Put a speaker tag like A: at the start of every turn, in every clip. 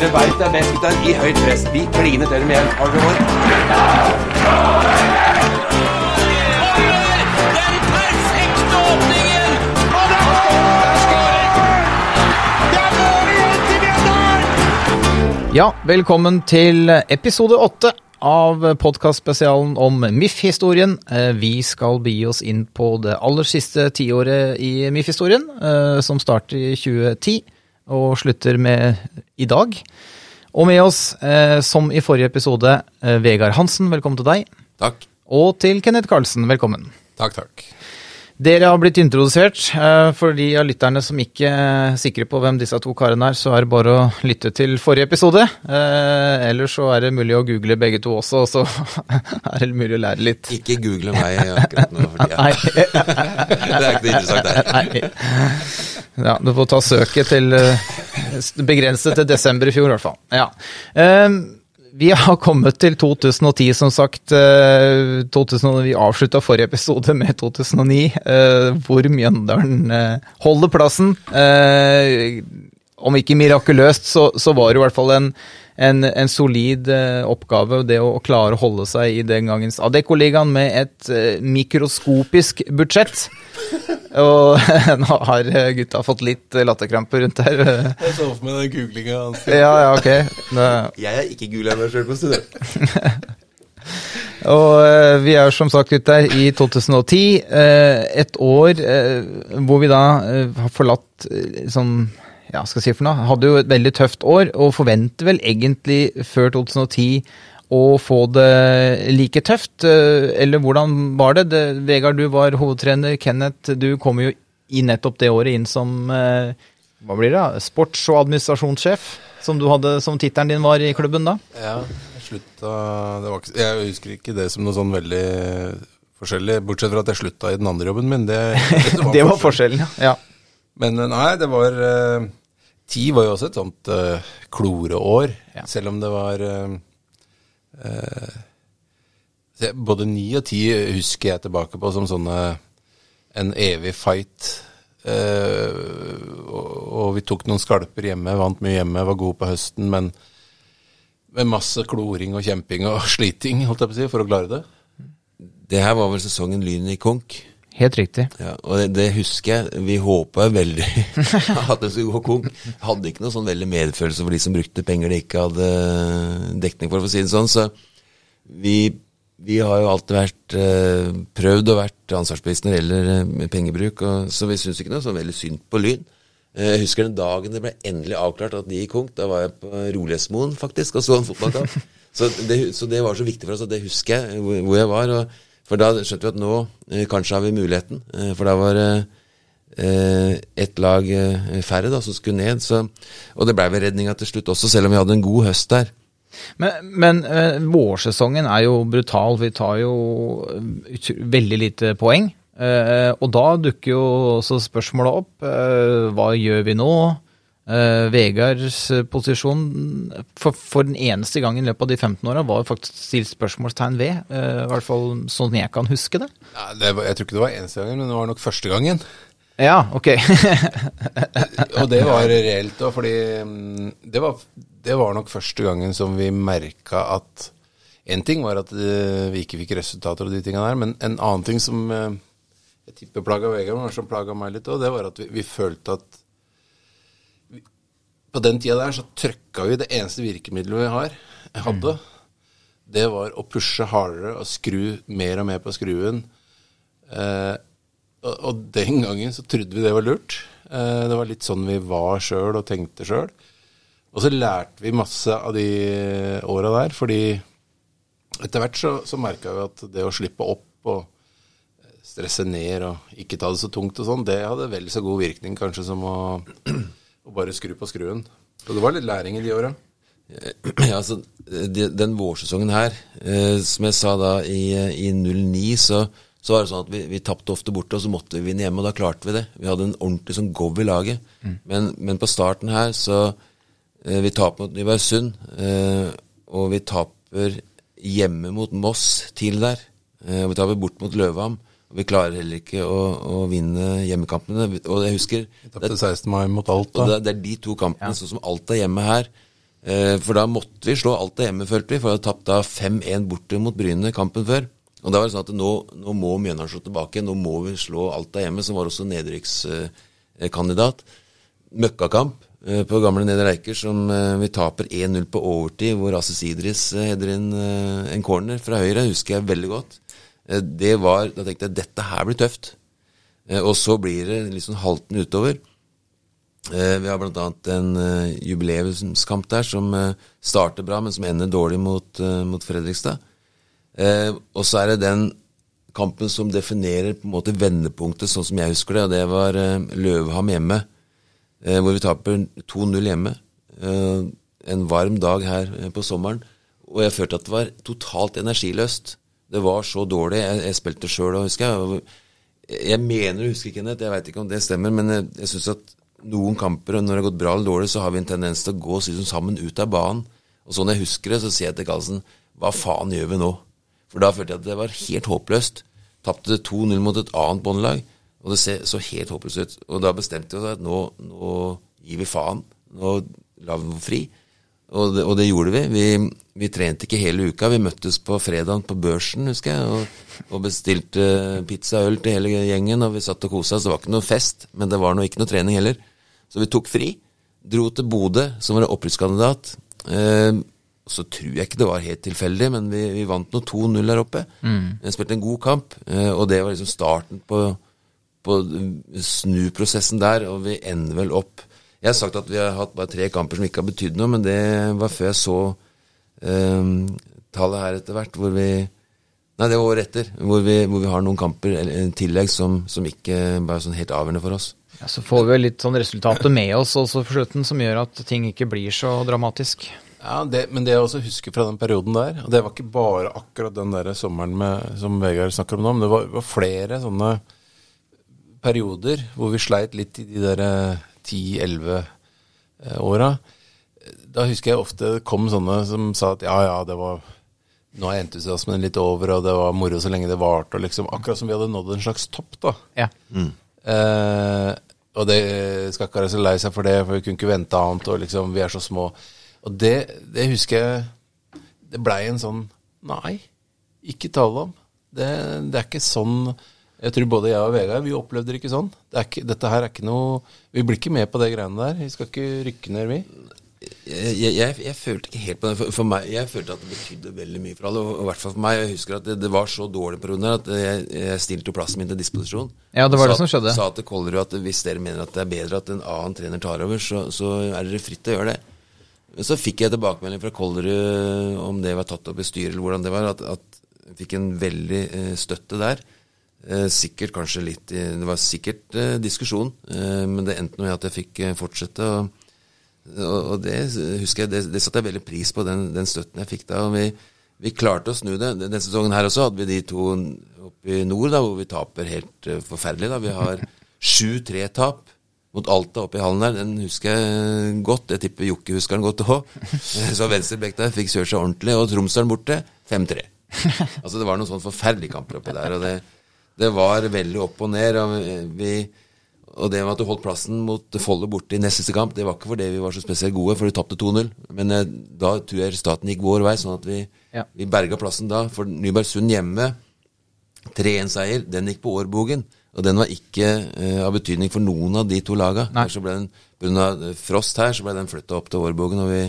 A: Dere veit det er best, gutter. I høyt press. Vi kliner til dem igjen. Har dere?
B: Ja, velkommen til episode åtte av podkastspesialen om MIF-historien. Eh, Vi skal begi oss inn på det aller siste tiåret i MIF-historien, eh, som starter i 2010 og slutter med i dag. Og med oss, eh, som i forrige episode, eh, Vegard Hansen, velkommen til deg.
C: Takk.
B: Og til Kenneth Karlsen, velkommen.
C: Takk, takk.
B: Dere har blitt introdusert. eh, For de av lytterne som ikke er sikre på hvem disse to karene er, så er det bare å lytte til forrige episode. Eh, Ellers så er det mulig å google begge to også, og så er det mulig å lære litt.
C: Ikke google meg akkurat nå. For tida. det er ikke noe interessant der.
B: Nei. Ja, du får ta søket til eh, Begrenset til desember i fjor, i hvert fall. Ja. Eh, Vi har kommet til 2010, som sagt. Eh, 2000, vi avslutta forrige episode med 2009, eh, hvor Mjøndalen eh, holder plassen. Eh, Om ikke mirakuløst, så, så var det i hvert fall en, en, en solid eh, oppgave, det å, å klare å holde seg i den gangens Adeccoligaen med et eh, mikroskopisk budsjett. Og nå har gutta fått litt latterkrampe rundt her.
C: Jeg så for meg den googlinga hans.
B: Ja, ja, ok. Nå.
C: Jeg er ikke googla meg sjøl på student.
B: Og eh, vi er som sagt ute i 2010, eh, et år eh, hvor vi da eh, har forlatt eh, sånn ja, skal jeg si for noe, hadde jo et veldig tøft år, og forventer vel egentlig før 2010 å få det like tøft. eh, Eller hvordan var det? det? Vegard, du var hovedtrener. Kenneth, du kom jo i nettopp det året inn som eh, hva blir det? da? Sports- og administrasjonssjef, som du hadde som tittelen din var i klubben da?
C: Ja, jeg slutta det var ikke, Jeg husker ikke det som noe sånn veldig forskjellig, bortsett fra at jeg slutta i den andre jobben min. Det,
B: Det var forskjellen, ja.
C: Men nei, det var eh, Ti var jo også et sånt uh, kloreår,
B: Ja.
C: selv om det var se, Både ni og ti husker jeg tilbake på som sånne en evig fight. Eh, og vi tok noen skalper hjemme, vant mye hjemme, var gode på høsten, men med masse kloring og kjemping og sliting, holdt jeg på å si, for å klare det.
D: Det her var vel sesongen Lyn i konk.
B: Helt riktig.
D: Ja, og det, det husker jeg. Vi håpa veldig at det skulle gå konk. Hadde ikke noe sånn veldig medfølelse for de som brukte penger de ikke hadde dekning for, for å si det sånn. Så vi, vi har jo alltid vært eh, prøvd å vært ansvarsbevisst når det gjelder eh, pengebruk, og, så vi syns ikke noe sånn veldig synd på Lyn. Eh, Jeg husker den dagen det ble endelig avklart at de gikk konk. Da var jeg på Rolighetsmoen faktisk og så en fotballkamp. Så det, så det var så viktig for oss, og det husker jeg hvor jeg var. Og, for da skjønte vi at nå eh, kanskje har vi muligheten. Eh, for da var det eh, ett lag færre da som skulle ned. Så, og det blei vel redninga til slutt også, selv om vi hadde en god høst der.
B: Men, men vårsesongen er jo brutal. Vi tar jo veldig lite poeng. Og da dukker jo også spørsmålet opp. Hva gjør vi nå? Eh, Vegards eh, posisjon for, for den eneste gang i løpet av de 15 åra var faktisk stilt spørsmålstegn ved. Uh, I hvert fall sånn jeg kan huske det.
C: Ja, det var, jeg tror ikke det var eneste gangen, men det var nok første gangen.
B: Ja, ok.
C: Og det var reelt òg, fordi mm, det var, det var nok første gangen som vi merka at En ting var at vi ikke fikk resultater og de tinga der, men en annen ting som jeg tipper plaga Vegard, men som plaga meg litt òg, det var at vi, vi følte at På den tida der så trøkka vi det eneste virkemidlet vi har, hadde. Det var å pushe hardere og skru mer og mer på skruen. Eh, og, og den gangen så trodde vi det var lurt. Eh, det var litt sånn vi var sjøl og tenkte sjøl. Og så lærte vi masse av de åra der, fordi etter hvert så, så merka vi at det å slippe opp og stresse ned og ikke ta det så tungt og sånn, det hadde vel så god virkning kanskje som å, å bare skru på skruen. Så det var litt læring i de åra.
D: Ja, altså, Den vårsesongen her, eh, som jeg sa da i, i 09, så, så var det sånn at vi, vi tapte ofte borte, og så måtte vi vinne hjemme, og da klarte vi det. Vi hadde en ordentlig sånn gov i laget. Men, men på starten her, så eh, Vi taper mot Nybergsund, eh, og vi taper hjemme mot Moss til der. Eh, og vi taper bort mot Løvham. Og vi klarer heller ikke å, å vinne hjemmekampene. Og jeg husker
C: tapte 16. mai mot
D: og
C: Alta.
D: det, det er de to kampene, sånn som Alta hjemme her, Eh, for da måtte vi slå Alta hjemme, følte vi, for vi hadde tapt da 5-1 borte mot Bryne kampen før. Og da var det sånn at nå, nå må Mjøndalen slå tilbake, nå må vi slå Alta hjemme, som var også nedrykkskandidat. Møkkakamp eh, på gamle Nedre Eiker som eh, vi taper 1-0 på overtid, hvor Asis Idris header inn en corner fra høyre, husker jeg veldig godt. Eh, det var, Da tenkte jeg dette her blir tøft. Eh, og så blir det litt sånn halten utover. Eh, vi har bl.a. en jubileumskamp der som starter bra, men som ender dårlig mot, mot Fredrikstad. Og så er det den kampen som definerer på en måte vendepunktet, sånn som jeg husker det, og det var Løvham hjemme, hvor vi taper 2-0 hjemme. En varm dag her på sommeren, og jeg følte at det var totalt energiløst. Det var så dårlig. Jeg, jeg spilte sjøl og husker jeg. Jeg mener å huske, Kenneth, jeg veit ikke om det stemmer, men jeg, jeg syns at noen kamper, når det har gått bra eller dårlig, så har vi en tendens til å gå liksom sammen ut av banen. Og sånn jeg husker det, så sier jeg til Karlsen hva faen gjør vi nå? For da følte jeg at det var helt håpløst. Tapte 2-0 mot et annet båndlag, og det så helt håpløst ut. Og da bestemte vi oss at nå, nå gir vi faen. Nå lar vi den fri. Og det, og det gjorde vi. vi. Vi trente ikke hele uka. Vi møttes på fredagen på børsen, husker jeg, og, og bestilte pizza og øl til hele gjengen, og vi satt og kosa oss. Det var ikke noe fest, men det var noe, ikke noe trening heller. Så vi tok fri. Dro til Bodø, som var opprykkskandidat. Eh, så tror jeg ikke det var helt tilfeldig, men vi, vi vant nå 2-0 der oppe. Vi spilte en god kamp, eh, og det var liksom starten på, på snuprosessen der, og vi ender vel opp Jeg har sagt at vi har hatt bare tre kamper som ikke har betydd noe, men det var før jeg så eh, tallet her etter hvert, hvor vi Nei, det var året etter, hvor vi, hvor vi har noen kamper eller, i tillegg som, som ikke bare er sånn helt avgjørende for oss.
B: Ja, så får vi litt sånn resultater med oss også for slutten, som gjør at ting ikke blir så dramatisk.
C: Ja, det, Men det jeg også husker fra den perioden der, og det var ikke bare akkurat den der sommeren med, som Vegard snakker om nå, men det var, var flere sånne perioder hvor vi sleit litt i de der 10-11 eh, åra. Da husker jeg ofte det kom sånne som sa at ja, ja, det var Nå er entusiasmen litt over, og det var moro så lenge det varte, og liksom Akkurat som vi hadde nådd en slags topp, da.
B: Ja.
C: Eh, og det skal ikke være så lei seg for det, for vi kunne ikke vente annet, og liksom, vi er så små. Og det, det husker jeg Det blei en sånn Nei, ikke tale om. Det, det er ikke sånn Jeg tror både jeg og Vegard, vi opplevde det ikke sånn. Det er ikke, dette her er ikke noe Vi blir ikke med på det greiene der. Vi skal ikke rykke ned, vi.
D: jeg, jeg, jeg, følte ikke helt på det. For, for meg, jeg følte at det betydde veldig mye for alle. Og, og i hvert fall for meg. Jeg husker at det, det var så dårlig på runden at jeg, jeg stilte jo plassen min til disposisjon.
B: Ja, det var det som skjedde.
D: Sa til Kollerud at hvis dere mener at det er bedre at en annen trener tar over, så, så er dere fritt til å gjøre det. Så fikk jeg tilbakemelding fra Kollerud om det var tatt opp i styret, eller hvordan det var. At, at jeg fikk en veldig eh, støtte der. Eh, sikkert kanskje litt i, Det var sikkert eh, diskusjon, eh, men det endte med at jeg fikk fortsette. og og, det husker jeg, det, det satte jeg veldig pris på, den, den støtten jeg fikk da. og vi, vi klarte å snu det. Denne sesongen her også hadde vi de to oppe i nord, da, hvor vi taper helt forferdelig. da. Vi har 7-3-tap mot Alta oppe i hallen der. Den husker jeg godt. Jeg tipper Jokke husker den godt òg. Så venstrebekk der fikk kjørt seg ordentlig. Og Tromsdalen borte 5-3. Altså Det var noen sånne forferdelige kamper oppi der. og det, det var veldig opp og ned. og vi og det med at du holdt plassen mot Follo borte i nest siste kamp, det var ikke fordi vi var så spesielt gode, for vi tapte 2-0. Men eh, da tror jeg staten gikk vår vei, sånn at vi,
B: Ja.
D: vi berga plassen da. For Nybergsund hjemme, 3-1-seier, den gikk på årbogen. Og den var ikke eh, av betydning for noen av de to laga. Så ble den, grunn av frost her, så ble den flytta opp til årbogen, og vi,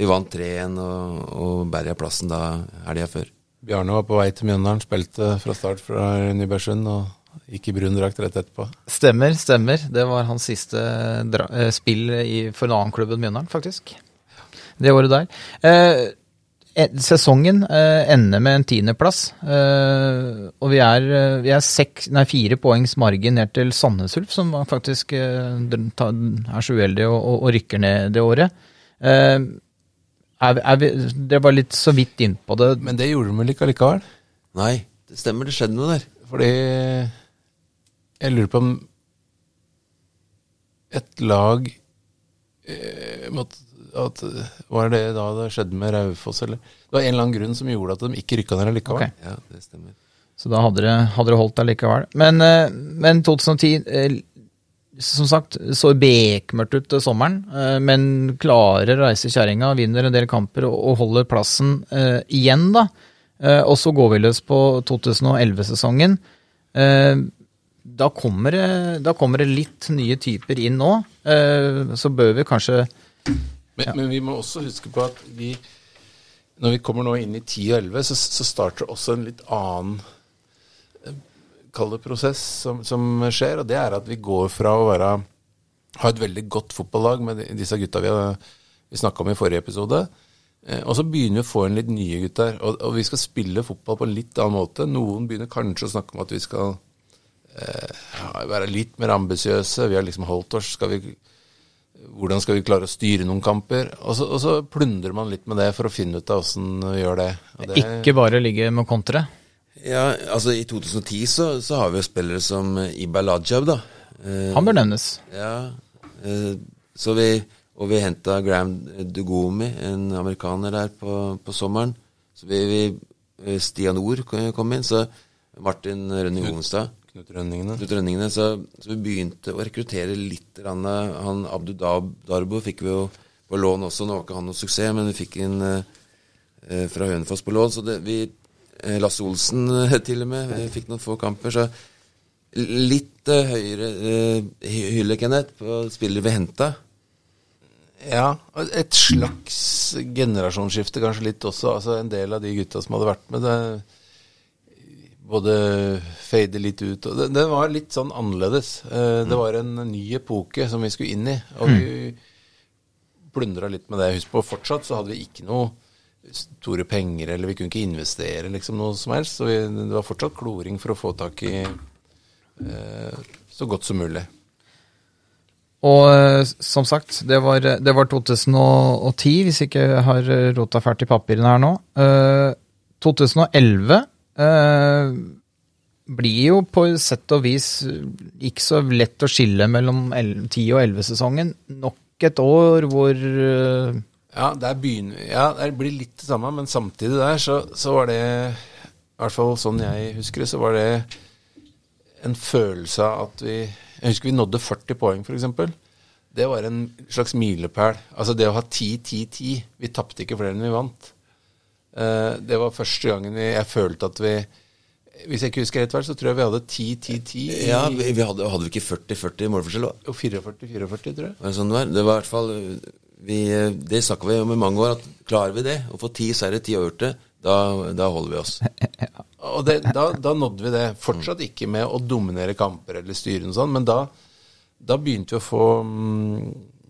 D: vi vant 3-1 og, og berga plassen da helga før.
C: Bjarne var på vei til Mjøndalen, spilte fra start fra Nybergsund og gikk i brun drakt rett etterpå.
B: Stemmer, stemmer. Det var hans siste eh, spill i, for en annen klubb enn Mjøndalen, faktisk. Det året der. Eh, eh, sesongen eh, ender med en tiendeplass. Eh, og vi er, eh, vi er seks, nei, fire poengs margin ned til Sandnes Ulf, som faktisk eh, er så uheldig og, og, og rykker ned det året. Er, vi- er vi, det var litt så vidt innpå det.
C: Men det gjorde de vel ikke allikevel?
D: Nei, det stemmer, det skjedde noe der.
C: Fordi jeg lurer på om et lag eh, måtte, at, Var det da det skjedde med Raufoss, eller? Det var en eller annen grunn som gjorde at de ikke rykka ned allikevel.
B: Okay.
D: Ja, det stemmer.
B: Så da hadde dere, holdt allikevel. Men, eh, men 2010 eh, som sagt, så bekmørkt ut sommeren, eh, men klarer å reise kjerringa, vinner en del kamper og, holder plassen eh, igjen, da. Eh, og så går vi løs på 2011-sesongen. Eh, da, da kommer det litt nye typer inn nå. Så bør vi kanskje
C: Men, men vi må også huske på at vi når vi kommer nå inn i 10 og 11, så, så starter også en litt annen kall det prosess som, som skjer. Og det er at vi går fra å være ha et veldig godt fotballag med disse gutta vi, vi snakka om i forrige episode. Eh, og så begynner vi å få inn litt nye gutter. Og, og vi skal spille fotball på en litt annen måte. Noen begynner kanskje å snakke om at vi skal eh, være litt mer ambisiøse. Vi har liksom holdt oss. Skal vi hvordan skal vi klare å styre noen kamper? Og så, og så plundrer man litt med det for å finne ut av åssen vi gjør det. Det
B: ikke bare ligge med kontre.
D: Ja, altså I 2010 så, så har vi jo spillere som eh, Iba Lajab, da. Eh,
B: Han bør nevnes.
D: Ja, eh, så vi, og vi henta Graham Dugomi, en amerikaner der på, på sommeren. Så vi, vi eh, Stian Ord kom inn, så Martin Rønning Hovenstad.
C: Knut Rønningene.
D: Knut Rønningene, så, så vi begynte å rekruttere litt. Han Abdu Dab Darbo fikk vi jo på lån også. Nå var ikke han noe suksess, men vi fikk inn eh, eh, fra Hønefoss på lån. Så det, vi, Lasse Olsen eh, til og med, eh, fikk noen få kamper. Så litt eh, høyere eh, hylle, Kenneth, på spillere vi henta.
C: Ja, et slags generasjonsskifte kanskje litt også. Altså En del av de gutta som hadde vært med, det både fade litt ut og det, det var litt sånn annerledes. Eh, Det var en ny epoke som vi skulle inn i. Og vi plundra litt med det. Husk på, fortsatt så hadde vi ikke noe store penger, eller vi kunne ikke investere liksom noe som helst. Så vi, det var fortsatt kloring for å få tak i eh, så godt som mulig.
B: Og eh, som sagt, det var, det var 2010, hvis jeg ikke har rota fælt i papirene her nå. Eh, 2011 eh, blir jo på sett og vis ikke så lett å skille mellom 10- og 11-sesongen. Nok et år hvor eh,
C: Ja, der begynner Ja, det blir litt det samme, men samtidig der så, så var det I hvert fall sånn jeg husker det, så var det en følelse av at vi Jeg husker vi nådde 40 poeng, f.eks. Det var en slags milepæl. Altså det å ha 10-10-10 Vi tapte ikke flere enn vi vant. Eh, det var første gangen jeg følte at vi Hvis jeg ikke husker helt vel, så tror jeg vi hadde 10-10-10
D: Ja, vi, hadde, hadde vi ikke 40-40 målforskjell? da?
C: og 44-44, tror jeg.
D: Sånn det var? Det var i hvert fall vi, Det snakka vi om i mange år, at klarer vi det, å få ti seire, ti avgjorte, da, da holder vi oss.
C: Og det, da, da nådde vi det. Fortsatt ikke med å dominere kamper eller styre noe sånt, men da, da begynte vi å få mm,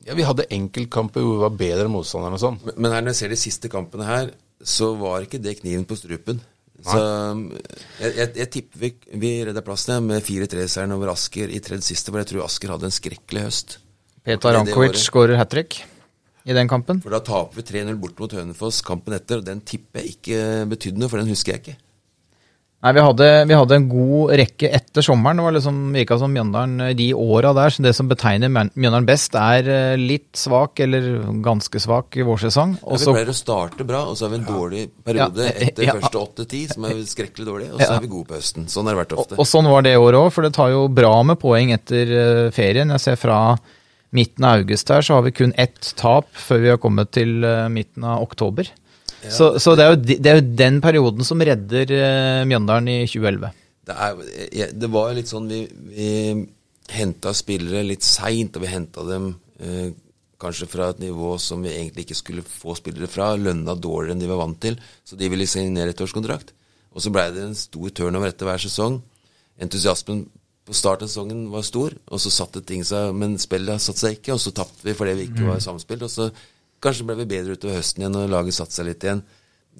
C: Ja, vi hadde enkeltkamper hvor vi var bedre enn motstanderen og sånn.
D: Men, men her når jeg ser de siste kampene her, så var ikke det kniven på strupen. Så jeg, jeg, jeg tipper vi, vi redda plassen med 4-3-seieren over Asker i tredje siste, for jeg tror Asker hadde en skrekkelig høst.
B: Petar
D: året.
B: skårer hat trick i den kampen.
D: For da taper vi 3-0 bort mot Hønefoss kampen etter, og den tipper jeg ikke betydde noe, for den husker jeg ikke.
B: Nei, vi hadde, vi hadde en god rekke etter sommeren. Det var liksom virka som Mjøndalen de åra der. Så det som betegner Mjøn- Mjøndalen best, er eh, litt svak, eller ganske svak, i vårsesong.
D: Ja, vi pleier å starte bra, og så har vi en dårlig periode
B: Ja,
D: etter
B: ja.
D: første 8-10, som er skrekkelig dårlig, og så er vi gode på høsten. Sånn har det vært ofte.
B: og sånn var det i år òg, for det tar jo bra med poeng etter eh, ferien. Jeg ser fra midten av august her, så har vi kun ett tap før vi har kommet til eh, midten av oktober. så så det, er jo, det er jo den perioden som redder eh, Mjøndalen i 2011.
D: Det, er, det var litt sånn Vi, vi henta spillere litt seint, og vi henta dem eh, kanskje fra et nivå som vi egentlig ikke skulle få spillere fra. Lønna dårligere enn de var vant til, så de ville signere ettårskontrakt. Og så blei det en stor turnover etter hver sesong. Entusiasmen på starten av sesongen var stor, og så satte ting seg, men spillet satte seg ikke, og så tapte vi fordi vi ikke var samspilt. Og så kanskje ble vi bedre utover høsten igjen, og laget satte seg litt igjen.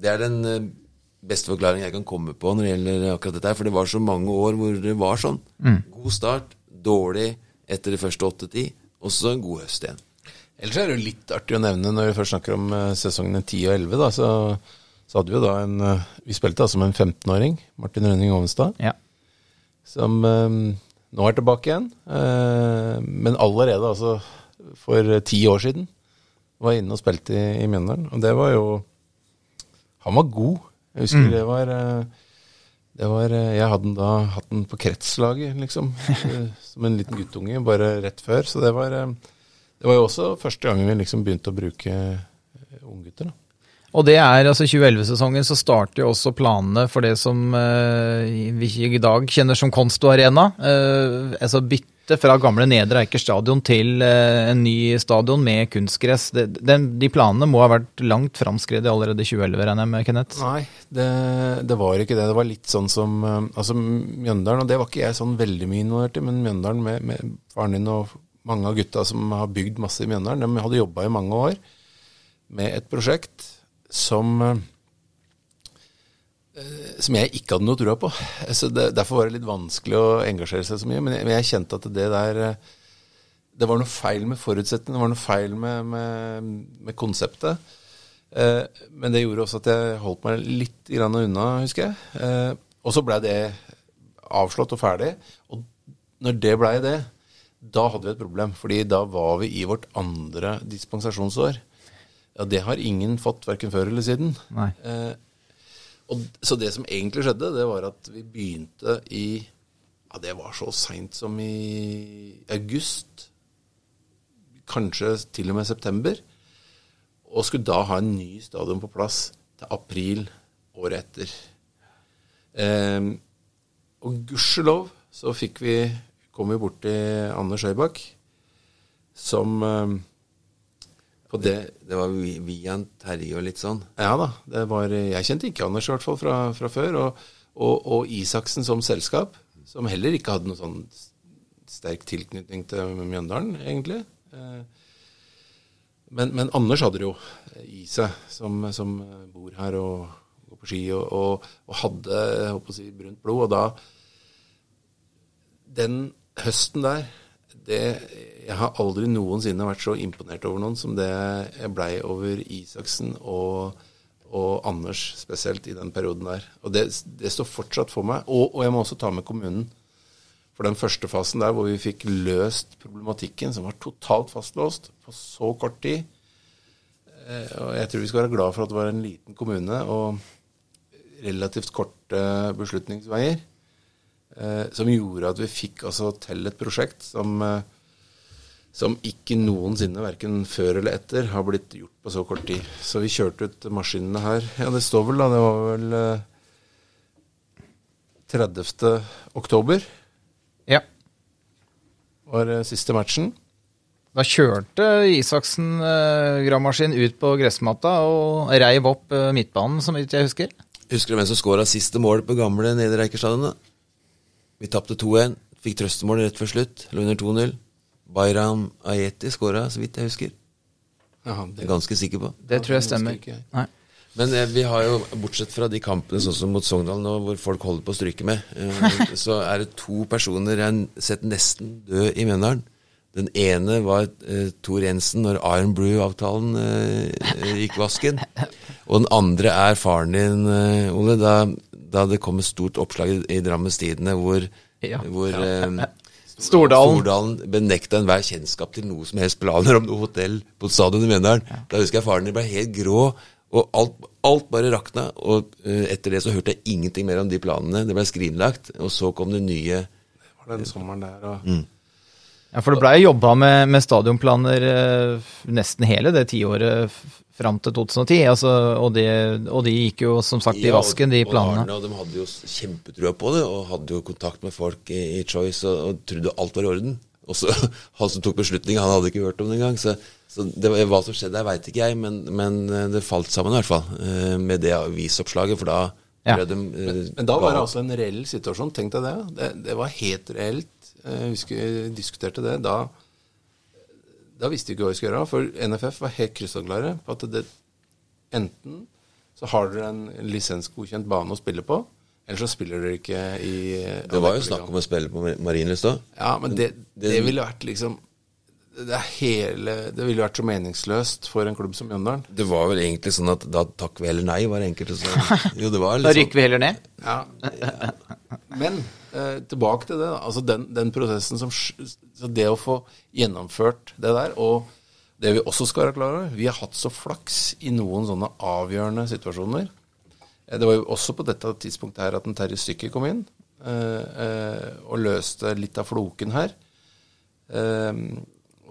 D: Det er den eh, beste forklaringen jeg kan komme på når det gjelder akkurat dette her, for det var så mange år hvor det var sånn. God start, dårlig etter de første åtte-ti, og så en god høst igjen.
C: Ellers er det jo litt artig å nevne, når vi først snakker om eh, sesongene 10 og 11, da, så, så hadde vi jo da en eh, Vi spilte da som en 15-åring, Martin Rønning Ovenstad,
B: Ja.
C: Som eh, nå er tilbake igjen. eh, men allerede altså for ti år siden var inne og spilte i, i Mjøndalen. Og det var jo Han var god. Jeg husker det var eh, Det var, eh, jeg hadde den da hatt den på kretslaget, liksom. Som en liten guttunge, bare rett før. Så det var, det var jo også første gangen vi liksom begynte å bruke unggutter. da.
B: Og det er altså 2011-sesongen så starter jo også planene for det som eh, vi i dag kjenner som Konsto Arena. Eh, altså bytte fra gamle Nedre Eiker stadion til eh, en ny stadion med kunstgress. Det, den, de planene må ha vært langt framskredet allerede i 2011, regner jeg med, Kenneth?
C: Nei, det, det var ikke det. Det var litt sånn som eh, Altså Mjøndalen, og det var ikke jeg sånn veldig mye involvert i, men Mjøndalen med, med faren din og mange av gutta som har bygd masse i Mjøndalen, de hadde jobba i mange år med et prosjekt som eh, som jeg ikke hadde noe trua på. Så det, derfor var det litt vanskelig å engasjere seg så mye. Men jeg, men jeg kjente at det der eh, Det var noe feil med forutsetningene, det var noe feil med, med, med konseptet. Eh, men det gjorde også at jeg holdt meg litt grann unna, husker jeg. Og så blei det avslått og ferdig. Og når det blei det, da hadde vi et problem. fordi da var vi i vårt andre dispensasjonsår. Ja, det har ingen fått, verken før eller siden.
B: Nei.
C: Eh, og, så det som egentlig skjedde, det var at vi begynte i Ja, det var så seint som i august. Kanskje til og med september. Og skulle da ha en ny stadion på plass til april året etter. Eh, og gudskjelov så fikk vi kom vi borti Anders Høybakk, som eh, det
D: Det var vi- via Terje og litt sånn.
C: Ja da. Var, jeg kjente ikke Anders i hvert fall fra, fra før. Og, og, og Isaksen som selskap, som heller ikke hadde noe sånn sterk tilknytning til Mjøndalen, egentlig. Eh, Men, men Anders hadde det jo i seg, som, som bor her og går på ski, og, og, og hadde jeg håper å si, brunt blod. Og da Den høsten der det, Jeg har aldri noensinne vært så imponert over noen som det jeg blei over Isaksen og, og Anders spesielt i den perioden der. Og det, det står fortsatt for meg. Og, og jeg må også ta med kommunen. For den første fasen der hvor vi fikk løst problematikken, som var totalt fastlåst på så kort tid eh, Og jeg tror vi skal være glad for at det var en liten kommune og relativt korte beslutningsveier som gjorde at vi fikk altså til et prosjekt som, eh, som ikke noensinne, verken før eller etter, har blitt gjort på så kort tid. Så vi kjørte ut maskinene her. Ja, det står vel, da. Det var vel eh, 30. oktober
B: Ja.
C: var eh, siste matchen.
B: Da kjørte Isaksen eh, gravemaskin ut på gressmatta og reiv opp eh, midtbanen, som jeg husker.
D: Husker du hvem som skåra siste mål på gamle Nedre Eiker stadion? da? Vi tapte 2-1. Fikk trøstemål rett før slutt. Lå under 2-0. Bayram Ayeti skåra, så vidt jeg husker.
C: Aha,
D: Det er ganske sikker på.
B: Det tror jeg stemmer.
C: ikke jeg.
B: Nei.
D: Men eh, vi har jo, bortsett fra de kampene sånn som mot Sogndal nå, hvor folk holder på å stryke med, eh, så er det to personer jeg har sett nesten dø i Mjøndalen. Den ene var eh, Tor Jensen når Iron Brew-avtalen eh, gikk vasken. Og den andre er faren din, eh, Ole, da, da det kom et stort oppslag i, i Drammens Tidende hvor,
B: Ja.
D: hvor eh,
B: Stordalen.
D: Stordalen benekta enhver kjennskap til noe som helst planer om noe hotell på stadion i Mjøndalen. Da husker jeg faren din ble helt grå, og alt, alt bare rakna. Og eh, etter det så hørte jeg ingenting mer om de planene. Det ble skrinlagt, og så kom det nye Det
C: Var den sommeren der, og
B: Mm. Ja, For det blei jobba med, med stadionplaner eh, nesten hele det tiåret fram til 2010. Altså, og, de, og de gikk jo som sagt i
D: Ja, og-
B: vasken, de
D: og
B: planene.
D: Arne, og de hadde jo kjempetrua på det, og hadde jo kontakt med folk i, i Choice og, og trodde alt var i orden. Og så han som tok beslutningen, han hadde ikke hørt om det engang. Så, så det, var- hva som skjedde der, veit ikke jeg, men, men eh, det falt sammen i hvert fall eh, med det avisoppslaget, for da
B: Ja.
D: de men,
C: Men da var det altså en reell situasjon. Tenk deg det. Det, det var helt reelt. Jeg husker vi diskuterte det. Da, da visste vi ikke hva vi skulle gjøre. For NFF var helt krystallklare på at det, enten så har dere en lisensgodkjent bane å spille på, eller så spiller dere ikke i
D: Det var jo snakk om å spille på Marienlyst òg.
C: Ja, men det, det,
D: det-
C: ville vært liksom det, er hele, det ville vært så meningsløst for en klubb som Mjøndalen.
D: Det var vel egentlig sånn at da takk vi eller nei, var enkelte som Jo, det var
B: Da rykker vi heller ned.
C: Ja. Men eh, tilbake til det. da. Altså den, den prosessen som Det å få gjennomført det der, og det vi også skal være klar over Vi har hatt så flaks i noen sånne avgjørende situasjoner. Eh, Det var jo også på dette tidspunktet her at en Terje Stykke kom inn eh, eh, og løste litt av floken her. Eh,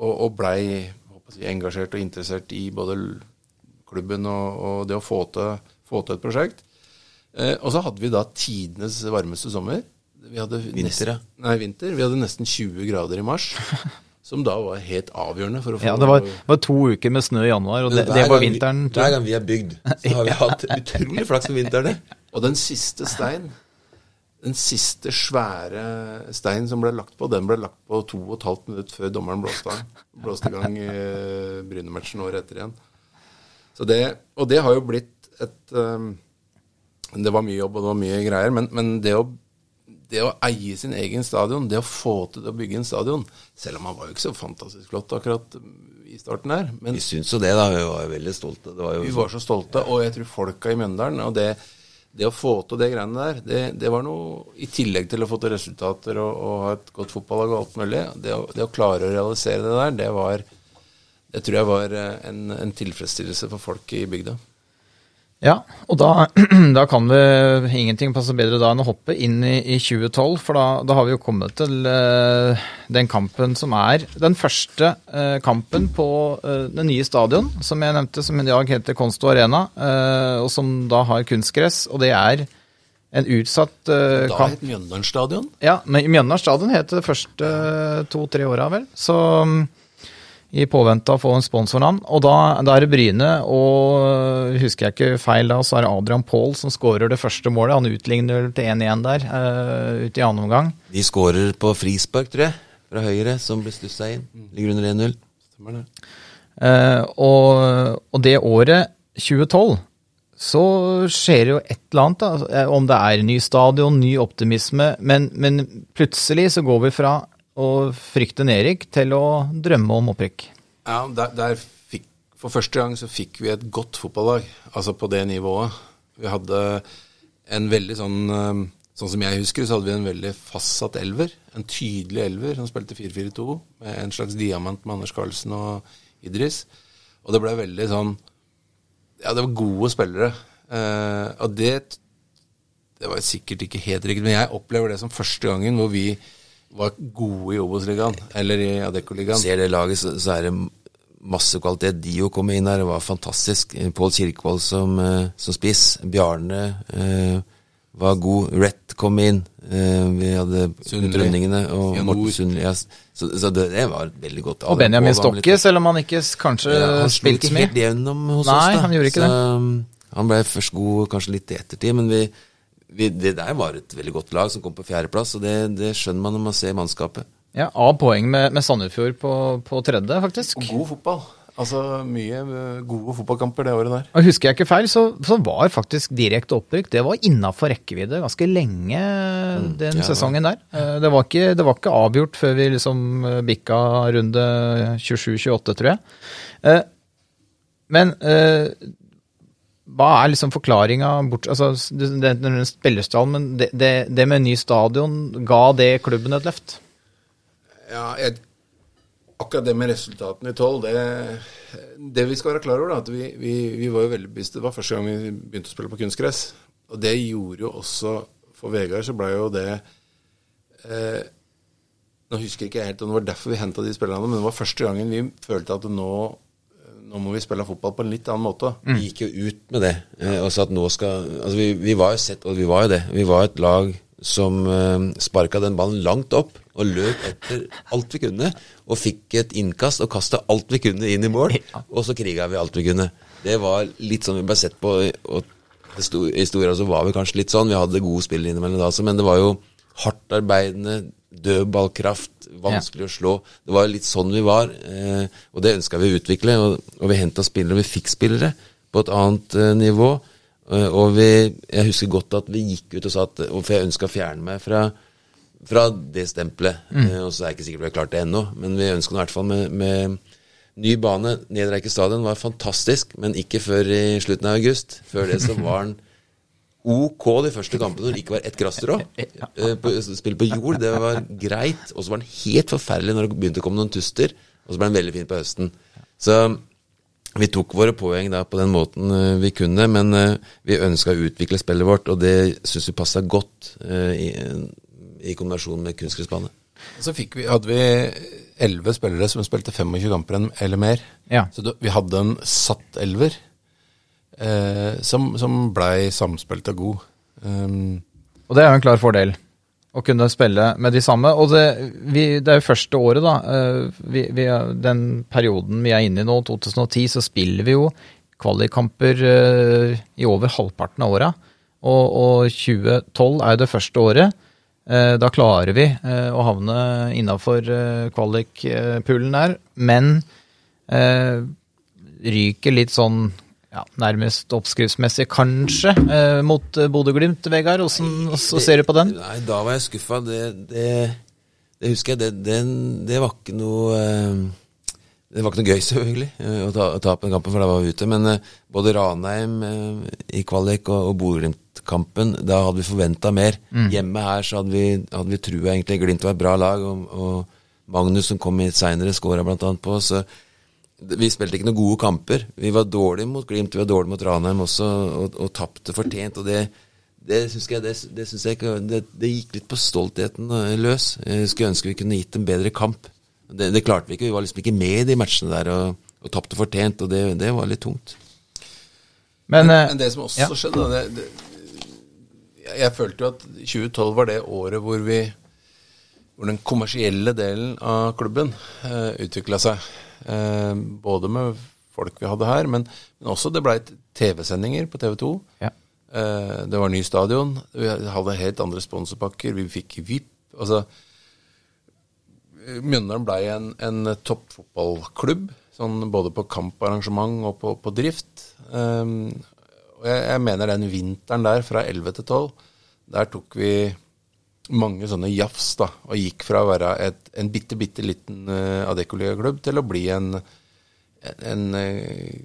C: og, og blei si, engasjert og interessert i både klubben og, og det å få til, få til et prosjekt. Eh, og så hadde vi da tidenes varmeste sommer. Vi hadde
D: Vinter, ja.
C: Nei, vinter. Vi hadde nesten 20 grader i mars. Som da var helt avgjørende for å få
B: Ja, det var, var to uker med snø i januar, og det, det var
D: vi-
B: vinteren. tror
D: Hver gang vi har bygd, så har vi hatt utrolig flaks med vinterne.
C: Og den siste stein, den siste svære stein som ble lagt på, den ble lagt på to og et halvt minutt før dommeren blåste, av. blåste i gang eh, Bryne-matchen året etter igjen. Så det, og det har jo blitt et um, Det var mye jobb og det var mye greier, men, men det, å, det å eie sin egen stadion, det å få til å bygge en stadion Selv om han var jo ikke så fantastisk flott akkurat i starten der, men
D: Vi syns jo det, da. Vi var jo veldig stolte. Det var jo
C: vi var så stolte, og jeg tror folka i Mjøndalen og det, det å få til det greiene der, det, det var noe I tillegg til å få til resultater og, og ha et godt fotballag og alt mulig, det å, det å klare å realisere det der, det var Det tror jeg var eh, en, en tilfredsstillelse for folk i bygda.
B: Ja, og da, da kan vi ingenting passe bedre da enn å hoppe inn i, i 2012, for da, da har vi jo kommet til uh, den kampen som er den første uh, kampen på uh, det nye stadion, som jeg nevnte, som i dag heter Konsto Arena, og som da har kunstgress, og det er en utsatt kamp.
C: Da het Mjøndalen stadion.
B: Ja, men Mjøndalen stadion het det første to-tre åra, vel. Så mm, i påvente av å få en sponsornavn. Og da, da er det Bryne, og husker jeg ikke feil da, så er det Adrian Paul som skårer det første målet. Han utligner til 1-1 der, uh, ute i annen omgang.
D: De skårer på frispark, tror jeg, fra høyre, som ble stussa inn. Ligger under 1-0.
C: Stemmer det.
B: Eh, og, og det året, 2012, så skjer det jo et eller annet. Da. Eh, Om det er ny stadion, ny optimisme. Men, men plutselig så går vi fra å frykten Erik til å drømme om opprykk.
C: Ja, der, der fikk, For første gang så fikk vi et godt fotballag, altså på det nivået. Vi hadde en veldig sånn eh, Sånn som jeg husker, så hadde vi en veldig fastsatt elver. En tydelig elver som spilte 4-4-2, med en slags diamant med Anders Carlsen og Idris. Og det ble veldig sånn Ja, det var gode spillere. Eh, og det Det var sikkert ikke helt riktig, men jeg opplever det som første gangen hvor vi var gode i Obos-ligaen, eller i Adeccoligaen.
D: Ser det laget, så, så er det masse kvalitet. Dio kom inn her, det var fantastisk. Pål Kirkevold som, eh, som spiss. Bjarne eh, var god. Rett kom inn. Eh, vi hadde
C: Sundli.
D: og
C: Jan
D: Morten Sundli. Ja. Så, så det, det var veldig godt.
B: Og Benjamin
D: litt-
B: Stokke, selv om han ikke kanskje
D: ja, Han
B: spilte
D: ikke
B: så mye.
D: helt gjennom hos
B: Nei,
D: oss.
B: han gjorde ikke
D: så, det. Han ble først god kanskje litt i ettertid, men vi, vi, det der var et veldig godt lag som kom på fjerdeplass, og det, det skjønner man når man ser mannskapet.
B: Ja, Av poeng med, med Sandefjord på, på tredje, faktisk.
C: Og god fotball. Altså mye eh, gode fotballkamper det året der.
B: Og Husker jeg ikke feil, så, så var faktisk direkte opprykk det var innafor rekkevidde ganske lenge den
D: ja,
B: sesongen der. Eh, Det var, ikke, det var ikke avgjort før vi liksom eh, bikka runde 27-28, tror jeg. Eh, Men eh, hva er liksom forklaringa altså, det, spillerstallen, men det, det, det med ny stadion, ga det klubben et løft?
C: Ja, jeg, akkurat det med resultatene i tolv, det, det vi skal være klar over, da, at vi, vi, vi var jo veldig bevisste. Det var første gang vi begynte å spille på kunstgress. Og det gjorde jo også For Vegard så ble jo det eh, Nå husker jeg ikke helt om det var derfor vi henta de spillerne, men det var første gangen vi følte at nå, nå må vi spille fotball på en litt annen måte.
D: Vi gikk jo ut med det, eh, og sa at nå skal Altså, vi, vi var jo sett, og vi var jo det. Vi var et lag som eh, sparka den ballen langt opp og løp etter alt vi kunne. Og fikk et innkast og kasta alt vi kunne inn i mål, og så kriga vi alt vi kunne. Det var litt sånn vi ble sett på, og i sto, i historia så var vi kanskje litt sånn. Vi hadde gode spill innimellom da også, men det var jo hardt arbeidende, dødballkraft, vanskelig å slå. Det var litt sånn vi var, eh, og det ønska vi å utvikle. Og, og vi henta spillere, vi fikk spillere på et annet eh, nivå. Eh, og vi, jeg husker godt at vi gikk ut og sa at For jeg ønska å fjerne meg fra, fra det stempelet. Eh, og så er jeg ikke sikkert vi har klart det ennå, men vi ønska i hvert fall med, med ny bane. Nedreike stadion var fantastisk, men ikke før i slutten av august. Før det så var den OK de første kampene når det ikke var ett grasstrå. Spill på- Spille på jord, det var greit. Og så var den helt forferdelig når det begynte å komme noen tuster. Og så ble den veldig fin på høsten. Så vi tok våre poeng da på den måten eh, vi kunne, men eh, vi ønska å utvikle spillet vårt, og det syns vi passa godt eh, i, i kombinasjon med kunstgressbane.
C: Så fikk vi, hadde vi elleve spillere som spilte 25 kamper eller mer.
B: Ja.
C: Så vi hadde en satt elver eh, som, som blei samspilt og god. Um,
B: Og det er jo en klar fordel. Å kunne spille med de samme. Og det, vi, det er jo første året, da. eh, Vi, vi, den perioden vi er inne i nå, 2010, så spiller vi jo kvalikkamper eh, i over halvparten av åra. Og, og 2012 er jo det første året. Da klarer vi å havne innafor kvalikpoolen der. Men ryker litt sånn ja, nærmest oppskriftsmessig, kanskje, eh, mot eh, Bodø-Glimt, Vegard. Hvordan så ser du på den?
D: Nei, da var jeg skuffa. Det, det, det husker jeg. Det, den, det var ikke noe eh, Det var ikke noe gøy, selvfølgelig, eh, å ta- å tape den kampen, for da var vi ute. Men både Ranheim i kvalik og, og Bodø-Glimt-kampen, da hadde vi forventa mer. Hjemme her så hadde vi, hadde vi trua egentlig. Glimt var et bra lag, og, og Magnus som kom hit seinere, skåra annet på så vi spilte ikke noen gode kamper. Vi var dårlige mot Glimt, vi var dårlige mot Ranheim også, og, og tapte fortjent. og det det syns jeg, det, det synes jeg det, det gikk litt på stoltheten eh, løs. Jeg skulle ønske vi kunne gitt en bedre kamp. Det, det klarte vi ikke. Vi var liksom ikke med i de matchene der og, og tapte fortjent, og det, det var litt tungt.
B: Men, men,
C: Men det som også
B: ja.
C: skjedde det, det, jeg, jeg følte jo at 2012 var det året hvor vi hvor den kommersielle delen av klubben uh, utvikla seg. Eh, både med folk vi hadde her, men, men også det blei TV-sendinger på TV 2.
B: Ja.
C: Eh, det var ny stadion. Vi hadde helt andre sponsorpakker. Vi fikk VIP. Altså Mjøndalen blei en, en toppfotballklubb, sånn både på kamparrangement og på, på drift. Um, og jeg, jeg mener den vinteren der, fra 11 til 12, der tok vi mange sånne jafs, da, og gikk fra å være et, en bitte, bitte liten uh, Adeccoliga-klubb til å bli en, en, en uh,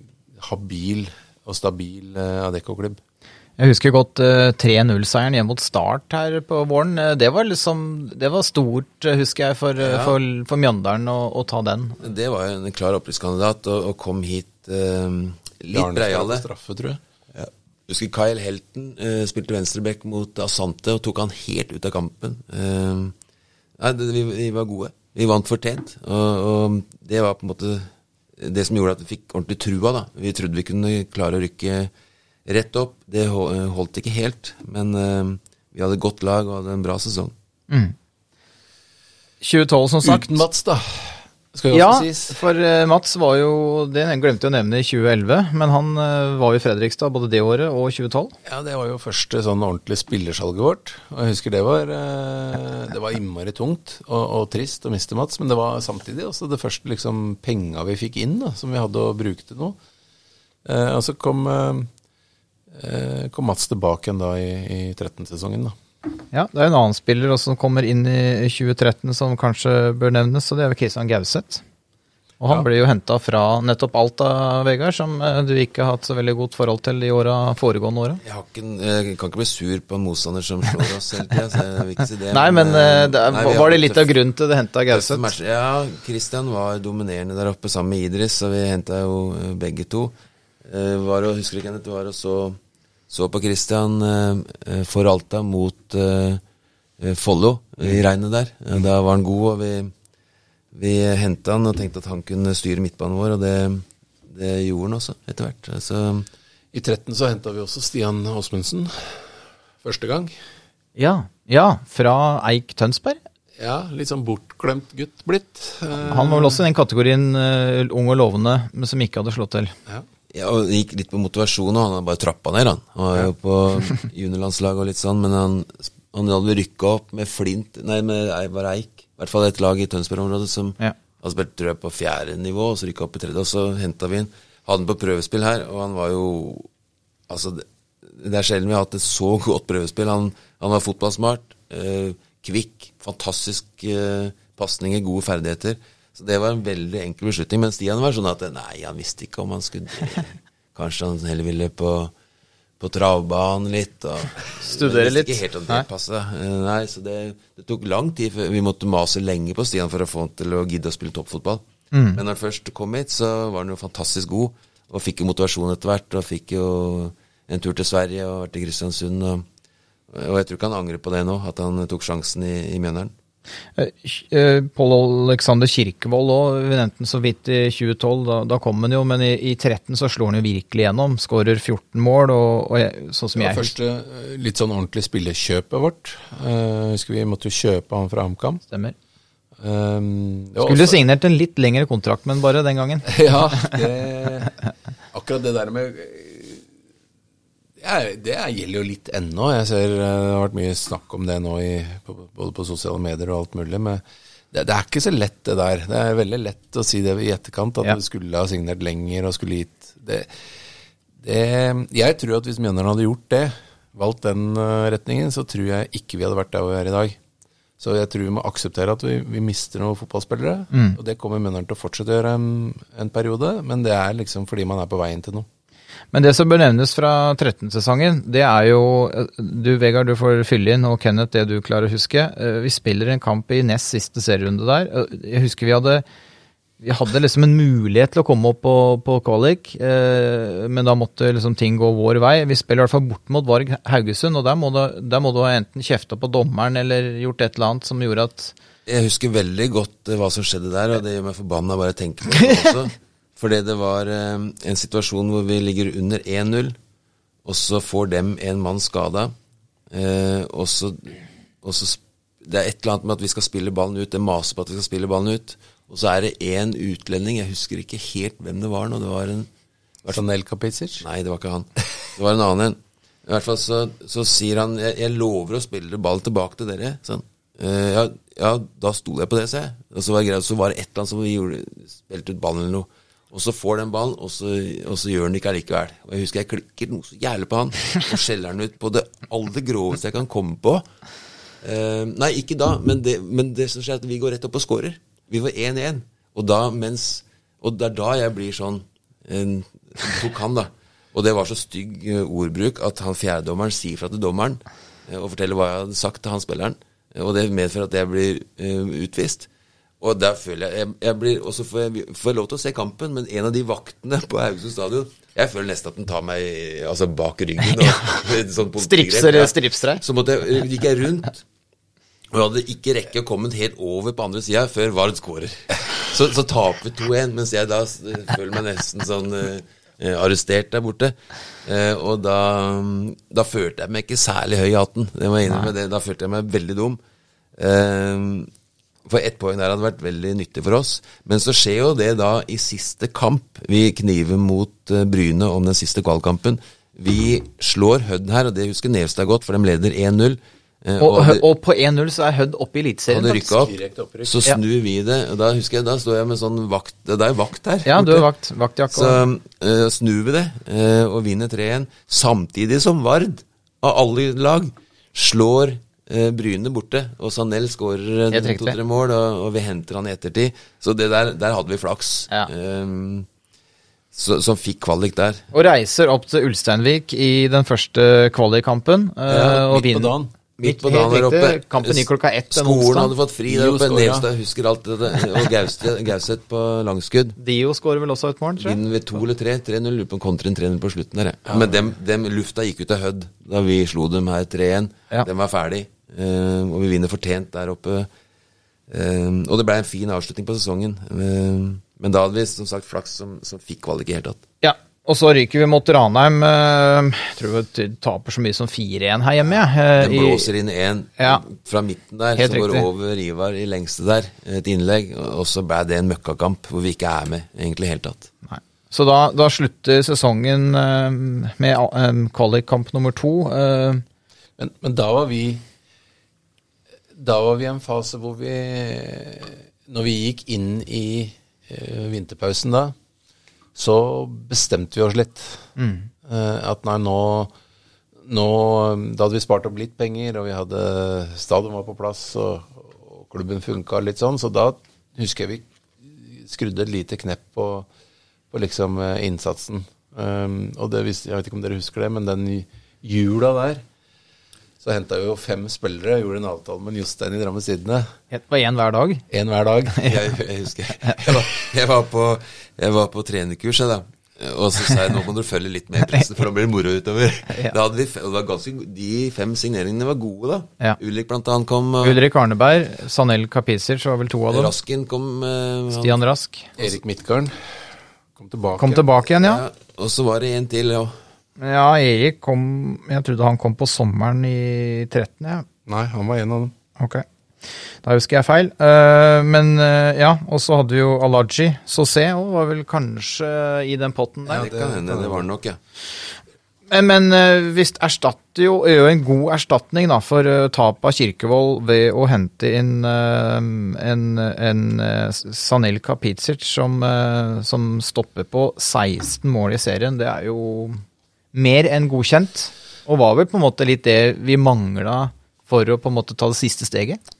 C: habil og stabil uh, Adecco-klubb.
B: Jeg husker godt uh, 3-0-seieren hjemme mot Start her på våren. Eh, Det var liksom, det var stort, eh, husker jeg, for, eh,
D: Ja.
B: for, for Mjøndalen å, å ta den.
D: Det var en klar opprykkskandidat, og, og kom hit eh, litt breiale.
C: Straffe, tror jeg.
D: Husker Kyle Helten eh, spilte venstreback mot Asante og tok han helt ut av kampen. Eh, nei, det, vi, vi var gode. Vi vant fortjent. Og, og det var på en måte det som gjorde at vi fikk ordentlig trua. da. Vi trodde vi kunne klare å rykke rett opp. Det holdt ikke helt, men eh, vi hadde godt lag og hadde en bra sesong.
B: 2012, som sagt.
C: Uten Mats, da.
B: Ja, for eh, Mats var jo Det glemte jeg å nevne i 2011, men han eh, var jo i Fredrikstad både det året og 2012.
C: Ja, det var jo første sånn ordentlig spillersalget vårt. Og jeg husker det var eh, Det var innmari tungt og, og trist å miste Mats, men det var samtidig også det første liksom penga vi fikk inn, da, som vi hadde å bruke til noe. Og så kom, kom Mats tilbake igjen da i, i 13-sesongen, da.
B: Ja, Det er en annen spiller også som kommer inn i 2013 som kanskje bør nevnes, og det er vel Kristian Gauseth. Og han
C: Ja.
B: ble jo henta fra nettopp Alta, Vegard, som eh, du ikke har hatt så veldig godt forhold til de åra, foregående åra.
D: Jeg, ikke, jeg kan ikke bli sur på en motstander som slår oss hele tida, så jeg vil ikke si det.
B: Nei, men men det, er-
D: nei,
B: var det litt av grunnen til det henta Gauseth?
D: Ja, Christian var dominerende der oppe sammen med Idris, så vi henta jo eh, begge to. Eh, var og, husker Kenneth, du var og så, så på Christian eh, eh, for Alta mot eh, eh, Follo i regnet der. Eh, Da var han god, og vi, vi henta han og tenkte at han kunne styre midtbanen vår, og det, det gjorde han også, etter hvert. Altså,
C: I 13 så henta vi også Stian Åsmundsen. Første gang.
B: Ja, ja, fra Eik Tønsberg.
C: Ja, litt sånn bortglemt gutt blitt. Eh,
B: Han var vel også i den kategorien uh, ung og lovende, men som ikke hadde slått til.
C: ja.
D: Ja, og det gikk litt på motivasjon, og han hadde bare trappa ned, han. Han var jo på juniorlandslaget og litt sånn, men han, han hadde rykka opp med Flint Nei, med Eivar Eik. I hvert fall et lag i Tønsberg-området som
B: Ja.
D: hadde spilt tror jeg, på fjerde nivå, og så rykka opp i tredje, og så henta vi inn. Hadde han på prøvespill her, og han var jo Altså, det, det er sjelden vi har hatt et så godt prøvespill. Han, han var fotballsmart, eh, kvikk, fantastisk eh, pasninger, gode ferdigheter. Så det var en veldig enkel beslutning. Men Stian var sånn at nei, han visste ikke om han skulle Kanskje han heller ville på, på travbanen litt. Og,
B: Studere litt.
D: Ikke helt om det passet. Eh, Nei, så det, det tok lang tid før vi måtte mase lenge på Stian for å få han til å gidde å spille toppfotball.
B: Mm.
D: Men når han først kom hit, så var han jo fantastisk god. og fikk jo motivasjon etter hvert. Og fikk jo en tur til Sverige og vært i Kristiansund. Og, og jeg tror ikke han angrer på det nå, at han tok sjansen i, i Mjøndalen.
B: Eh, eh, Pål Alexander Kirkevold òg, vi nevnte han så vidt i 2012. Da, da kom han jo, men i, i 13 så slår han jo virkelig gjennom. Skårer 14 mål, og, og jeg, sånn som
C: Det
B: jeg
C: var første eh, litt sånn ordentlig spillekjøpet vårt. Uh, husker vi måtte jo kjøpe han fra HamKam.
B: stemmer.
C: Um,
B: Skulle
C: også-
B: signert en litt lengre kontrakt, men bare den gangen.
C: Ja, det, akkurat det der med det, er, det er, gjelder jo litt ennå. Jeg ser eh, det har vært mye snakk om det nå, i, på, både på sosiale medier og alt mulig. Men det, det er ikke så lett, det der. Det er veldig lett å si det i etterkant, at
B: Ja.
C: du skulle ha signert lenger og skulle gitt det, det Jeg tror at hvis Mjøndalen hadde gjort det, valgt den eh, retningen, så tror jeg ikke vi hadde vært der vi er i dag. Så jeg tror vi må akseptere at vi, vi mister noen fotballspillere. Og det kommer Mjøndalen til å fortsette å gjøre en, en periode, men det er liksom fordi man er på veien til noe.
B: Men det som bør nevnes fra 13-sesongen, det er jo Du Vegard, du får fylle inn, og Kenneth, det du klarer å huske. Eh, Vi spiller en kamp i nest siste serierunde der. Eh, Jeg husker vi hadde vi hadde liksom en mulighet til å komme opp på, på kvalik, eh, men da måtte liksom ting gå vår vei. Vi spiller i hvert fall bort mot Varg Haugesund, og der må, du, der må du enten kjefta på dommeren eller gjort et eller annet som gjorde at
D: Jeg husker veldig godt eh, hva som skjedde der, og det gjør meg forbanna bare å tenke på det også. Fordi det var eh, en situasjon hvor vi ligger under 1-0, og så får dem en mann skada. Eh, og så, og så Det er et eller annet med at vi skal spille ballen ut, det maser på at vi skal spille ballen ut. Og så er det én utlending, jeg husker ikke helt hvem det var nå, det var en
C: Chanel Kapicic?
D: Nei, det var ikke han. Det var en annen en. I hvert fall så, så sier han jeg, 'Jeg lover å spille ball tilbake til dere'. Sånn. Uh, ja, ja, da sto jeg på det, sa jeg. Og så var det greit, så var det et eller annet som vi gjorde, spilte ut ballen eller noe. Og så får den ballen, og så, og så gjør den ikke allikevel. Og jeg husker jeg klikker noe så jævlig på han, og skjeller han ut på det aller groveste jeg kan komme på. Uh, nei, ikke da, men det, men det som skjer, er at vi går rett opp og scorer. Vi var 1-1. Og Og det er da jeg blir sånn en, Tok han, da. Og det var så stygg eh, ordbruk at han fjerdedommeren sier fra til dommeren eh, og forteller hva jeg hadde sagt til han spilleren. Og det medfører at jeg blir uh, utvist. Og der føler jeg, jeg, jeg blir, Og så får jeg, får jeg lov til å se kampen, men en av de vaktene på Haugesund stadion Jeg føler nesten at den tar meg altså bak ryggen. Og, sånn
B: Stripser,
D: ja.
B: stripser deg.
D: Så måtte jeg, gikk jeg rundt, og jeg hadde ikke rekke å komme helt over på andre sida før Vard skårer. Så, så taper vi 2-1, mens jeg da føler meg nesten sånn eh, eh, arrestert der borte. Uh, og da, da følte jeg meg ikke særlig høy i hatten. Det må jeg innrømme. Da følte jeg meg veldig dum. Eh, for ett poeng der hadde vært veldig nyttig for oss. Men så skjer jo det da i siste kamp. Vi kniver mot eh, Bryne om den siste kvalkampen. Vi slår Hødd her, og det husker Nevstad godt, for de leder 1-0.
B: Og,
D: Og,
B: og på 1-0 så er Hødd oppe i Eliteserien.
D: Og
B: det
D: rykker opp, så snur vi det. Og da husker jeg, da står jeg med sånn vakt Det er jo vakt her.
B: Ja, du er vakt, vaktjakke.
D: Så eh, snur vi det uh, og vinner 3-1. Samtidig som Vard, av alle lag, slår eh, Bryne borte. Og Sanel skårer
B: riktig.
D: to-tre mål, og, og vi henter han i ettertid. Så det der, der hadde vi flaks.
B: Ja.
D: Um, så, som fikk kvalik der.
B: Og reiser opp til Ulsteinvik i den første kvalikkampen. eh,
C: Ja,
B: og
C: midt på
B: vinner-
C: dagen.
D: Midt på dagen der oppe.
B: Kampen gikk klokka ett
D: Skolen hadde fått fri der oppe. Nevstad husker alt det. Og Gauseth på langskudd.
B: Dio skårer vel også et mål, tror jeg.
D: Vinner vi to eller tre? 3-0. Lurer på om kontra en 3-0 på slutten der. jeg. Men dem, dem, lufta gikk ut av Hødd da vi slo dem her 3-1.
B: Ja.
D: Den var ferdig. Eh, og vi vinner fortjent der oppe. Eh, og det ble en fin avslutning på sesongen. Eh, men da hadde vi som sagt flaks som, som fikk kvalik i hele tatt.
B: Ja, og så ryker vi mot Ranheim. Jeg tror vi taper så mye som 4-1 her hjemme. jeg, eh,
D: Den blåser inn én
B: Ja.
D: fra midten der,
B: Helt
D: som går over Ivar i lengste der. Et innlegg. Og så ble det en møkkakamp hvor vi ikke er med egentlig i hele tatt.
B: Nei. Så da, da slutter sesongen med kvalikkamp nummer to. eh,
C: Men, men da var vi Da var vi i en fase hvor vi Når vi gikk inn i eh, vinterpausen da, så bestemte vi oss litt. Eh, at nei, nå, nå Da hadde vi spart opp litt penger, og vi hadde stadion var på plass, og, og klubben funka litt sånn, så da husker jeg vi skrudde et lite knepp på, på liksom eh, innsatsen. Um, og det, jeg vet ikke om dere husker det, men den jula der så henta vi jo fem spillere. Gjorde en avtale med Jostein i Drammens Tidende.
B: Det var én hver dag.
C: Én hver dag.
D: Jeg, jeg husker jeg var, jeg var på, jeg var på trenerkurs jeg da, Og så sa jeg nå må du følge litt med i pressen, for da blir det moro utover.
B: Ja.
D: Da hadde vi, og det var ganske, de fem signeringene var gode, da.
B: Ja.
D: Ulrik blant annet kom. Uh,
B: Ulrik Arneberg, Sanel Kapisic var vel to av dem.
D: Rasken kom. Uh,
B: Stian Rask
C: Erik Midtgarden kom tilbake.
B: kom tilbake igjen, ja.
D: ja. Og så var det en til, ja.
B: Ja, Erik kom Jeg trodde han kom på sommeren i 13, ja.
C: Nei, han var en av dem.
B: Ok. Da husker jeg feil. Uh, men uh, ja, og så hadde vi jo Alaji Sosé og var vel kanskje i den potten der.
D: Det det, hende, det var det nok, ja.
B: Men, hvis eh, visst erstatter jo er jo en god erstatning da, for uh, tap av Kirkevold ved å hente inn uh, en, en eh, Sanel Kapizic som, eh, som stopper på 16 mål i serien. Det er jo mer enn godkjent, og var vel på en måte litt det vi mangla for å på en måte ta det siste steget.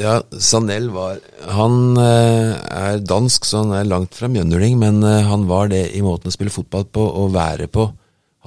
D: Ja, Sanel var Han eh, er dansk, så han er langt fra mjøndøling, men eh, han var det i måten å spille fotball på og være på.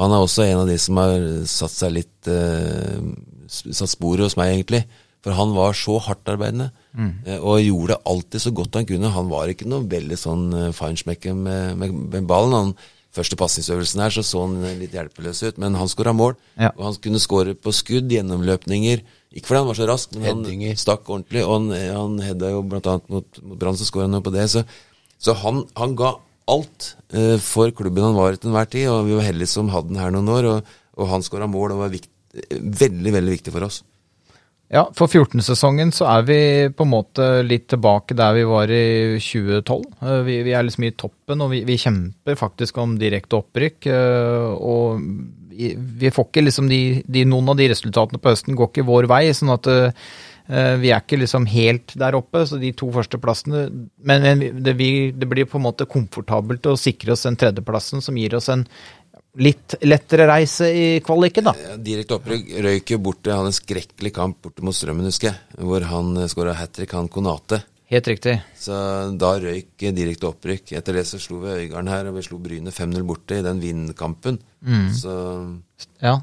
D: Han er også en av de som har satt seg litt eh, Satt sporet hos meg, egentlig. For han var så hardtarbeidende, mm. og gjorde alltid så godt han kunne. Han var ikke noe veldig sånn feinschmecker med, med, med ballen. Han, første pasningsøvelsen her så så han litt hjelpeløs ut, men han skåra mål.
B: Ja.
D: Og han kunne skåre på skudd, gjennomløpninger. Ikke fordi han var så rask, men han stakk ordentlig. Og han, han hedda jo annet mot, mot Brann, så skåra han jo på det. Så, så han, han ga alt uh, for klubben han var til enhver tid, og vi var heldige som hadde han her noen år. Og, og han skåra mål og var vikt, eh, veldig, veldig viktig for oss.
B: Ja, for 14-sesongen så er vi på en måte litt tilbake der vi var i 2012. Eh, Vi, vi er liksom i toppen, og vi, vi kjemper faktisk om direkte opprykk. eh, Og vi, får ikke liksom de, de Noen av de resultatene på høsten går ikke vår vei, sånn at eh, vi er ikke liksom helt der oppe, så de to første plassene Men, men det, vi, det blir på en måte komfortabelt å sikre oss den tredjeplassen, som gir oss en litt lettere reise i kvaliken, da.
D: Ja, Direkte opprykk røyk jo borte. Han hadde en skrekkelig kamp borte mot Strømmen, husker jeg. Hvor han skåra hat trick, han Konate.
B: Helt riktig.
D: Så da røyk eh, direkte opprykk. Etter det så slo vi Øygarden her, og vi slo Bryne 5-0 borte i den vindkampen. Så
B: Ja.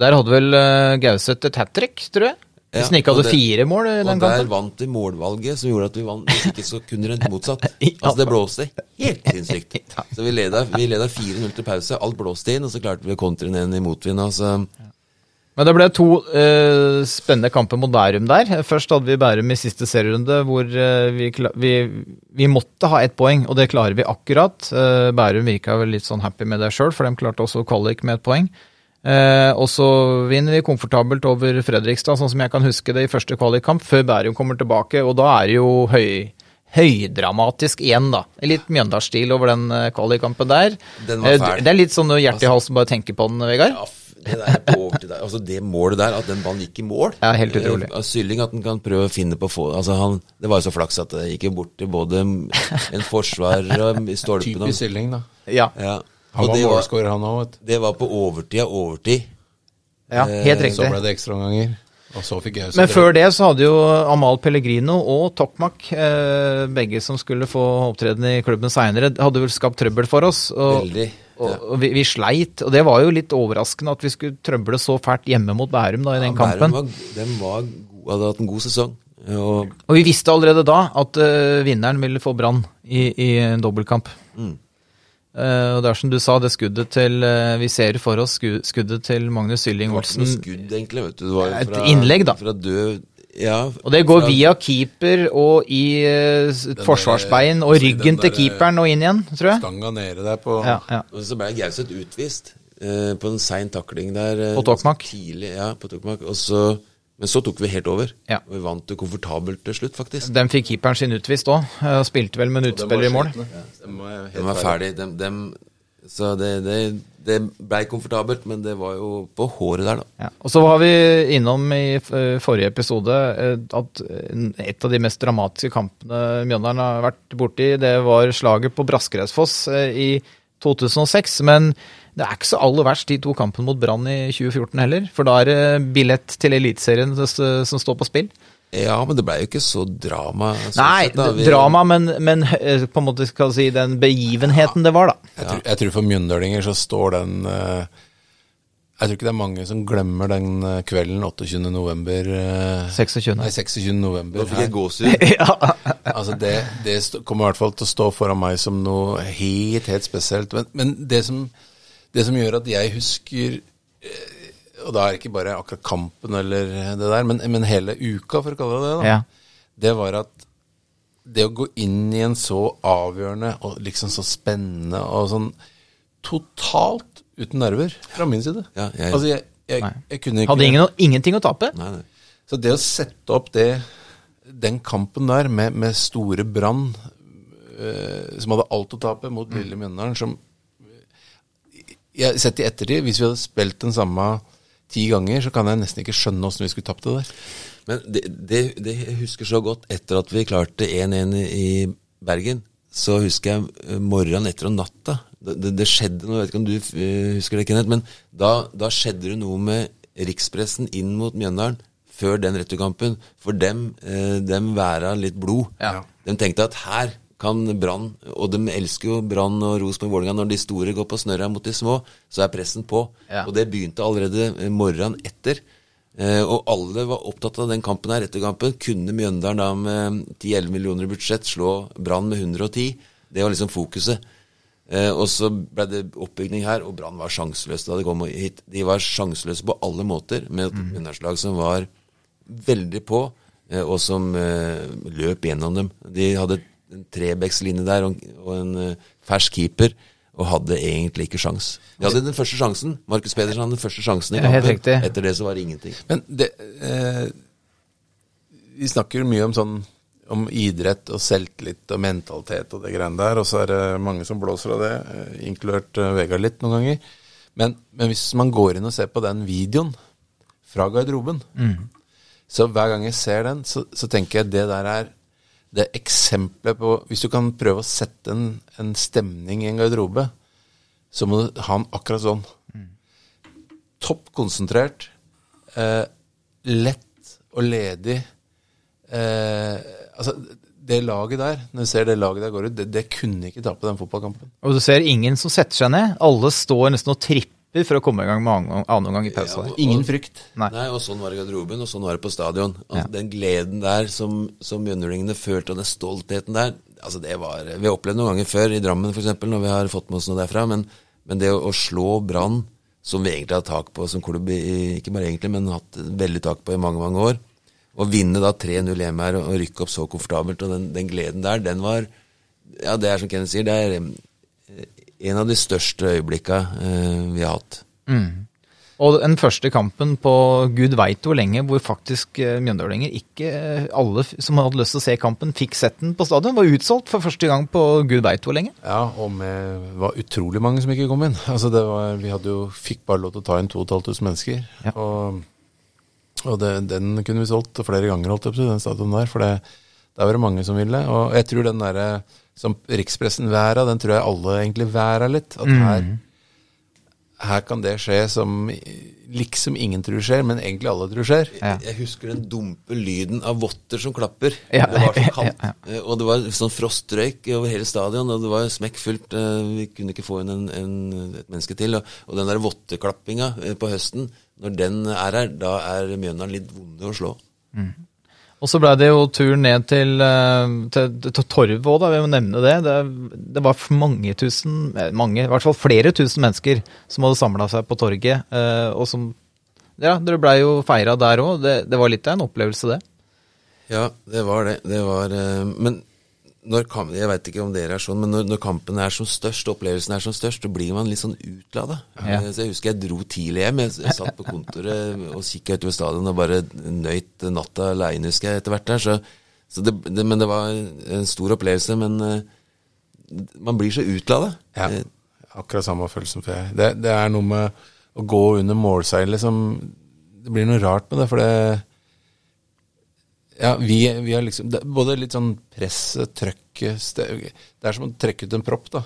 B: Der hadde vel uh, Gauseth et hat trick, tror jeg.
D: Ja,
B: Hvis han ikke hadde
D: det-
B: fire mål i
D: Og
B: den
D: der
B: kampen.
D: vant de målvalget som gjorde at vi vant. Hvis ikke så kunne det rent motsatt. Altså Det blåste helt sinnssykt. Så vi leda, vi leda 4-0 til pause. Alt blåste inn, og så klarte vi å kontre ned i motvind. Altså.
B: Men det ble to uh, spennende kamper mot Bærum der. Først hadde vi Bærum i siste serierunde, hvor uh, vi, vi, vi måtte ha ett poeng, og det klarer vi akkurat. Uh, Bærum virka vel litt sånn happy med det sjøl, for de klarte også kvalik med ett poeng. Eh, og så vinner vi komfortabelt over Fredrikstad, sånn som jeg kan huske det i første kvalikkamp, før Bærum kommer tilbake, og da er det jo høy, høydramatisk igjen, da. Litt Mjøndalsstil over den eh, kvalikkampen der.
D: Den var
B: Eh, det er litt sånn hjerte i halsen bare å tenke på den, Vegard.
D: Ja, det der der, altså det målet der, at den ballen gikk i mål
B: Ja, helt utrolig.
D: Eh, Sylling at han kan prøve å finne på å få altså han, Det var jo så flaks at det gikk bort til både en forsvarer og stolpen.
C: Typisk Sylling, da.
B: Ja,
D: Ja.
C: Han var
D: det var,
C: målskårer, han òg,
D: det var på overtid av overtid.
B: ja helt
D: Eh,
B: riktig.
C: Så ble det ekstraomganger. Og så fikk jeg
B: Men før det så hadde jo Amal Pellegrino og Tokmak, eh, begge som skulle få opptreden i klubben seinere, hadde vel skapt trøbbel for oss. Og,
D: Veldig.
B: og, og vi, vi sleit, og det var jo litt overraskende at vi skulle trøble så fælt hjemme mot Bærum da i den
D: Ja, Bærum var, den var god, hadde hatt en god sesong. Og
B: Og vi visste allerede da at uh, vinneren ville få Brann i, i en dobbeltkamp.
D: Mm.
B: Eh, og det er som du sa, det skuddet til eh, Vi ser for oss sku- skuddet til Magnus Sylling
D: det var ikke noe skudd, egentlig. vet du. Det var jo
B: Et innlegg, da.
D: Fra død Ja.
B: Og det går
D: fra-
B: via keeper og i
C: uh,
B: forsvarsbein og
C: altså,
B: ryggen
C: der,
B: til keeperen og inn igjen, tror jeg.
C: Stanga nede der på
B: Ja, ja.
D: Og så ble Gauseth utvist på en sein takling der.
B: På Tokmak?
D: Tidlig, ja, på Tokmak. Og så, men så tok vi helt over.
B: Ja.
D: Og vi vant det komfortabelt til slutt, faktisk.
B: Den fikk keeperen sin utvist òg, og spilte vel med en utspiller i mål.
C: Den var helt
D: De var ferdig. Dem, dem, så det, det, det blei komfortabelt, men det var jo på håret der, da.
B: Ja. Og så var vi innom i eh, forrige episode eh, at eh, et av de mest dramatiske kampene Mjøndalen har vært borti, det var slaget på Braskereidfoss eh, i 2006. Men det er ikke så aller verst de to kampene mot Brann i 2014 heller. For da er det billett til Eliteserien som står på spill.
D: Ja, men det blei jo ikke så drama.
B: Nei,
D: sett, da. Vi-
B: drama, men, men eh, på en måte skal jeg si den begivenheten det var, da.
C: Jeg, tror, jeg tror for mjøndølinger så står den eh, Jeg tror ikke det er mange som glemmer den eh, kvelden 28. november. eh,
B: 26.
C: Nei, 26. november.
D: Da fikk jeg gåsehud.
B: ja.
C: Altså det, det kommer i hvert fall til å stå foran meg som noe helt, helt spesielt. Men, men det, som, det som gjør at jeg husker eh, Og da er det ikke bare akkurat kampen eller det der, men, men hele uka, for å kalle det det, da.
B: Ja.
C: Det var at det å gå inn i en så avgjørende og liksom så spennende og sånn totalt uten nerver fra min side.
D: Ja, jeg-
C: altså jeg, jeg, jeg kunne ikke
B: Hadde ingen, ingenting å tape.
D: Nei, nei.
C: så det å sette opp det, den kampen der med, med store Brann, eh, som hadde alt å tape, mot lille Mjøndalen, som jeg Sett i ettertid, hvis vi hadde spilt den samme ti ganger, så kan jeg nesten ikke skjønne åssen vi skulle tapt det der.
D: Men det, det, det jeg husker så godt etter at vi klarte 1-1 i Bergen, så husker jeg eh, morgenen etter og natta. Det, det, det skjedde noe, jeg vet ikke om du eh, husker det, Kenneth, men da, da skjedde det noe med rikspressen inn mot Mjøndalen før den returkampen. For dem, eh, dem væra litt blod.
B: Ja.
D: De tenkte at her kan Brann, og de elsker jo Brann og Rosenborg Vålerenga, når de store går på snørra mot de små, så er pressen på.
B: Ja.
D: Og det begynte allerede eh, morgenen etter. Eh, og alle var opptatt av den kampen her etter kampen. Kunne Mjøndalen da med 10-11 millioner i budsjett slå Brann med 110? Det var liksom fokuset. Eh, og så ble det oppbygning her, og Brann var sjanseløse da de kom hit. De var sjanseløse på alle måter, med et Mjøndalslag som var veldig på, og som løp gjennom dem. De hadde en trebekslinje der og, og en uh, fersk keeper, og hadde egentlig ikke sjans. De hadde den første sjansen. Markus Pedersen hadde den første sjansen i kampen. Etter det så var det ingenting.
C: Men det eh, Vi snakker mye om sånn om idrett og selvtillit og mentalitet og det greiene der, og så er det mange som blåser av det, eh, inkludert eh, Vegard litt noen ganger. Men, men hvis man går inn og ser på den videoen fra garderoben, så hver gang jeg ser den, så, så tenker jeg det der er det eksempelet på Hvis du kan prøve å sette en, en stemning i en garderobe, så må du ha den akkurat sånn. Topp konsentrert, eh, lett og ledig. Eh, altså, det laget der, når du ser det laget der går ut, det, det kunne ikke tape den fotballkampen.
B: Og du ser ingen som setter seg ned. Alle står nesten og tripper for å komme i gang med annen annen omgang i pausa.
D: Ja.
C: Ingen frykt.
B: Nei.
D: Nei, og sånn var det i garderoben, og sånn var det på stadion. Altså, Den gleden der som, som mjøndalingene følte, og den stoltheten der altså det var, Vi har opplevd noen ganger før, i Drammen f.eks., når vi har fått med oss noe derfra. Men, men det å, å slå Brann, som vi egentlig har tak på som klubb, i, ikke bare egentlig, men hatt veldig tak på i mange, mange år, og vinne da 3-0 hjemme her og, og rykke opp så komfortabelt, og den, den gleden der, den var Ja, det er som Kenneth sier, det er en av de største øyeblikka eh, vi har hatt.
B: Og den første kampen på gud veit hvor lenge, hvor faktisk eh, mjøndølinger ikke eh, alle som hadde lyst til å se kampen, fikk sett den på stadion. Var utsolgt for første gang på gud veit hvor lenge.
C: Ja, og det var utrolig mange som ikke kom inn. Altså det var, vi hadde jo, fikk bare lov til å ta inn 2500 mennesker.
B: Ja.
C: Og, og det, den kunne vi solgt flere ganger, holdt jeg på å si, den stadion der. For det, der var det mange som ville. Og jeg tror den derre som rikspressen væra, den tror jeg alle egentlig væra litt. At her, her kan det skje som liksom ingen tror skjer, men egentlig alle tror skjer.
B: Ja.
D: Jeg husker den dumpe lyden av votter som klapper.
B: Ja.
D: Det var så kaldt.
B: Ja,
D: Eh, Og det var sånn frostrøyk over hele stadion, og det var smekkfullt. eh, Vi kunne ikke få inn en, en, et menneske til. Og, og den der votteklappinga eh, på høsten, når den er her, da er Mjøndalen litt vonde å slå.
B: Og så blei det jo tur ned til, eh, til, til Torvet òg, vi må nevne det. det. Det var mange tusen, eh, mange, i hvert fall flere tusen mennesker som hadde samla seg på torget. eh, Og som Ja, dere blei jo feira der òg. Det, det var litt av en opplevelse, det.
D: Ja, det var det. Det var Men når jeg vet ikke om dere er sånn, men når, når kampen er som størst, opplevelsen er som størst, så blir man litt sånn utlada.
B: Ja.
D: Så jeg husker jeg dro tidlig hjem. Jeg, jeg satt på kontoret og kikka utover stadion og bare nøyt natta aleine, husker jeg, etter hvert der. Så, så det, det, men det var en stor opplevelse. Men eh, man blir så utlada.
C: Ja.
D: Eh,
C: Akkurat samme følelsen for jeg. Det, det er noe med å gå under målseilet som Det blir noe rart med det, for det Ja, vi, vi har liksom Både litt sånn presset, trøkket Det er som å trekke ut en propp, da.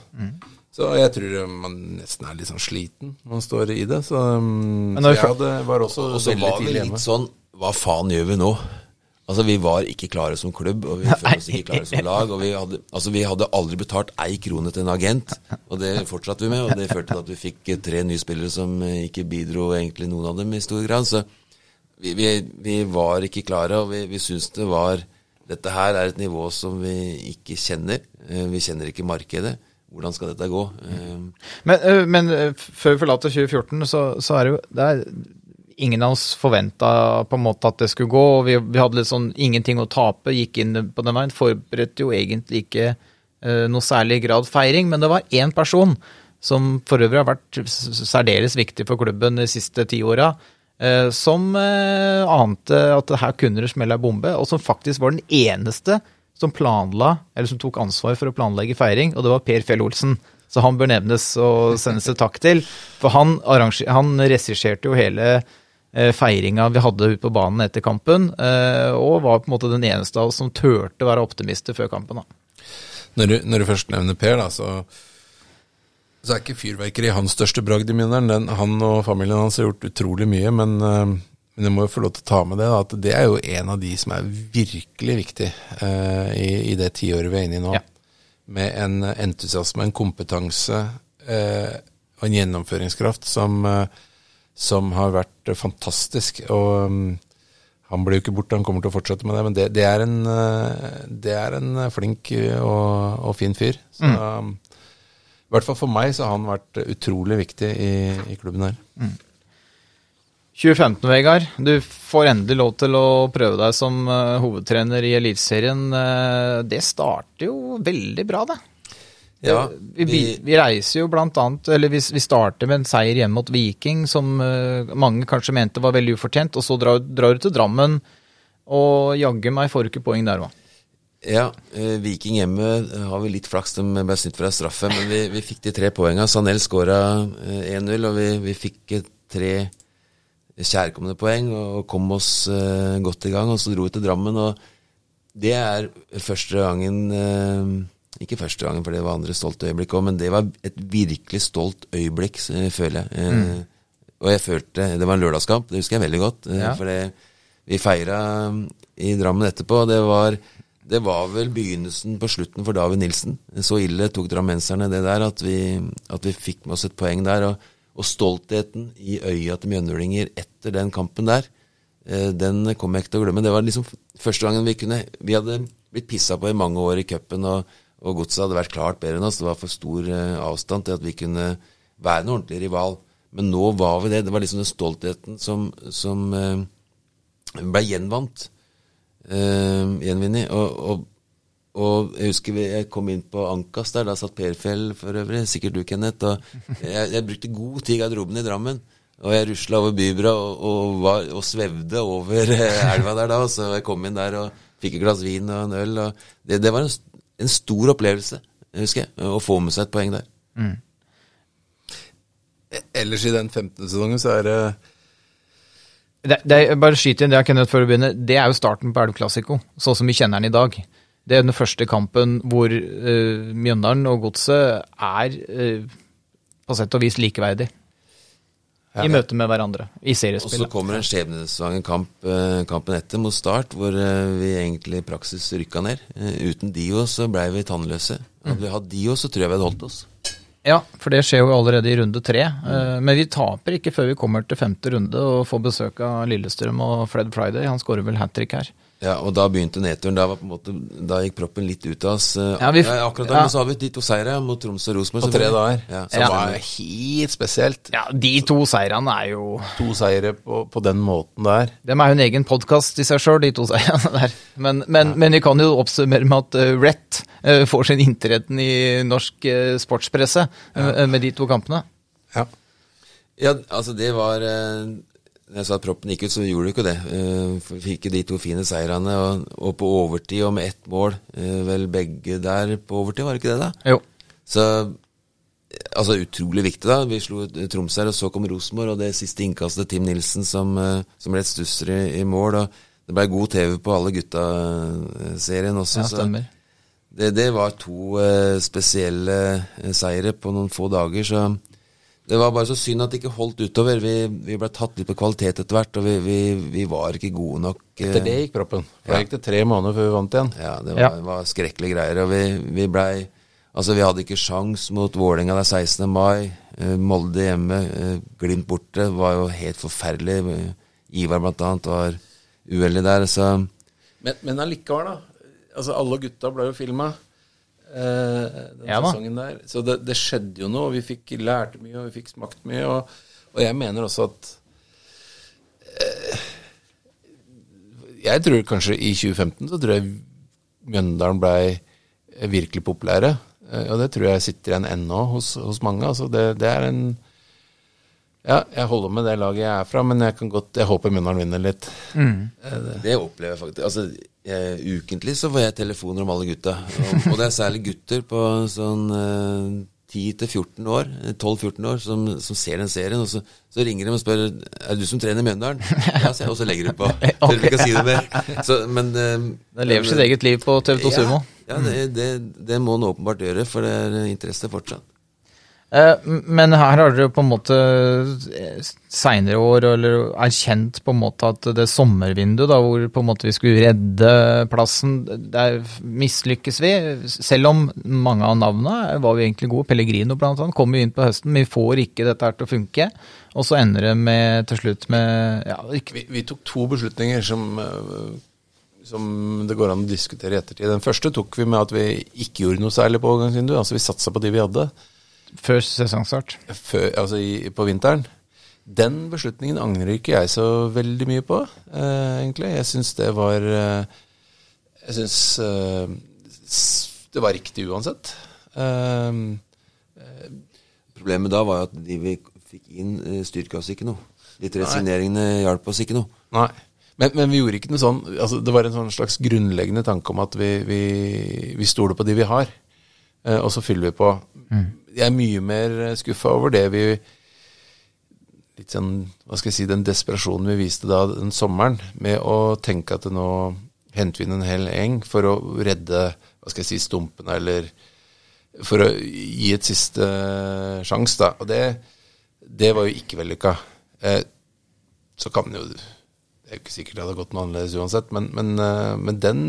C: Så jeg tror man nesten er litt sånn sliten når man står i det. Så, um, så jeg hadde, var også
D: Og så
C: veldig
D: var vi litt sånn Hva faen gjør vi nå? Altså, vi var ikke klare som klubb, og vi følte oss ikke klare som lag. Og vi hadde, altså, vi hadde aldri betalt ei krone til en agent, og det fortsatte vi med. Og det førte til at vi fikk tre nye spillere som eh, ikke bidro, egentlig noen av dem, i stor grad. Så vi, vi, vi var ikke klare, og vi, vi syns det var Dette her er et nivå som vi ikke kjenner. Eh, Vi kjenner ikke markedet. Hvordan skal dette gå? Eh,
B: Men, øh, men før vi forlater 2014, så, så er det jo det er, Ingen av oss forventa på en måte at det skulle gå. og Vi, vi hadde litt sånn ingenting å tape, gikk inn på den veien. Forberedte jo egentlig ikke uh, noe særlig grad feiring, men det var én person som for øvrig har vært særdeles viktig for klubben de siste ti åra, som øh, ante at her kunne det smelle ei bombe, og som faktisk var den eneste som planla, eller som tok ansvar for å planlegge feiring, og det var Per Fjell Olsen. Så han bør nevnes og sendes et takk til. For han, han regisserte jo hele eh, feiringa vi hadde ute på banen etter kampen, eh, og var på en måte den eneste av oss som turte å være optimister før kampen. da.
C: Når du, når du først nevner Per, da, så, så er ikke fyrverkeri hans største bragd i minnet. Han og familien hans har gjort utrolig mye, men, eh, men jeg må jo få lov til å ta med det, da, at det er jo en av de som er virkelig viktig eh, i, i det tiåret vi er inne i nå.
B: Ja.
C: Med en entusiasme, en kompetanse eh, og en gjennomføringskraft som, eh, som har vært eh, fantastisk. Og mm, han blir jo ikke borte, han kommer til å fortsette med det. Men det, det, er, en, eh, det er en flink eh, og, og fin fyr. Så, um, I hvert fall for meg så har han vært utrolig viktig i, i klubben her.
B: 2015, Vegard. Du får endelig lov til å prøve deg som uh, hovedtrener i Eliteserien. Uh, det starter jo veldig bra, det.
D: ja,
B: Vi, vi, vi reiser jo blant annet, eller vi, vi starter med en seier hjemme mot Viking, som uh, mange kanskje mente var veldig ufortjent, og så drar, drar du til Drammen, og jaggu meg får du ikke poeng der òg.
D: Ja, eh, Viking hjemme eh, har vi litt flaks, de ble snytt fra straffe. Men vi, vi fikk de tre poengene. Sanel skåra eh, 1-0, og vi, vi fikk eh, tre kjærkomne poeng og kom oss eh, godt i gang. Og så dro vi til Drammen, og det er første gangen eh, Ikke første gangen, for det var andre stolte øyeblikk òg, men det var et virkelig stolt øyeblikk, eh, føler jeg. Mm. Og jeg følte Det var en lørdagskamp, det husker jeg veldig godt. eh,
B: Ja.
D: For vi feira i Drammen etterpå. og Det var det var vel begynnelsen på slutten for David Nilsen. Så ille tok drammenserne det der at vi, at vi fikk med oss et poeng der. Og, og stoltheten i øya til mjøndølinger etter den kampen der, eh, den kommer jeg ikke til å glemme. Det var liksom første gangen vi kunne Vi hadde blitt pissa på i mange år i cupen, og, og godset hadde vært klart bedre enn oss. Det var for stor eh, avstand til at vi kunne være en ordentlig rival. Men nå var vi det. Det var liksom den stoltheten som, som eh, ble gjenvant uh, gjenvunnet. Og, og, og jeg husker jeg kom inn på Ankas der, da satt Perfjell for øvrig, sikkert du, Kenneth. Og jeg, jeg brukte god tid i garderoben i Drammen. Og jeg rusla over Bybra og, og, var, og svevde over eh, elva der da. Så jeg kom inn der og fikk et glass vin og en øl. Og det, det var en, en stor opplevelse, husker jeg, å få med seg et poeng der.
C: Ellers i den 15. sesongen så er det
B: Det, det bare skyt inn det, Kenneth, før du begynner. Det er jo starten på Elv Classico, sånn som vi kjenner den i dag. Det er den første kampen hvor uh, Mjøndalen og Godset er uh, på sett og vis likeverdig. I møte med hverandre, i seriespillet.
D: Og så kommer en skjebnesvanger kamp uh, kampen etter mot Start, hvor vi egentlig i praksis rykka ned. Uten Dio så blei vi tannløse. Hadde vi hatt Dio, så tror jeg vi hadde holdt oss.
B: Ja, for det skjer jo allerede i runde tre. Eh, Men vi taper ikke før vi kommer til femte runde og får besøk av Lillestrøm og Fred Friday. Han skårer vel hat trick her.
D: Ja, og da begynte nedturen. Da, var på en måte, da gikk proppen litt ut av oss. Eh,
B: Ja, vi ja,
D: akkurat da,
B: ja.
D: men så har vi de to seire mot Troms og Rosenborg.
C: på tre dager.
D: Ja,
C: som
B: Ja.
C: var helt spesielt.
B: Ja, de to seirene er jo
C: To seire på, på den måten der.
B: De er jo en egen podkast i seg sjøl, de to seirene der. Men, men, men vi kan jo oppsummere med at uh, Rett eh, får sin inntreden i norsk eh, sportspresse eh, med de to kampene.
C: Ja.
D: Ja, altså det var eh, Når jeg sa at proppen gikk ut, så gjorde det ikke det. Eh, Vi fikk de to fine seirene, og, og på overtid og med ett mål. eh, Vel begge der på overtid, var det ikke det, da?
B: Jo.
D: Så altså utrolig viktig, da. Vi slo et- Troms her, og så kom Rosenborg, og det siste innkastet Tim Nilsen som, eh, som ble stusser i, i mål. og Det ble god TV på alle gutta-serien også.
B: Ja,
D: så
B: stemmer.
D: det, det var to eh, spesielle eh, seire på noen få dager, så Det var bare så synd at det ikke holdt utover. Vi, vi ble tatt litt på kvalitet etter hvert, og vi, vi, vi var ikke gode nok. eh,
C: Etter det gikk proppen. For da gikk det tre måneder før vi vant igjen.
D: Ja, det var,
B: Ja.
D: var skrekkelige greier. Og vi, vi blei Altså, vi hadde ikke sjans mot Vålerenga den 16. mai. Eh, Molde hjemme, eh, Glimt borte. var jo helt forferdelig. Eh, Ivar blant annet var uheldig der, så
C: Men, men allikevel, da. Altså, alle gutta ble jo filma eh, den
B: Ja
C: sesongen der. Så det, det skjedde jo noe. og Vi fikk lært mye, og vi fikk smakt mye. Og, og jeg mener også at eh, Jeg tror kanskje i 2015 så tror jeg Mjøndalen blei virkelig populære. Eh, og det tror jeg sitter igjen ennå hos, hos mange. Altså det, det er en Ja, jeg holder med det laget jeg er fra, men jeg kan godt Jeg håper Mjøndalen vinner litt.
D: Det opplever jeg faktisk. Altså, jeg, ukentlig så får jeg telefoner om alle gutta. Og, og det er særlig gutter på sånn eh, 10-14 år, eh, 12-14 år, som, som ser den serien. Og så, så ringer de og spør Er det du som trener Mjøndalen. Ja, sier jeg, og så legger de på. Tør ikke si det mer. Så, men, eh,
B: Det lever sitt eget liv på TV2 Sumo.
D: Ja, ja det, det, det må den åpenbart gjøre, for det er interesse fortsatt.
B: Eh, Men her har dere på en måte seinere år eller erkjent på en måte at det sommervinduet da, hvor på en måte vi skulle redde plassen, der mislykkes vi. Selv om mange av navnene var vi egentlig gode. Pellegrino blant annet kommer jo inn på høsten. Vi får ikke dette her til å funke. Og så ender det med, til slutt med ja,
C: Vi, vi tok to beslutninger som, øh, som det går an å diskutere i ettertid. Den første tok vi med at vi ikke gjorde noe særlig på overgangsvinduet. Altså vi satsa på de vi hadde
B: før sesongstart.
C: før, altså i, på vinteren. Den beslutningen angrer ikke jeg så veldig mye på, eh, egentlig. Jeg syns det var eh, Jeg syns eh, det var riktig uansett. Eh,
D: Problemet da var at de vi fikk inn, eh, styrka oss ikke noe. De tre signeringene hjalp oss ikke noe.
C: Nei. Men, men vi gjorde ikke noe sånn altså Det var en sånn slags grunnleggende tanke om at vi, vi, vi stoler på de vi har, eh, og så fyller vi på. Jeg er mye mer skuffa over det vi Litt sånn, hva skal jeg si, den desperasjonen vi viste da den sommeren, med å tenke at nå henter vi inn en hel eng for å redde hva skal jeg si, stumpene, eller for å gi et siste sjanse, da. Og det, det var jo ikke vellykka. Eh, så kan man jo Det er jo ikke sikkert det hadde gått noe annerledes uansett, men, men, eh, men den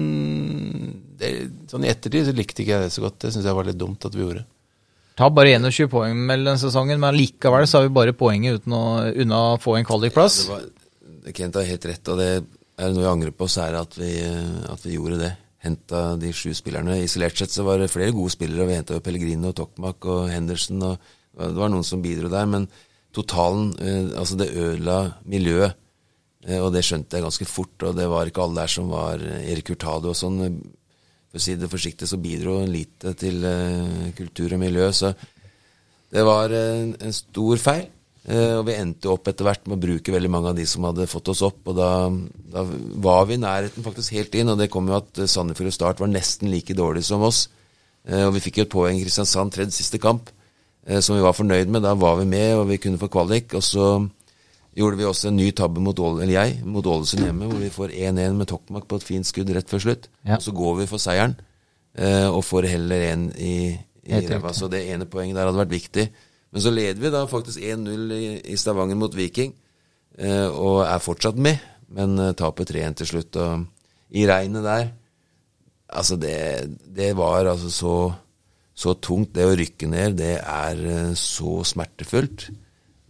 C: det, Sånn i ettertid så likte ikke jeg det så godt. Det syns jeg var litt dumt at vi gjorde.
B: Ta bare 21 poeng mellom sesongen, men likevel så har vi bare poenget uten å, unna å få en kvalikplass.
D: Var, Kent har helt rett, og det er noe jeg angrer på, så er det at vi, at vi gjorde det. Henta de sju spillerne. Isolert sett så var det flere gode spillere. og Vi henta Pellegrino, Tokmak og Henderson, og det var noen som bidro der. Men totalen, eh, altså det ødela miljøet, eh, og det skjønte jeg ganske fort. Og det var ikke alle der som var eh, Erik Hurtado og sånn. For å si det forsiktig, så bidro lite til uh, kultur og miljø. Så det var en, en stor feil. Uh, og vi endte opp etter hvert med å bruke veldig mange av de som hadde fått oss opp. Og da, da var vi i nærheten faktisk helt inn, og det kom jo at eh, Sandefjord og Start var nesten like dårlige som oss. Og vi fikk jo et poeng i Kristiansand tredje siste kamp, som vi var fornøyd med. Da var vi med, og vi kunne få kvalik. Og så gjorde vi også en ny tabbe mot Ål, eller jeg, mot Ålesund hjemme, hvor vi får 1-1 med Tokmak på et fint skudd rett før slutt.
B: Ja.
D: Og så går vi for seieren, eh, og får heller én i, i ræva. Så det ene poenget der hadde vært viktig. Men så leder vi da faktisk 1-0 i, i Stavanger mot Viking, eh, og er fortsatt med, men eh, taper 3-1 til slutt. Og i regnet der Altså, det, det var altså så, så tungt. Det å rykke ned, det er eh, så smertefullt.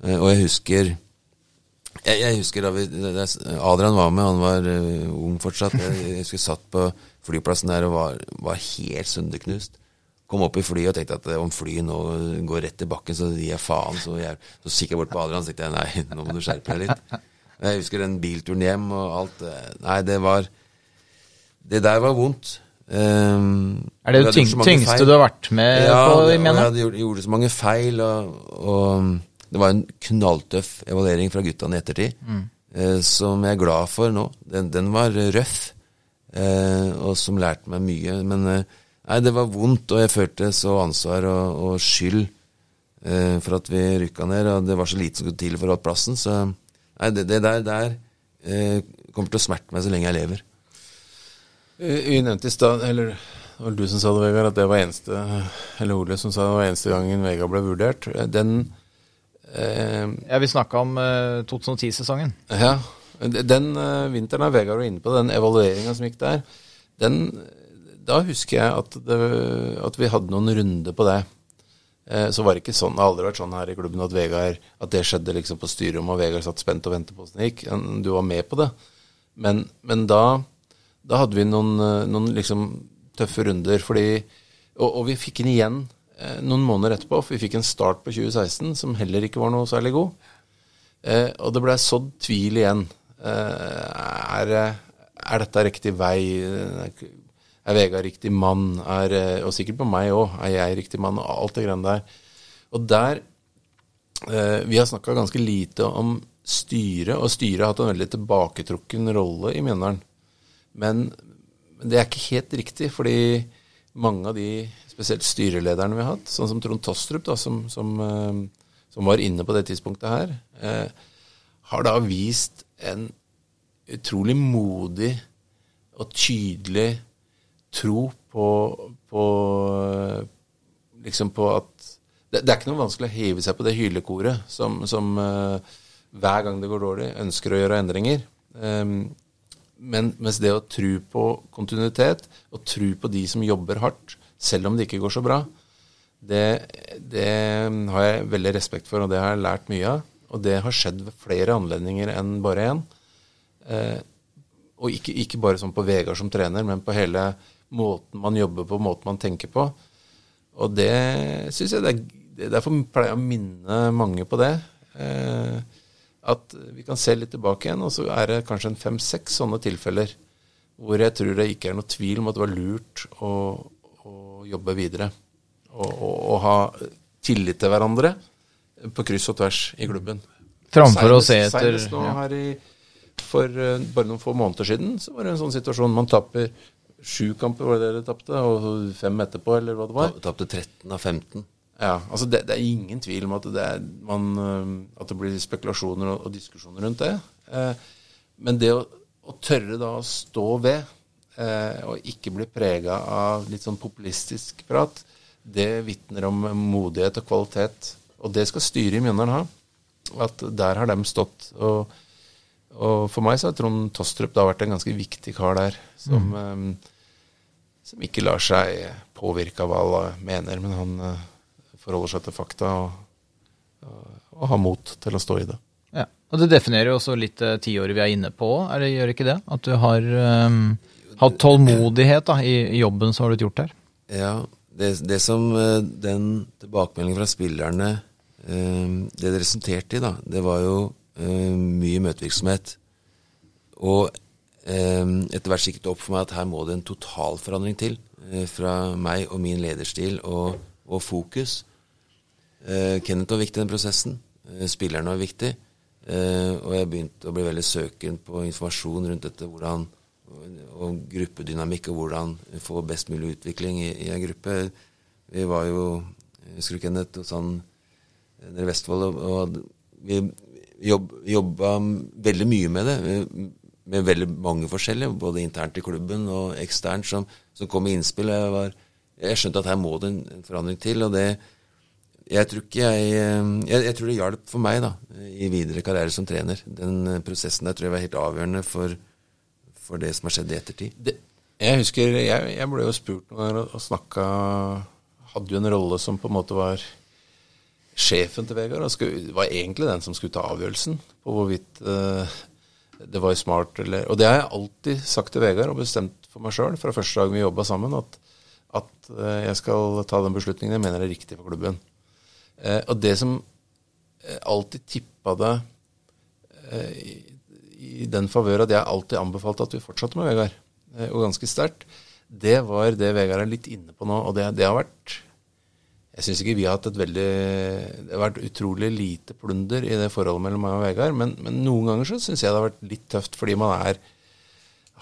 D: Eh, og jeg husker jeg, jeg husker da vi, Adrian var med, han var eh, ung fortsatt. Jeg, jeg husker satt på flyplassen der og var, var helt sønderknust. Kom opp i flyet og tenkte at eh, om flyet nå går rett til bakken, så gir jeg faen. Så, jeg, så kikker jeg bort på Adrian og tenkte jeg, nei, nå må du skjerpe deg litt. Jeg husker den bilturen hjem og alt. eh, Nei, det var Det der var vondt. Um,
B: Er det det tyngste du har vært med
D: Ja,
B: på Ja,
D: jeg hadde gjort, gjorde så mange feil, og, og det var en knalltøff evaluering fra guttene i ettertid,
B: Mm.
D: eh, som jeg er glad for nå. Den, den var røff, eh, og som lærte meg mye. Men eh, nei, det var vondt, og jeg følte så ansvar og, og skyld eh, for at vi rykka ned, og det var så lite som skulle til for å holde plassen. Så nei, det, det der, der eh, kommer til å smerte meg så lenge jeg lever.
C: Vi nevnte i stad, eller det var du som sa det, Vegard, at det var eneste Eller Ole som sa det var eneste gangen Vegard ble vurdert. Den Eh,
B: Ja, vi snakka om eh, 2010-sesongen.
C: ja, den eh, vinteren er Vegard inne på, den evalueringa som gikk der, den, da husker jeg at, det, at vi hadde noen runder på det. Eh, så var det ikke sånn, det har aldri vært sånn her i klubben at Vegard, at det skjedde liksom på styrerommet, og Vegard satt spent og ventet på åssen det gikk. Du var med på det. Men, men da, da hadde vi noen, eh, noen liksom tøffe runder, fordi Og, og vi fikk den igjen eh, noen måneder etterpå, for vi fikk en start på 2016 som heller ikke var noe særlig god. Eh, og det blei sådd tvil igjen. Eh, er, er dette riktig vei? Er Vegard riktig mann? Er, eh, og sikkert på meg òg. Er jeg riktig mann? Og alt det greiene der. Og der eh, Vi har snakka ganske lite om styret, og styret har hatt en veldig tilbaketrukken rolle i Mjøndalen. Men det er ikke helt riktig, fordi mange av de spesielt styrelederne vi har hatt, sånn som Trond Tostrup, da, som, som, eh, som var inne på det tidspunktet her, eh, har da vist en utrolig modig og tydelig tro på, på liksom på at det, det er ikke noe vanskelig å heve seg på det hylekoret som, som eh, hver gang det går dårlig, ønsker å gjøre endringer. Um, men mens det å tro på kontinuitet, og tro på de som jobber hardt, selv om det ikke går så bra, det, det har jeg veldig respekt for, og det har jeg lært mye av. Og det har skjedd ved flere anledninger enn bare én. Eh, og ikke, ikke bare sånn på Vegard som trener, men på hele måten man jobber på, måten man tenker på. Og det syns jeg det er, Derfor pleier jeg å minne mange på det. Eh, at vi kan se litt tilbake igjen, og så er det kanskje en fem-seks sånne tilfeller hvor jeg tror det ikke er noe tvil om at det var lurt å, å jobbe videre. Og, og, og ha tillit til hverandre på kryss og tvers i klubben.
B: Framfor å se etter
C: senest nå
B: ja.
C: her i, For eh, bare noen få måneder siden så var det en sånn situasjon. Man tapper sju kamper, var det det dere tapte, og fem etterpå, eller hva det var.
D: Ta- Tapte 13 av 15.
C: Ja, altså det, det er ingen tvil om at det, er, man, øh, at det blir spekulasjoner og, og diskusjoner rundt det. Eh, men det å, å tørre da å stå ved, eh, og ikke bli prega av litt sånn populistisk prat, det vitner om modighet og kvalitet. Og det skal styret i Mjøndalen ha. At der har de stått. Og, og for meg så har Trond Tostrup da vært en ganske viktig kar der. Som, eh, som ikke lar seg påvirke av hva alle mener, men han eh, forholder seg til fakta og, og, har mot til å stå i det.
B: Ja. Og det definerer jo også litt tiåret vi er inne på, er det, gjør ikke det? At du har um, hatt tålmodighet da, i, jobben som har blitt gjort her.
D: Ja, det, det som eh, den tilbakemeldingen fra spillerne eh, Det det resulterte i, da, det var jo eh, mye møtevirksomhet. Og etter hvert gikk det opp for meg at her må det en totalforandring til. Fra meg og min lederstil og, og fokus. Kenneth var viktig i den prosessen. Spillerne var viktig. Og jeg begynte å bli veldig søken på informasjon rundt dette. hvordan og gruppedynamikk og hvordan få best mulig utvikling i, i en gruppe. Vi var jo husker du Kenneth og sånn nede i Vestfold, og, og vi jobb, jobba veldig mye med det. Med veldig mange forskjellige, både internt i klubben og eksternt, som, som kom med innspill. Jeg, var, jeg skjønte at her må det en, forandring til. og det jeg tror jeg, jeg Jeg tror det hjalp for meg da i videre karriere som trener. Den prosessen der tror jeg var helt avgjørende for, for det som har skjedd i ettertid.
C: det jeg husker jeg, jeg ble jo spurt noen ganger og, snakka Hadde jo en rolle som på en måte var sjefen til Vegard. Og var egentlig den som skulle ta avgjørelsen på hvorvidt eh, det var smart eller Og det har jeg alltid sagt til Vegard og bestemt for meg sjøl fra første dag vi jobba sammen, at, at eh, jeg skal ta den beslutningen jeg mener er riktig for klubben. Eh, og det som eh, alltid tippa det eh, i, den favør at jeg alltid anbefalte at vi fortsatte med Vegard, eh, og ganske sterkt, det var det Vegard er litt inne på nå. Og det, det har vært Jeg syns ikke vi har hatt et veldig Det har vært utrolig lite plunder i det forholdet mellom meg og Vegard, men, men noen ganger så syns jeg det har vært litt tøft fordi man er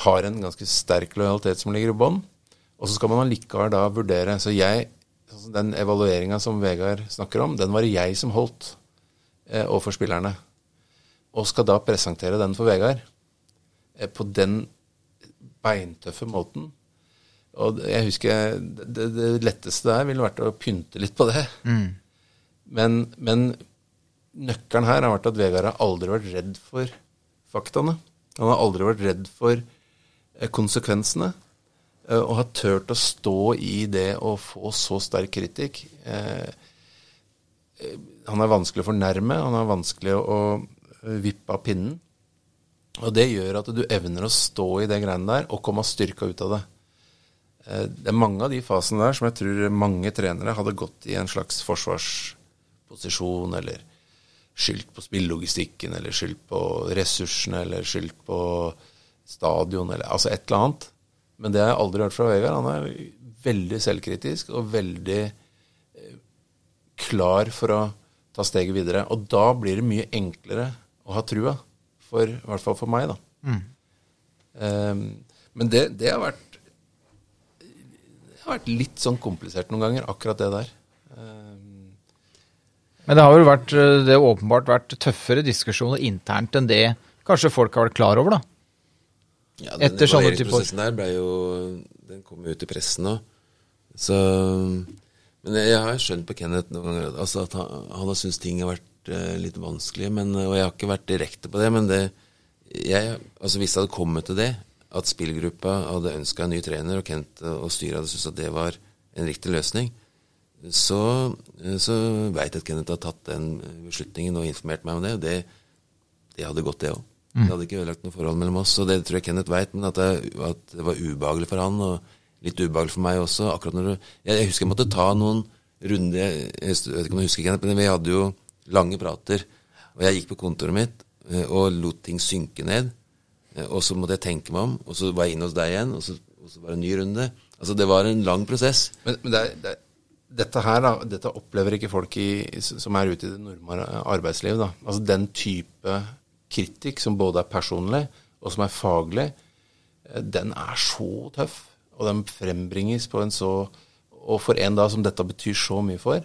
C: har en ganske sterk lojalitet som ligger i bånn. Og så skal man allikevel da vurdere. Så jeg, sånn den evalueringa som Vegard snakker om, den var det jeg som holdt eh, overfor spillerne. Og skal da presentere den for Vegard eh, på den beintøffe måten. Og jeg husker det, det letteste der ville vært å pynte litt på det. Men, men nøkkelen her har vært at Vegard har aldri vært redd for faktaene. Han har aldri vært redd for eh, konsekvensene. eh, Og har turt å stå i det å få så sterk kritikk. Han er vanskelig å fornærme, han er vanskelig å eh, vippe av pinnen. Og det gjør at du evner å stå i det greiene der og komme styrka ut av det. Eh, Det er mange av de fasene der som jeg tror mange trenere hadde gått i en slags forsvarsposisjon, eller skyldt på spillelogistikken, eller skyldt på ressursene, eller skyldt på stadion, eller altså et eller annet. Men det har jeg aldri hørt fra Vegard. Han er veldig selvkritisk og veldig eh, klar for å ta steget videre. Og da blir det mye enklere å ha trua, for, i hvert fall for meg, da. Eh, men det, det har vært det har vært litt sånn komplisert noen ganger, akkurat det der.
B: Men det har vel vært, det har åpenbart vært tøffere diskusjoner internt enn det kanskje folk har vært klar over, da.
D: Ja,
B: Etter sånne typer-
D: prosessen der ble jo Den kom jo ut i pressen òg. Så Men jeg har skjønt på Kenneth noen ganger altså at han, han har syntes ting har vært eh, litt vanskelig, men, og jeg har ikke vært direkte på det, men det jeg, altså Hvis det hadde kommet til det, at spillgruppa hadde ønska en ny trener, og Kent og styret hadde syntes at det var en riktig løsning, så, så veit jeg at Kenneth har tatt den beslutningen og informert meg om det. det, det hadde gått, det òg. Det hadde ikke ødelagt noe forhold mellom oss. Og det tror jeg Kenneth veit, men at det, at det var ubehagelig for han, og litt ubehagelig for meg også. akkurat når du, jeg, jeg husker jeg måtte ta noen runder Jeg, jeg vet ikke om du husker, Kenneth, men vi hadde jo lange prater. Og jeg gikk på kontoret mitt eh, og lot ting synke ned. Eh, Og så måtte jeg tenke meg om, og så var jeg inne hos deg igjen, og så, og så var det en ny runde. Altså Det var en lang prosess.
C: Men, men det er, det er, dette her da, dette opplever ikke folk i, som er ute i det normale arbeidslivet, da. Altså Den type kritikk som både er personlig og som er faglig, eh, den er så tøff. Og den frembringes på en så Og for en da som dette betyr så mye for,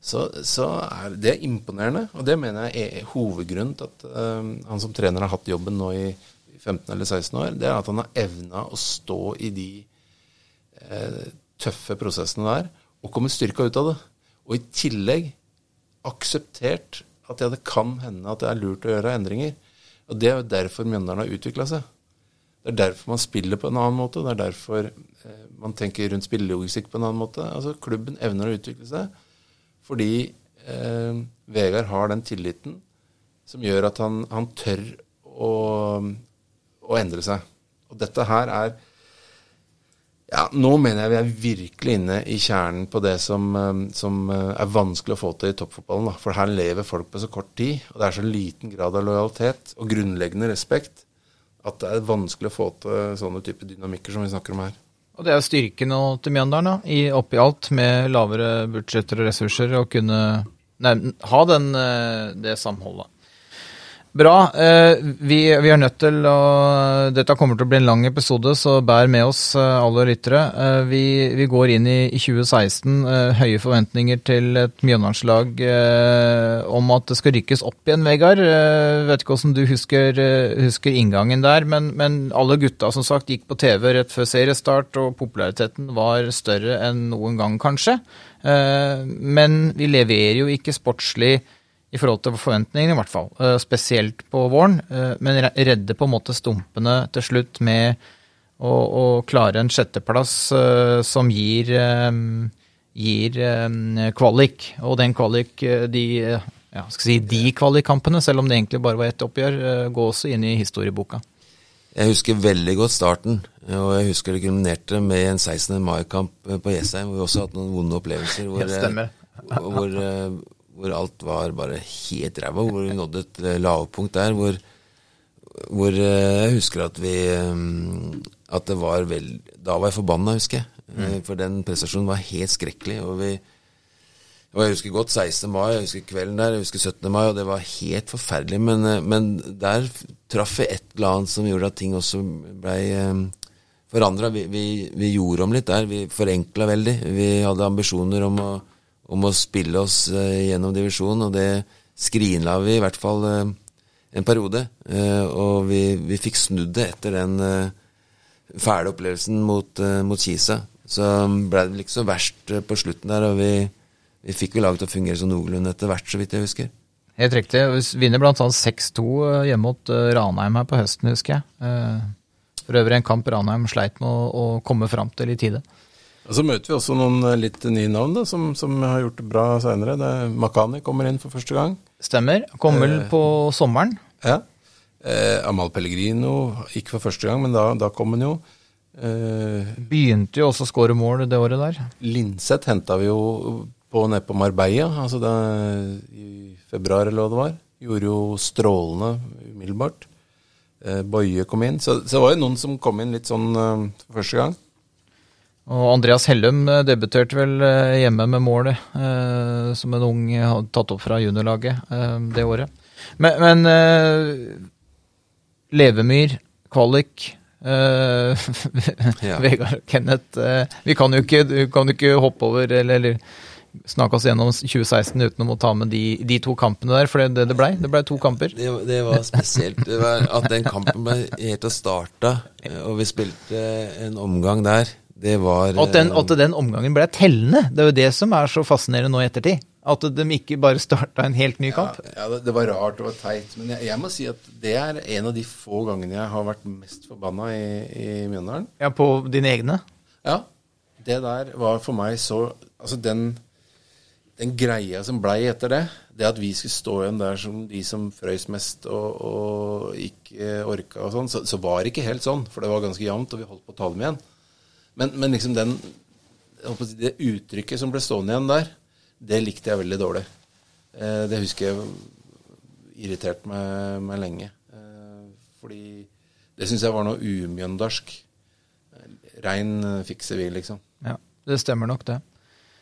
C: så, så er det imponerende. Og det mener jeg er hovedgrunnen til at um, han som trener har hatt jobben nå i 15 eller 16 år. Det er at han har evna å stå i de eh, tøffe prosessene der og komme styrka ut av det. Og i tillegg akseptert at ja, det kan hende at det er lurt å gjøre endringer. Og det er jo derfor Mjøndalen har utvikla seg. Det er derfor man spiller på en annen måte. Det er derfor eh, man tenker rundt spillelogistikk på en annen måte. Altså Klubben evner å utvikle seg fordi eh, Vegard har den tilliten som gjør at han, han tør å, å endre seg. Og dette her er ja, Nå mener jeg vi er virkelig inne i kjernen på det som, eh, som eh, er vanskelig å få til i toppfotballen. Da. For her lever folk på så kort tid, og det er så liten grad av lojalitet og grunnleggende respekt at det er vanskelig å få til sånne type dynamikker som vi snakker om her.
B: Og det er jo styrken til Mjøndalen, da, i, oppi alt, med lavere budsjetter og ressurser, å kunne nei, ha den, eh, det samholdet. Bra. Eh, vi, vi er nødt til å Dette kommer til å bli en lang episode, så bær med oss, eh, alle lyttere. Eh, vi, vi går inn i, i 2016. eh, høye forventninger til et Mjøndalslag om at det skal rykkes opp igjen, Vegard. Vet ikke hvordan du husker, husker inngangen der, men, men alle gutta som sagt gikk på TV rett før seriestart, og populariteten var større enn noen gang, kanskje. Men vi leverer jo ikke sportslig i forhold til forventningene, i hvert fall. Eh, spesielt på våren. eh, men redde på en måte stumpene til slutt med å, å klare en sjetteplass eh, som gir, gir kvalik. Og den kvalik, de, ja, skal si de kvalikkampene, selv om det egentlig bare var ett oppgjør, går også inn i historieboka.
D: Jeg husker veldig godt starten, og jeg husker det kulminerte med en 16. mai-kamp på Jessheim, hvor vi også har hatt noen vonde opplevelser. Hvor,
B: Ja,
D: hvor, hvor alt var bare helt ræva, hvor vi nådde et eh, lavpunkt der. Hvor, hvor eh, jeg husker at vi eh, At det var vel Da var jeg forbanna, husker jeg. Eh, For den prestasjonen var helt skrekkelig. og vi og Jeg husker godt 16. mai, jeg husker kvelden der, jeg husker 17. mai, og det var helt forferdelig. Men, men der traff vi et eller annet som gjorde at ting også blei forandra. Vi, vi, vi gjorde om litt der. Vi forenkla veldig. Vi hadde ambisjoner om å, om å spille oss eh, gjennom divisjonen, og det skrinla vi i hvert fall eh, en periode. Eh, og vi, vi fikk snudd det etter den fæle opplevelsen mot, mot Kisa. Så ble det ikke så verst på slutten der, og vi, vi fikk vel laget å fungere så noenlunde etter hvert, så vidt jeg husker.
B: Helt riktig. Vi vinner annet 6-2 eh, hjemme mot Ranheim her på høsten, husker jeg. For øvrig en kamp Ranheim sleit med å, å komme fram til i tide.
C: Og Så møter vi også noen eh, litt nye navn da, som, som har gjort det bra seinere. Makani kommer inn for første gang.
B: Stemmer. Kommer vel på sommeren.
C: Ja. Eh, Amal Pellegrino, ikke for første gang, men da, da kom han jo. Eh,
B: Begynte jo også å skåre mål det året der.
C: Linseth henta vi jo på nede på Marbella, altså det, i februar eller hva det var. Gjorde jo strålende umiddelbart. Eh, Boje kom inn. Så, så det var jo noen som kom inn litt sånn eh, for første gang.
B: Og Andreas Hellum eh, debuterte vel eh, hjemme med mål eh, som en ung eh, hadde tatt opp fra juniorlaget eh, det året. Men, men eh, Levemyr, kvalik eh,
D: og
B: Vegard Kenneth Vi kan jo ikke, kan jo ikke hoppe over eller, eller snakke oss gjennom 2016 uten å ta med de, de to kampene der, for det det det blei. Det blei to kamper.
D: Det, det var spesielt. Det var at den kampen ble helt å starta, og vi spilte en omgang der. Det var
B: At den,
D: eh,
B: at den omgangen ble tellende. Det er jo det som er så fascinerende nå i ettertid. At de ikke bare starta en helt ny kamp.
C: Ja, det, det var rart, det var teit. Men jeg, jeg må si at det er en av de få gangene jeg har vært mest forbanna i, i Mjøndalen.
B: Ja, på dine egne.
C: Ja. Det der var for meg så Altså, den, den greia som blei etter det, det at vi skulle stå igjen der som de som frøys mest og, og ikke orka og sånn, så, så var det ikke helt sånn. For det var ganske jevnt, og vi holdt på å ta dem igjen. Men, men liksom den Det uttrykket som ble stående igjen der, det likte jeg veldig dårlig. Eh, det husker jeg irriterte meg, meg lenge. Eh, fordi det syns jeg var noe umjøndarsk. Rein eh, fikser vi, liksom.
B: Ja, det stemmer nok, det.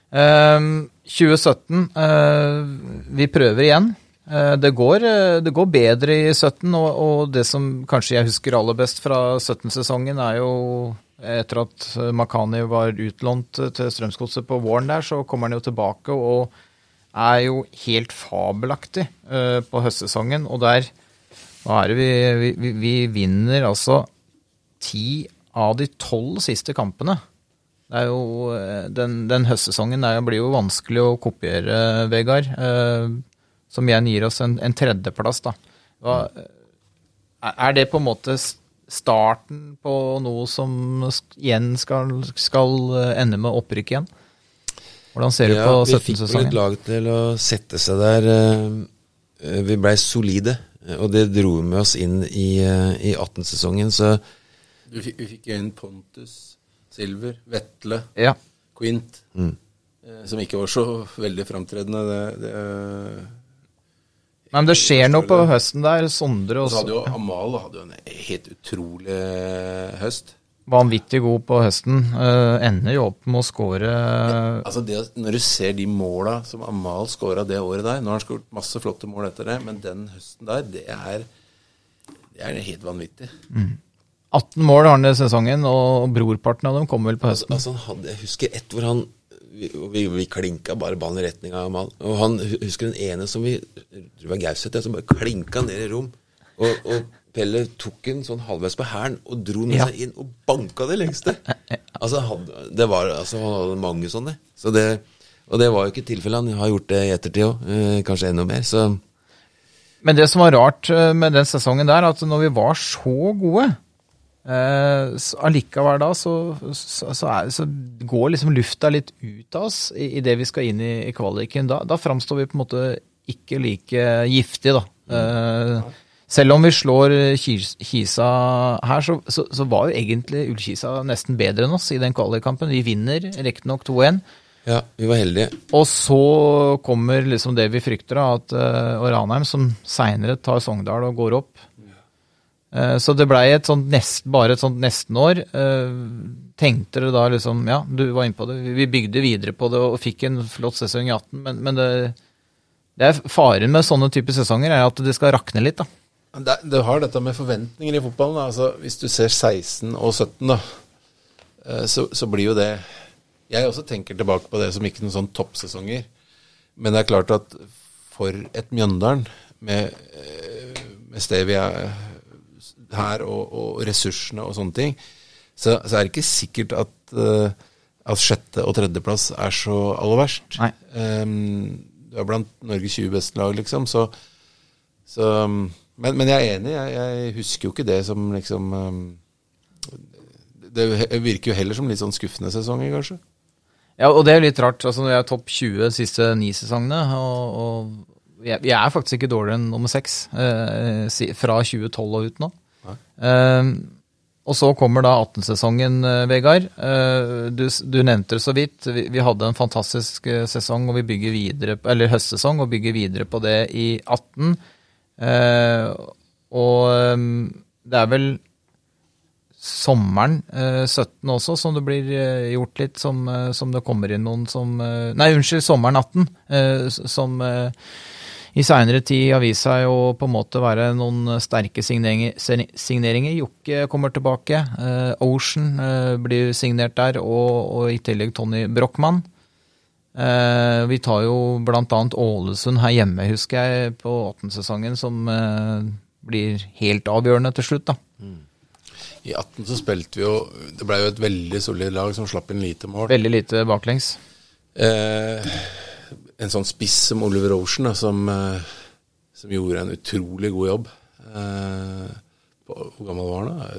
B: Ehm, 2017, uh, vi prøver igjen. Uh, det, går, det går bedre i 17, og, og det som kanskje jeg husker aller best fra 17-sesongen, er jo etter at eh, Makani var utlånt eh, til Strømsgodset på våren der, så kommer han jo tilbake og er jo helt fabelaktig eh, på høstsesongen. Og der hva er det vi, vi, vi, vi vinner altså ti av de tolv siste kampene. Det er jo, den, den høstsesongen der blir jo vanskelig å kopiere, Vegard. Som igjen gir oss en, en tredjeplass, da. Hva, er det på en måte starten på noe som igjen skal, skal eh, ende med opprykk igjen? Hvordan ser du på 17-sesongen?
D: Vi fikk vel et lag til å sette seg der. eh, eh, Vi blei solide, og det dro med oss inn i, i 18-sesongen. Så
C: Du fikk, vi fikk inn Pontus, Silver, Vetle,
B: Ja.
C: Quint.
D: mm.
C: Som ikke var så veldig framtredende. Det, det,
B: Men det skjer noe på høsten der. Sondre
C: også. så hadde jo Amal hadde jo en helt utrolig eh, høst.
B: Vanvittig god på høsten. Uh, ender jo opp med å score
C: Altså det, Når du ser de måla som Amal skåra det året der Nå har han skåret masse flotte mål etter det, men den høsten der, det er, det er helt vanvittig.
B: 18 mål har han i sesongen, og brorparten av dem kommer vel på
D: altså,
B: høsten.
D: altså, han hadde, Jeg husker ett hvor han Vi, vi, vi klinka bare ballen i retning av Amal. Og han husker den ene som vi tror det var Gauseth, som bare klinka ned i rom. Og, og Pelle tok den sånn halvveis på hælen og dro den
B: Ja.
D: seg inn og banka det lengste. Altså, han, det var, altså, han hadde mange sånne. Så det, og det var jo ikke tilfellet. Han har gjort det i ettertid òg, eh, kanskje enda mer. Så
B: Men det som var rart eh, med den sesongen der, at når vi var så gode Allikevel da så, så, så, er, så går liksom lufta litt ut av oss i, i det vi skal inn i, i kvaliken. Da, da framstår vi på en måte ikke like giftige, da. Eh, selv om vi slår Kisa her, så, så, så var jo egentlig Ullkisa nesten bedre enn oss i den kvalikkampen. Vi vinner riktignok 2-1.
D: ja, vi var heldige.
B: Og så kommer liksom det vi frykter, at uh, Ranheim, som seinere tar Sogndal og går opp. Eh, så det blei bare et sånt nestenår. Uh, tenkte dere da liksom Ja, du var inne på det. Vi bygde videre på det og fikk en flott sesong i 18, men, men det, det er faren med sånne typer sesonger er at det skal rakne litt, da.
C: Det, det har dette med forventninger i fotballen. Altså, hvis du ser 16 og 17, da, eh, så, så blir jo det Jeg også tenker tilbake på det som ikke noen sånn toppsesonger. Men det er klart at for et Mjøndalen, med, eh, med stedet vi er her, og, og ressursene og sånne ting, så, så er det ikke sikkert at, uh, at sjette- og tredjeplass er så aller verst. Du du er blant Norges 20 beste lag, liksom. Så, så men, men, jeg er enig. Jeg, jeg, husker jo ikke det som liksom um, Det virker jo heller som litt sånn skuffende sesonger, kanskje.
B: Ja, og det er litt rart. altså Når jeg er topp 20 de siste ni sesongene, og, og jeg, jeg, er faktisk ikke dårligere enn nummer seks eh, fra 2012 og ut nå. Eh, og så kommer da 18-sesongen, eh, Vegard. Eh, du, du, nevnte det så vidt. Vi, vi, hadde en fantastisk eh, sesong og vi bygger videre, eller høstsesong og bygger videre på det i 18. Eh, og det er vel sommeren eh, 17 også, som det blir gjort litt, som, som, det kommer inn noen som Nei, unnskyld, sommeren 18, eh, som i seinere tid har vist seg å på en måte være noen sterke signeringer. signeringer. Jokke kommer tilbake. Ocean blir signert der, og, og i tillegg Tony Brochmann. vi tar jo bl.a. Ålesund her hjemme, husker jeg, på 18-sesongen, som blir helt avgjørende til slutt. da. Mm.
C: I 18 så spilte vi jo Det ble jo et veldig solid lag som slapp inn lite mål.
B: Veldig lite baklengs.
C: Eh, en sånn spiss som Oliver Ocean, da, som, eh, som, gjorde en utrolig god jobb. Eh, på, hvor gammel var han da?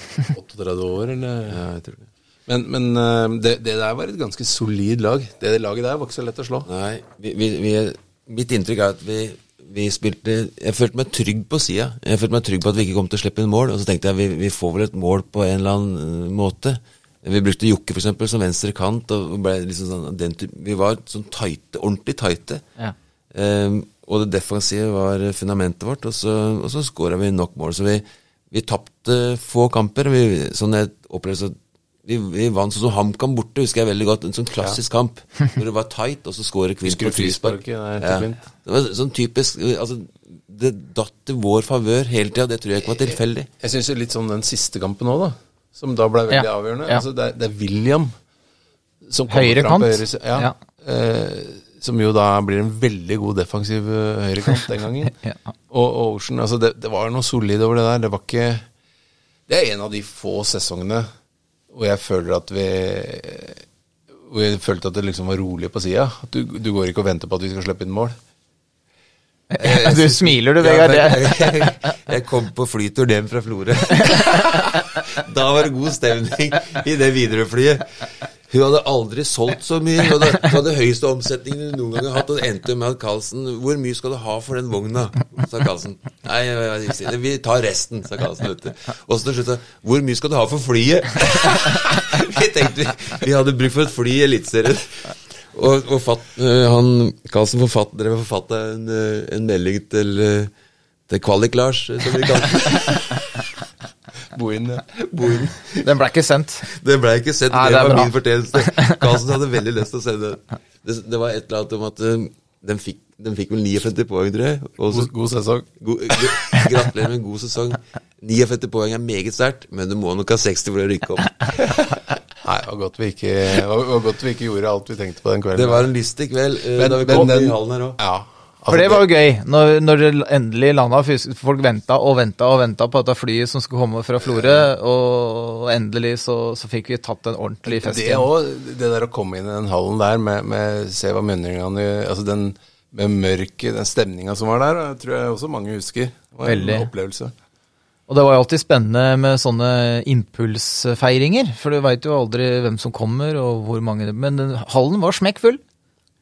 C: 38 år, eller? Ja, jeg tror det. Men, men eh, det, det, der var et ganske solid lag. Det laget der var ikke så lett å slå.
D: Nei, vi, vi, vi, mitt inntrykk er at vi vi spilte Jeg følte meg trygg på sida. Jeg følte meg trygg på at vi ikke kom til å slippe inn mål. Og så tenkte jeg vi, vi får vel et mål på en eller annen måte. Vi brukte Jokke for eksempel, som venstre kant. og ble liksom sånn, den, Vi var sånn tighte, ordentlig tighte. Ja. Um, og det defensive var fundamentet vårt, og så, og så skåra vi nok mål. Så vi, vi tapte få kamper. Vi, sånn jeg opplevde så vi, vi vant sånn som HamKam borte, husker jeg veldig godt. En sånn klassisk ja. kamp hvor det var tight, og så skårer Kvint på frispark. Ja. Det var sånn typisk altså, Det datt til vår favør hele tida. Det tror jeg ikke var tilfeldig.
C: Jeg, jeg syns litt sånn den siste kampen òg, da. Som da ble veldig ja. avgjørende. Altså, det, er, det, er, William
B: som kommer høyre fram på høyre.
C: Ja. Eh, som jo da blir en veldig god defensiv uh, høyrekant den gangen. og, og, Ocean altså det, det var noe solid over det der. Det var ikke Det er en av de få sesongene hvor jeg føler at vi Hvor jeg følte at det liksom var rolig på sida. Du, du, går ikke og venter på at vi skal slippe inn mål.
B: Du smiler du, Vegard.
D: Ja, jeg, jeg, jeg, kom på flytur hjem fra Florø. da var det god stemning i det Widerøe-flyet. Hun hadde aldri solgt så mye. Hun hadde, hun hadde høyeste omsetningen hun noen gang har hatt. Og det endte med at Karlsen Hvor mye skal du ha for den vogna? sa Karlsen. Nei, vi tar resten, sa Karlsen. Og så til slutt Hvor mye skal du ha for flyet? vi tenkte vi, vi hadde bruk for et fly i Eliteserien. Og, og fatt, eh, han Karlsen forfatt, drev forfatta en, eh, en melding til, eh, til Kvalik-Lars, som vi kalte det.
C: Bohin, ja.
D: Bohin.
B: Den ble ikke sendt?
D: Den ble ikke sendt. Nei, det, det var bra. min fortjeneste. Karlsen hadde veldig lyst til å sende den. Det, det, var et eller annet om at den, fikk, den fikk vel 59 poeng, tror jeg.
C: Også, god, god, sesong.
D: God, gratulerer med en god sesong. 59 poeng er meget sterkt, men du må nok ha 60 for å rykke opp.
C: Nei, det var godt vi ikke, var godt vi ikke gjorde alt vi tenkte på den kvelden.
D: Det var en lystig kveld uh, men, da vi kom den, i hallen her òg.
B: Ja, for det var jo gøy, når, når det endelig landa. Folk venta og venta og venta på dette flyet som skulle komme fra Florø, og endelig så, så, fikk vi tatt en ordentlig fest.
C: Det det der å komme inn i den hallen der med, med se hva mønningene Altså den med mørket, den stemninga som var der, tror jeg også mange husker. Det var Veldig. en opplevelse.
B: Og det var jo alltid spennende med sånne impulsfeiringer, for du veit jo aldri hvem som kommer og hvor mange Men hallen var smekkfull.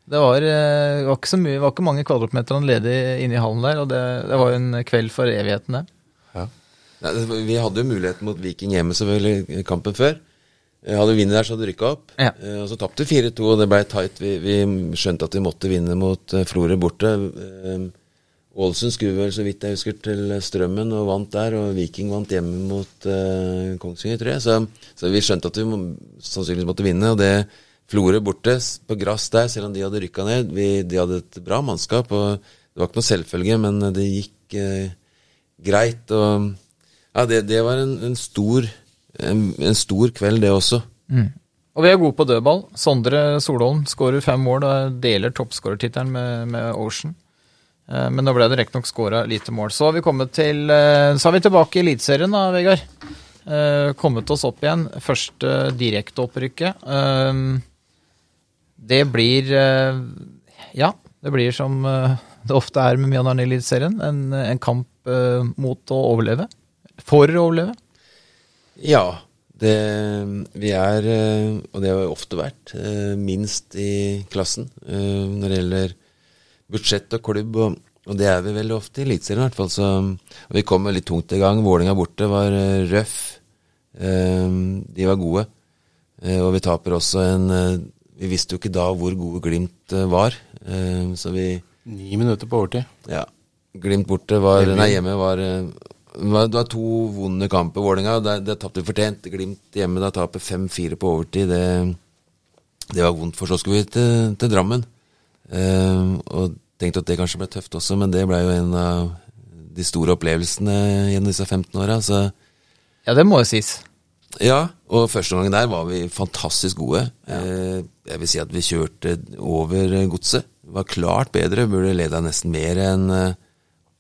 B: Det var, eh, var, ikke så mye, var ikke mange kvadratmeter ledig inne i hallen der, og det, det var jo en kveld for evigheten, det. Ja.
D: vi hadde jo muligheten mot Viking hjemme selvfølgelig kampen før. Hadde vi vunnet der, så hadde vi rykka opp. Ja. Eh, og Så tapte vi 4-2, og det ble tight. Vi, vi, skjønte at vi måtte vinne mot eh, Florø borte. Ålesund skulle vel, så vidt jeg husker, til Strømmen og vant der. Og Viking vant hjemme mot uh, Kongsvinger, tror jeg. Så, så, vi skjønte at vi må, sannsynligvis måtte vinne. og det Florø borte på gress der, selv om de hadde rykka ned. Vi, de hadde et bra mannskap, og det var ikke noe selvfølge, men det gikk uh, greit. Og ja, det, det var en, en, stor, en, en, stor kveld, det også. Mm.
B: Og vi er gode på dødball. Sondre Solholm skårer fem mål og deler toppskårertittelen med, med, Ocean. Eh, men nå ble det riktignok skåra lite mål. Så har vi kommet til eh, Så er vi tilbake i Eliteserien da, Vegard. Eh, kommet oss opp igjen. Første direkteopprykket. Det blir Ja, Det blir som det ofte er med Mjøndalen i Eliteserien, en, en kamp mot å overleve. For å overleve.
D: Ja. Det, vi er, og det har ofte vært, minst i klassen når det gjelder budsjett og klubb. Og, og det er vi veldig ofte i Eliteserien, i hvert fall. Så, vi kom litt tungt i gang. Vålinga borte var eh, røff. Eh, de var gode. Eh, og vi taper også en Vi visste jo ikke da hvor gode Glimt var, så vi
C: Ni minutter på overtid.
D: Ja. Glimt borte var. Nei, hjemme var, det var to vonde kamper, Vålerenga. Det, det tapte vi fortjent. Glimt hjemme, da taper 5-4 på overtid. Det, det var vondt, for så skulle vi til, til Drammen. Eh, og tenkte at det kanskje ble tøft også, men det ble jo en av de store opplevelsene gjennom disse 15 åra.
B: Ja, det må jo sies.
D: ja, og første gangen der var vi fantastisk gode. Eh, jeg vil si at vi kjørte over godset. Var klart bedre, burde leda nesten mer enn eh,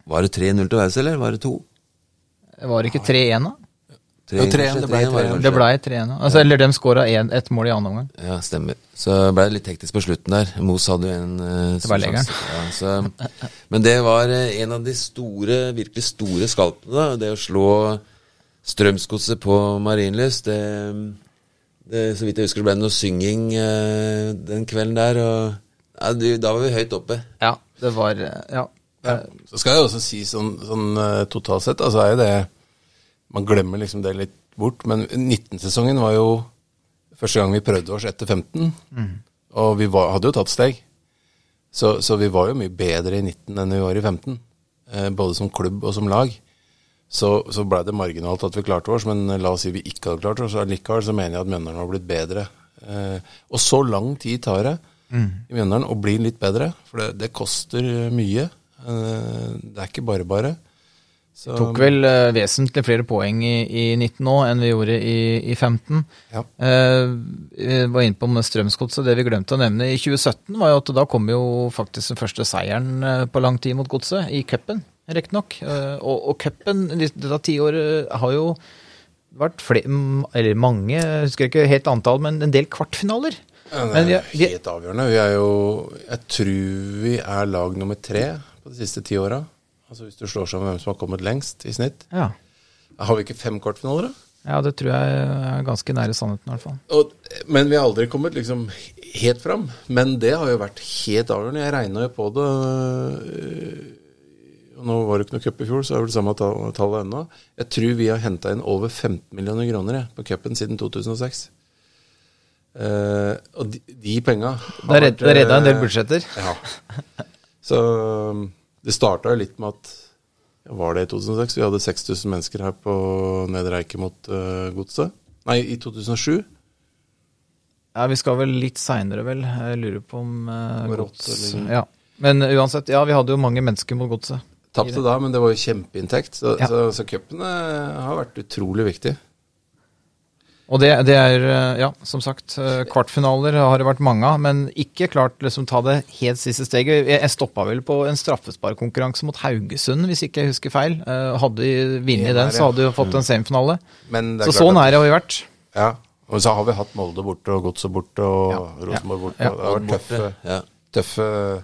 D: Var det 3-0 til Vaus, eller var det 2?
B: Var det ikke 3-1, da?
C: Jo, 3-1, det ble 3-1.
D: kanskje.
B: Det ble 3-1. ja. Altså, eller de skåra ett mål i annen omgang.
D: Ja, stemmer. Så ble det litt hektisk på slutten der. Mos hadde jo en uh,
B: Det var legeren.
D: Ja, så, men det var uh, en av de store, virkelig store skalpene, da. Det å slå Strømsgodset på Marienlyst. Det, det, så vidt jeg husker, det ble noe synging uh, den kvelden der. Og ja, du, da var vi høyt oppe.
B: Ja, det var Ja.
C: Ja. Så skal jeg også si sånn, sånn totalt sett, altså er jo det Man glemmer liksom det litt bort, men 19-sesongen var jo første gang vi prøvde oss etter 15. Og vi var, hadde jo tatt steg. Så, så vi var jo mye bedre i 19 enn vi var i 15. Eh, både som klubb og som lag. Så, så blei det marginalt at vi klarte oss, men la oss si vi ikke hadde klart oss. Allikevel så mener jeg at Mjøndalen har blitt bedre. Eh, og så lang tid tar det i Mjøndalen å bli litt bedre, for det, det koster mye. Eh, det er ikke bare bare. Så,
B: Tok vel uh, vesentlig flere poeng i, i 19 nå enn vi gjorde i, i 15.
C: Ja.
B: Uh, vi var inne på Strømsgodset. Det vi glemte å nevne i 2017, var jo at da kom jo faktisk den første seieren eh, på lang tid mot Godset, i cupen, riktignok. Uh, og og cupen dette tiåret har jo vært flere, eller mange, jeg husker ikke helt antall, men en del kvartfinaler.
C: Ja, det er
B: jo er- vi-
C: helt avgjørende. Vi er jo Jeg tror vi er lag nummer tre på de siste ti åra. Altså hvis du slår sammen hvem som har kommet lengst i snitt.
B: Ja.
C: Har vi ikke fem kvartfinaler, da?
B: ja, det tror jeg er ganske nære sannheten, i hvert fall.
C: Og, men vi har aldri kommet liksom helt fram. Men det har jo vært helt avgjørende. Jeg regna jo på det. øh, og Nå var det ikke noe cup i fjor, så er det vel samme tallet ennå. Jeg tror vi har henta inn over 15 millioner kroner på cupen siden 2006. Uh, og de, de penga
B: er det redda en del budsjetter.
C: Ja. Så det starta jo litt med at ja, Var det i 2006? Vi hadde 6000 mennesker her på Nedre Eike mot uh, Godset. Nei, i 2007.
B: Ja, vi skal vel litt seinere, vel. Jeg lurer på om uh, gods ja. Men uansett, ja, vi hadde jo mange mennesker mot godset.
C: Tapte da, men det var jo kjempeinntekt. Så,
B: Ja.
C: så, så cupen eh, har vært utrolig viktig.
B: Og det, det er, eh, ja, som sagt, eh, kvartfinaler har det vært mange av, men ikke klart liksom ta det helt siste steget. Jeg, stoppa vel på en straffesparkkonkurranse mot Haugesund, hvis ikke jeg husker feil. Eh, Hadde vi vunnet den, så hadde vi jo fått en semifinale. Så Så det har vi vært.
C: Ja. Og så har vi hatt Molde borte og Godset borte og
B: Ja.
C: Rosenborg borte.
B: Ja.
C: og Det har vært tøffe,
D: Ja.
C: tøffe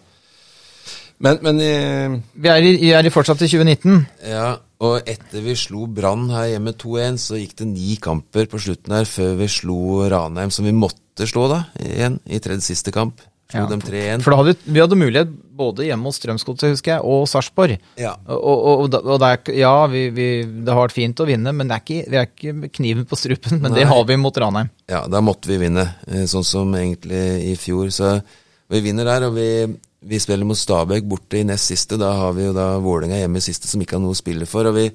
C: Men, men i,
B: Vi er, i, vi er i fortsatt i 2019.
D: Ja, og etter vi slo Brann her hjemme 2-1, så gikk det ni kamper på slutten her før vi slo Ranheim, som vi måtte slå da, igjen, i tredje siste kamp. Slo
B: Ja.
D: dem 3-1.
B: For da hadde, vi hadde mulighet både hjemme hos Strømsgodset, husker jeg, og Sarpsborg.
D: Ja.
B: Og, og, og, det er, ja, vi, vi, det har vært fint å vinne, men det er ikke, vi er ikke kniven på strupen. Men det har vi mot Ranheim.
D: Ja, da måtte vi vinne, eh, sånn som egentlig i fjor. Så vi vinner der, og vi, vi spiller mot Stabæk borte i nest siste. Da har vi jo da Vålerenga hjemme i siste som ikke har noe å spille for. Og vi,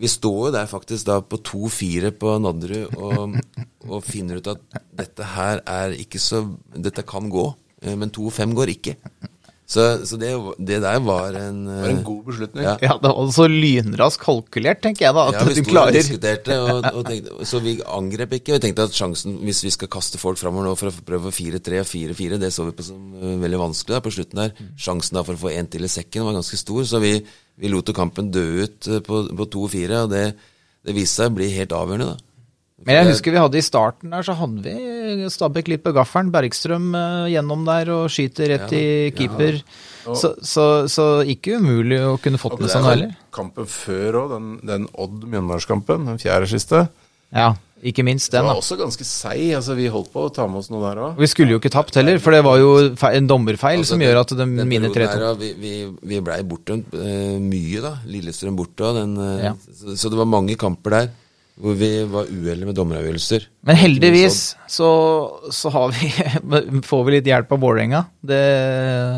D: vi står jo der faktisk da på 2-4 på Nadderud og, og finner ut at dette her er ikke så Dette kan gå, eh, men 2-5 går ikke. Så, så det, det der var en
C: det var en
D: eh,
C: god beslutning.
D: Ja.
B: Ja, det var så lynraskt kalkulert, tenker jeg da. At
D: Ja, vi
B: du
D: sto og diskuterte, og, og tenkte, så vi angrep ikke. Vi tenkte at sjansen, hvis vi skal kaste folk framover nå for å prøve 4-3 og 4-4, det så vi på som uh, veldig vanskelig da, på slutten der. Sjansen da for å få én til i sekken var ganske stor, så vi, vi lot kampen dø ut uh, på, på 2-4, og det, det viste seg å bli helt avgjørende, da.
B: Men jeg husker vi hadde i starten der, så hadde vi Stabæk litt på gaffelen. Bergstrøm eh, gjennom der og skyter rett i keeper. Så, så, så ikke umulig å kunne fått med seg noe heller.
C: kampen før òg, den, den Odd-Mjøndalskampen, den fjerde siste.
B: Ja, ikke minst den.
C: Det var
B: da.
C: også ganske seig. Altså, vi holdt på å ta med oss noe der òg.
B: Vi skulle jo ikke tapt heller, for det var jo en dommerfeil
D: Altså,
B: som gjør at de
D: perioden
B: 3-2.
D: Vi, vi, vi blei bortdømt uh, mye, da. Lillestrøm borte den eh,
B: Ja.
D: så, så det var mange kamper der hvor vi var uheldige med dommeravgjørelser.
B: Men heldigvis så, så har vi, får vi litt hjelp av Vålerenga. Det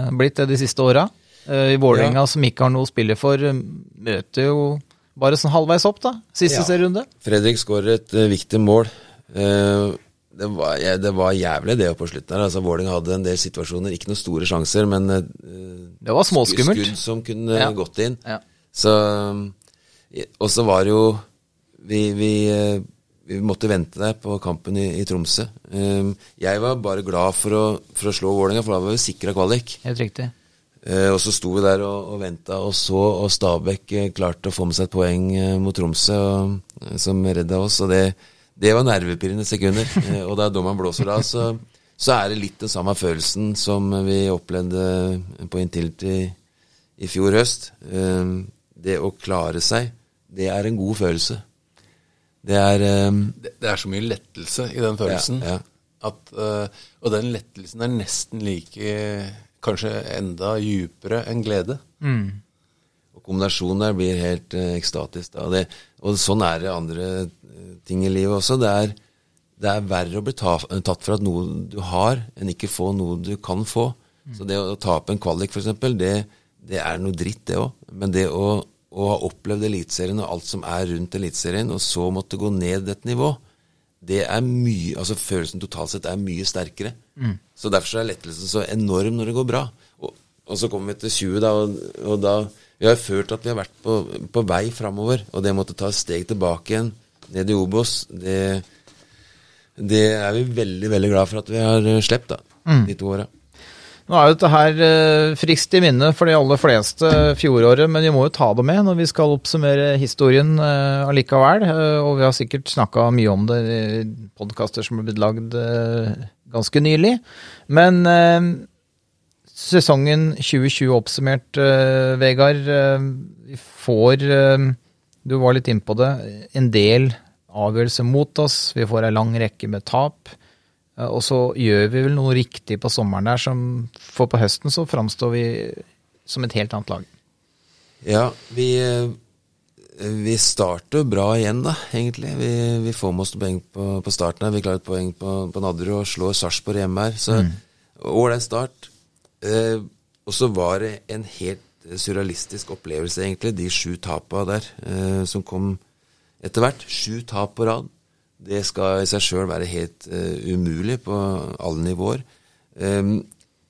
B: har blitt det de siste åra. I Vålerenga, som ikke har noe å spille for, eh, møter jo bare sånn halvveis opp, da. Siste
C: Ja.
B: serierunde.
D: Fredrik skårer et eh, viktig mål. Eh, det, var, ja, det var jævlig det på slutten her. Altså, Vålerenga hadde en del situasjoner, ikke noen store sjanser, men eh,
B: Det var småskummelt.
D: skudd som kunne
B: Ja.
D: gått inn.
B: Ja.
D: Så eh, Og så var det jo vi, vi, eh, vi måtte vente der på kampen i, i Tromsø. Eh, Jeg var bare glad for å, for å slå Vålerenga, for da var vi sikra kvalik.
B: Helt riktig.
D: Eh, og så sto vi der og, og venta og så, og Stabæk eh, klarte å få med seg et poeng mot Tromsø og, som redda oss. Og det, det var nervepirrende sekunder. Og da dommeren blåser av, så, så er det litt den samme følelsen som vi opplevde på Intility i fjor høst. Eh, det å klare seg, det er en god følelse. Det er eh,
C: Det, det er så mye lettelse i den følelsen.
D: Ja, ja.
C: At, uh, og den lettelsen er nesten like Kanskje enda djupere enn glede.
D: Og kombinasjonen der blir helt uh, ekstatisk. Da. Det, og sånn er det andre ting i livet også. Det er, det er verre å bli ta, tatt for at noe du har, enn ikke få noe du kan få. Så det å tape en kvalik, f.eks., det, det er noe dritt, det òg. Men det å, å ha opplevd Eliteserien og alt som er rundt Eliteserien, og så måtte gå ned et nivå, det er mye, altså Følelsen totalt sett er mye sterkere. Så Derfor så er lettelsen så enorm når det går bra. Og, og så kommer vi til 20, da, og, og da Vi har følt at vi har vært på, på vei framover, og det måtte ta et steg tilbake igjen, ned i Obos, det, det er vi veldig, veldig glad for at vi har eh, sluppet, da. De to åra.
B: Nå er jo dette her frist friskt i minne for de aller fleste fjoråret, men vi må jo ta det med når vi skal oppsummere historien eh, allikevel. eh, og vi har sikkert snakka mye om det i podkaster som er blitt lagd eh, ganske nylig. Men eh, sesongen 2020 oppsummert, eh, Vegard. eh, vi får eh, Du var litt innpå det. En del avgjørelser mot oss. Vi får ei lang rekke med tap. Eh, Og så gjør vi vel noe riktig på sommeren der, som for på høsten så framstår vi som et helt annet lag.
D: Ja, vi, eh, vi starter bra igjen, da, egentlig. Vi, vi får med oss poeng på, på starten her. Vi klarer et poeng på, på Nadderud og slår Sarpsborg hjemme her. Så ålreit start. Eh, og så var det en helt surrealistisk opplevelse, egentlig, de sju tapa der eh, som kom etter hvert. Sju tap på rad. Det skal i seg sjøl være helt uh, umulig på alle nivåer. Um,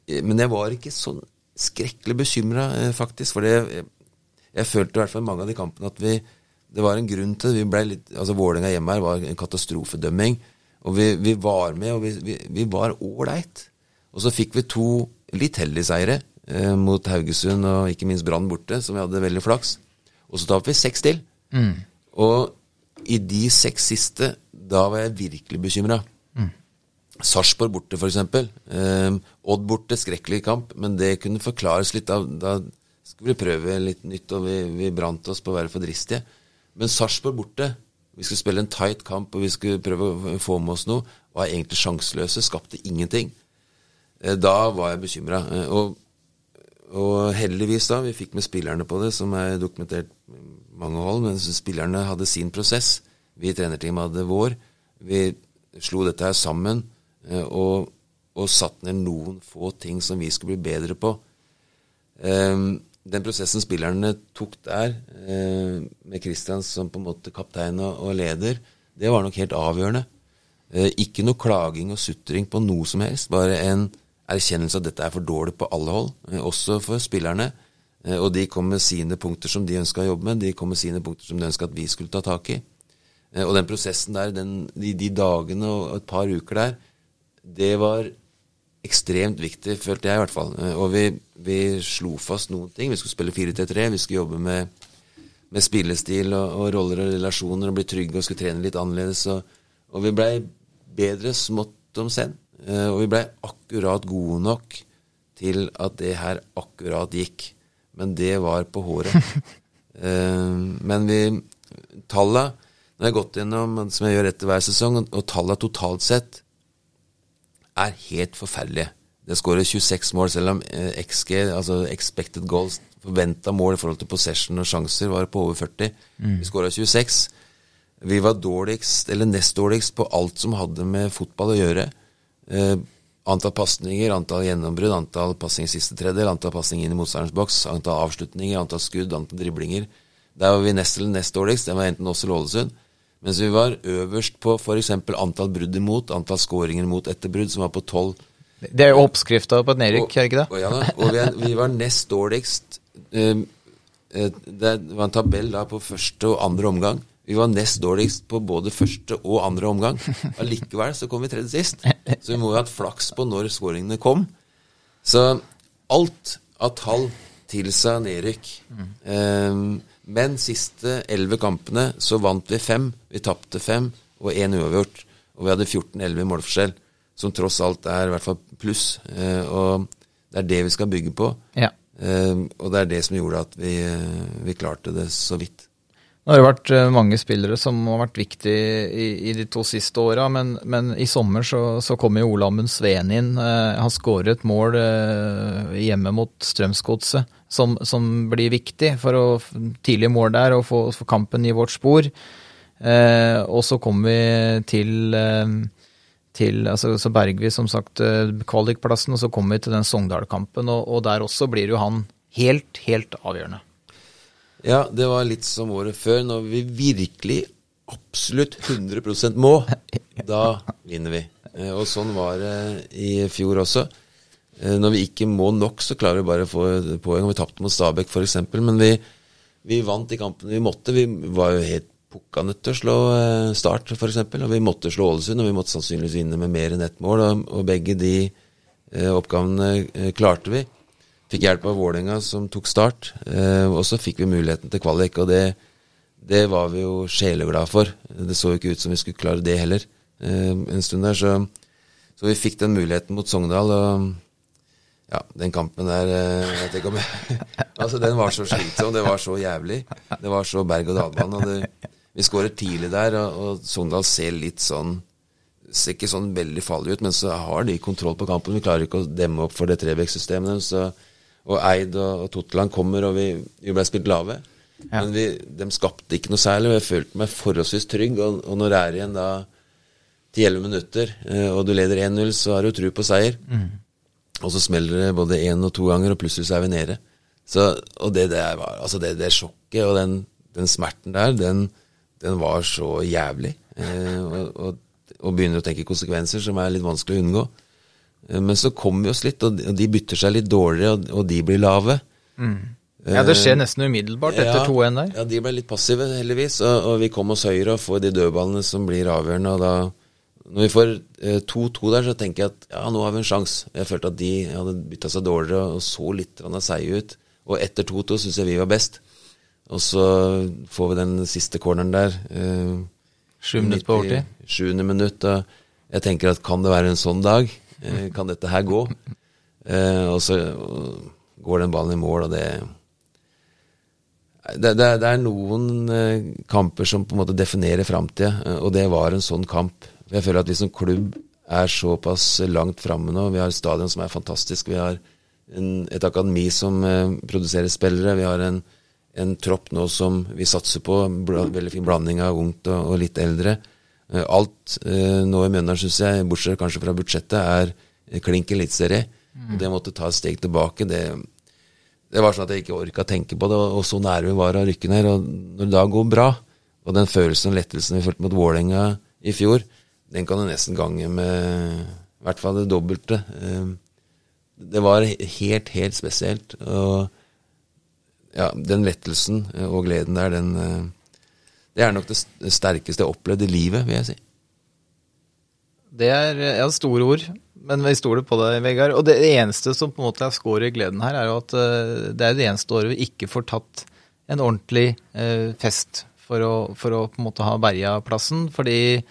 D: men jeg var ikke sånn skrekkelig bekymra, faktisk. For jeg, jeg følte i hvert fall i mange av de kampene at vi Det var en grunn til det. Vi ble litt, altså Vålerenga hjemme her var en katastrofedømming. Og vi, vi var med, og vi, vi, vi var ålreit. Og så fikk vi to litt heldige seire uh, mot Haugesund og ikke minst Brann borte, som vi hadde veldig flaks. Og så tapte vi seks til. Og i de seks siste, da var jeg virkelig bekymra. Sarpsborg borte, f.eks. Eh, Odd borte, skrekkelig kamp, men det kunne forklares litt. Da, da skulle vi prøve litt nytt, og vi, vi brant oss på å være for dristige. Men Sarpsborg borte, vi skulle spille en tight kamp, og vi skulle prøve å få med oss noe, var egentlig sjanseløse, skapte ingenting. Eh, da var jeg bekymra. Eh, og, og heldigvis, da, vi fikk med spillerne på det, som er dokumentert mange hold, men spillerne hadde sin prosess. Vi i trenerteamet hadde vår. Vi slo dette her sammen eh, og, og satte ned noen få ting som vi skulle bli bedre på. Ehm, den prosessen spillerne tok der, eh, med Christian som på en måte kaptein og, leder, det var nok helt avgjørende. Eh, ikke noe klaging og sutring på noe som helst, bare en erkjennelse at dette er for dårlig på alle hold, også for spillerne. Og de kom med sine punkter som de ønska å jobbe med, de kom med sine punkter som de ønska at vi skulle ta tak i. Eh, og den prosessen der, den, de, de dagene og et par uker der, det var ekstremt viktig, følte jeg i hvert fall. Eh, Og vi, vi slo fast noen ting. Vi skulle spille 4-3-3, vi skulle jobbe med, med spillestil og, og roller og relasjoner og bli trygge og skulle trene litt annerledes. Og, Og vi blei bedre smått om senn. Eh, og vi blei akkurat gode nok til at det her akkurat gikk. Men det var på håret. Men vi Talla Jeg har gått gjennom, som jeg gjør etter hver sesong, og tallene totalt sett er helt forferdelige. Det skårer 26 mål, selv om eh, XG, altså expected goals, forventa mål i forhold til possession og sjanser, var på over 40. Vi skåra 26. Vi var dårligst, eller nest dårligst, på alt som hadde med fotball å gjøre. Eh, antall pasninger, antall gjennombrudd, antall pasninger i siste tredjedel, antall pasninger inn i motstanderens boks, antall avslutninger, antall skudd, antall driblinger. Der var vi nest eller nest dårligst. Det var enten oss eller Ålesund. Mens vi var øverst på f.eks. antall brudd imot, antall skåringer mot etter brudd, som var på 12.
B: Det er jo oppskrifta på et nedrykk, er det ikke det?
D: Og, ja, og vi, vi var nest dårligst. eh, eh, det var en tabell da på første og andre omgang. Vi var nest dårligst på både første og andre omgang. Allikevel så kom vi tredje sist. Så vi må jo ha hatt flaks på når skåringene kom. Så alt av tall tilsa nedrykk. Eh, men siste elleve kampene så vant vi fem. Vi tapte fem og én uavgjort. Og vi hadde 14-11 i målforskjell, som tross alt er i hvert fall pluss. Eh, og det er det vi skal bygge på.
B: Ja.
D: Eh, og det er det som gjorde at vi, eh, vi klarte det så vidt.
B: Nå har det vært mange spillere som har vært viktige i, i de to siste åra, men, men, i sommer så, så kom jo Olamund Sveen inn. Eh, han skåret et mål eh, hjemme mot Strømsgodset som, som, blir viktig for å tidlig mål der og få, få kampen i vårt spor. Eh, og så kommer vi til, eh, til altså, så berger vi som sagt eh, kvalikplassen, og så kommer vi til den Sogndal-kampen, og, og der også blir jo han helt, helt avgjørende.
D: Ja, det var litt som året før, når vi virkelig absolutt 100% må. Da vinner vi. Eh, Og sånn var det i fjor også. Eh, Når vi ikke må nok, så klarer vi bare å få poeng. Vi tapte mot Stabæk f.eks., men vi, vi vant de kampene vi måtte. Vi var jo helt pukka nødt til å slå eh, Start, f.eks., og vi måtte slå Ålesund, og vi måtte sannsynligvis vinne med mer enn ett mål, og, og begge de eh, oppgavene eh, klarte vi. Fikk hjelp av Vålerenga, som tok start. Eh, og så fikk vi muligheten til kvalik, og det, det var vi jo sjeleglade for. Det så jo ikke ut som vi skulle klare det heller eh, en stund der. Så, så vi fikk den muligheten mot Sogndal, og ja, den kampen der eh, jeg vet ikke om jeg, Altså, den var så slitsom. Det var så jævlig. Det var så berg-og-dal-bane. og Vi skårer tidlig der, og, og Sogndal ser litt sånn Ser ikke sånn veldig farlig ut, men så har de kontroll på kampen. Vi klarer ikke å demme opp for det Trebekk-systemet deres. og Eid og, og Totland kommer, og vi, vi ble spilt lave. Men vi, de skapte ikke noe særlig, og jeg følte meg forholdsvis trygg. Og, og når det er igjen da 10-11 minutter, eh, og du leder 1-0, så har du tro på seier. Og så smeller det både én og to ganger, og plutselig så er vi nede. Så, og det det, var, altså det, det sjokket og den, den smerten der, den, den var så jævlig. Eh, og, og, og begynner å tenke konsekvenser, som er litt vanskelig å unngå. Eh, Men så kommer vi oss litt, og de- og de bytter seg litt dårligere, og, de blir lave.
B: Ja, det skjer nesten umiddelbart etter 2-1 der.
D: Ja, de ble litt passive, heldigvis. Og, og vi kom oss høyere og får de dødballene som blir avgjørende. Og da, når vi får eh, 2-2 der, så tenker jeg at ja, nå har vi en sjanse. Jeg følte at de hadde bytta seg dårligere og så litt seige ut. Og etter 2-2 syns jeg vi var best. Og så får vi den siste corneren der. Eh,
B: Sju minutter på overtid.
D: Sjuende minutt. Og jeg tenker at kan det være en sånn dag? Eh, kan dette her gå? Eh, og så og går den ballen i mål, og det det, det, det er noen eh, kamper som på en måte definerer framtida, eh, og det var en sånn kamp. Jeg føler at vi som klubb er såpass langt framme nå. Vi har et stadion som er fantastisk. Vi har en, et akademi som eh, produserer spillere. Vi har en, en tropp nå som vi satser på. Bla, veldig fin blanding av ungt og, og litt eldre. Eh, alt eh, nå i Mjøndalen, syns jeg, bortsett kanskje fra budsjettet, er eh, klink eliteserie. Mm. Det måtte ta et steg tilbake. Det, det var sånn at jeg ikke orka tenke på det, og, og så nære vi var å rykke ned. Og når det da går bra, og den følelsen og lettelsen vi følte mot Vålerenga i fjor, den kan du nesten gange med i hvert fall det dobbelte. Eh, Det var helt, helt spesielt. Og ja, den lettelsen eh, og gleden der, den eh, Det er nok det sterkeste jeg har opplevd i livet, vil jeg si.
B: Det er ja, store ord, men vi stoler på deg, Vegard. Og det eneste som på en måte er skår i gleden her, er jo at eh, det er det eneste året vi ikke får tatt en ordentlig fest for å, for å på en måte ha berga plassen. Fordi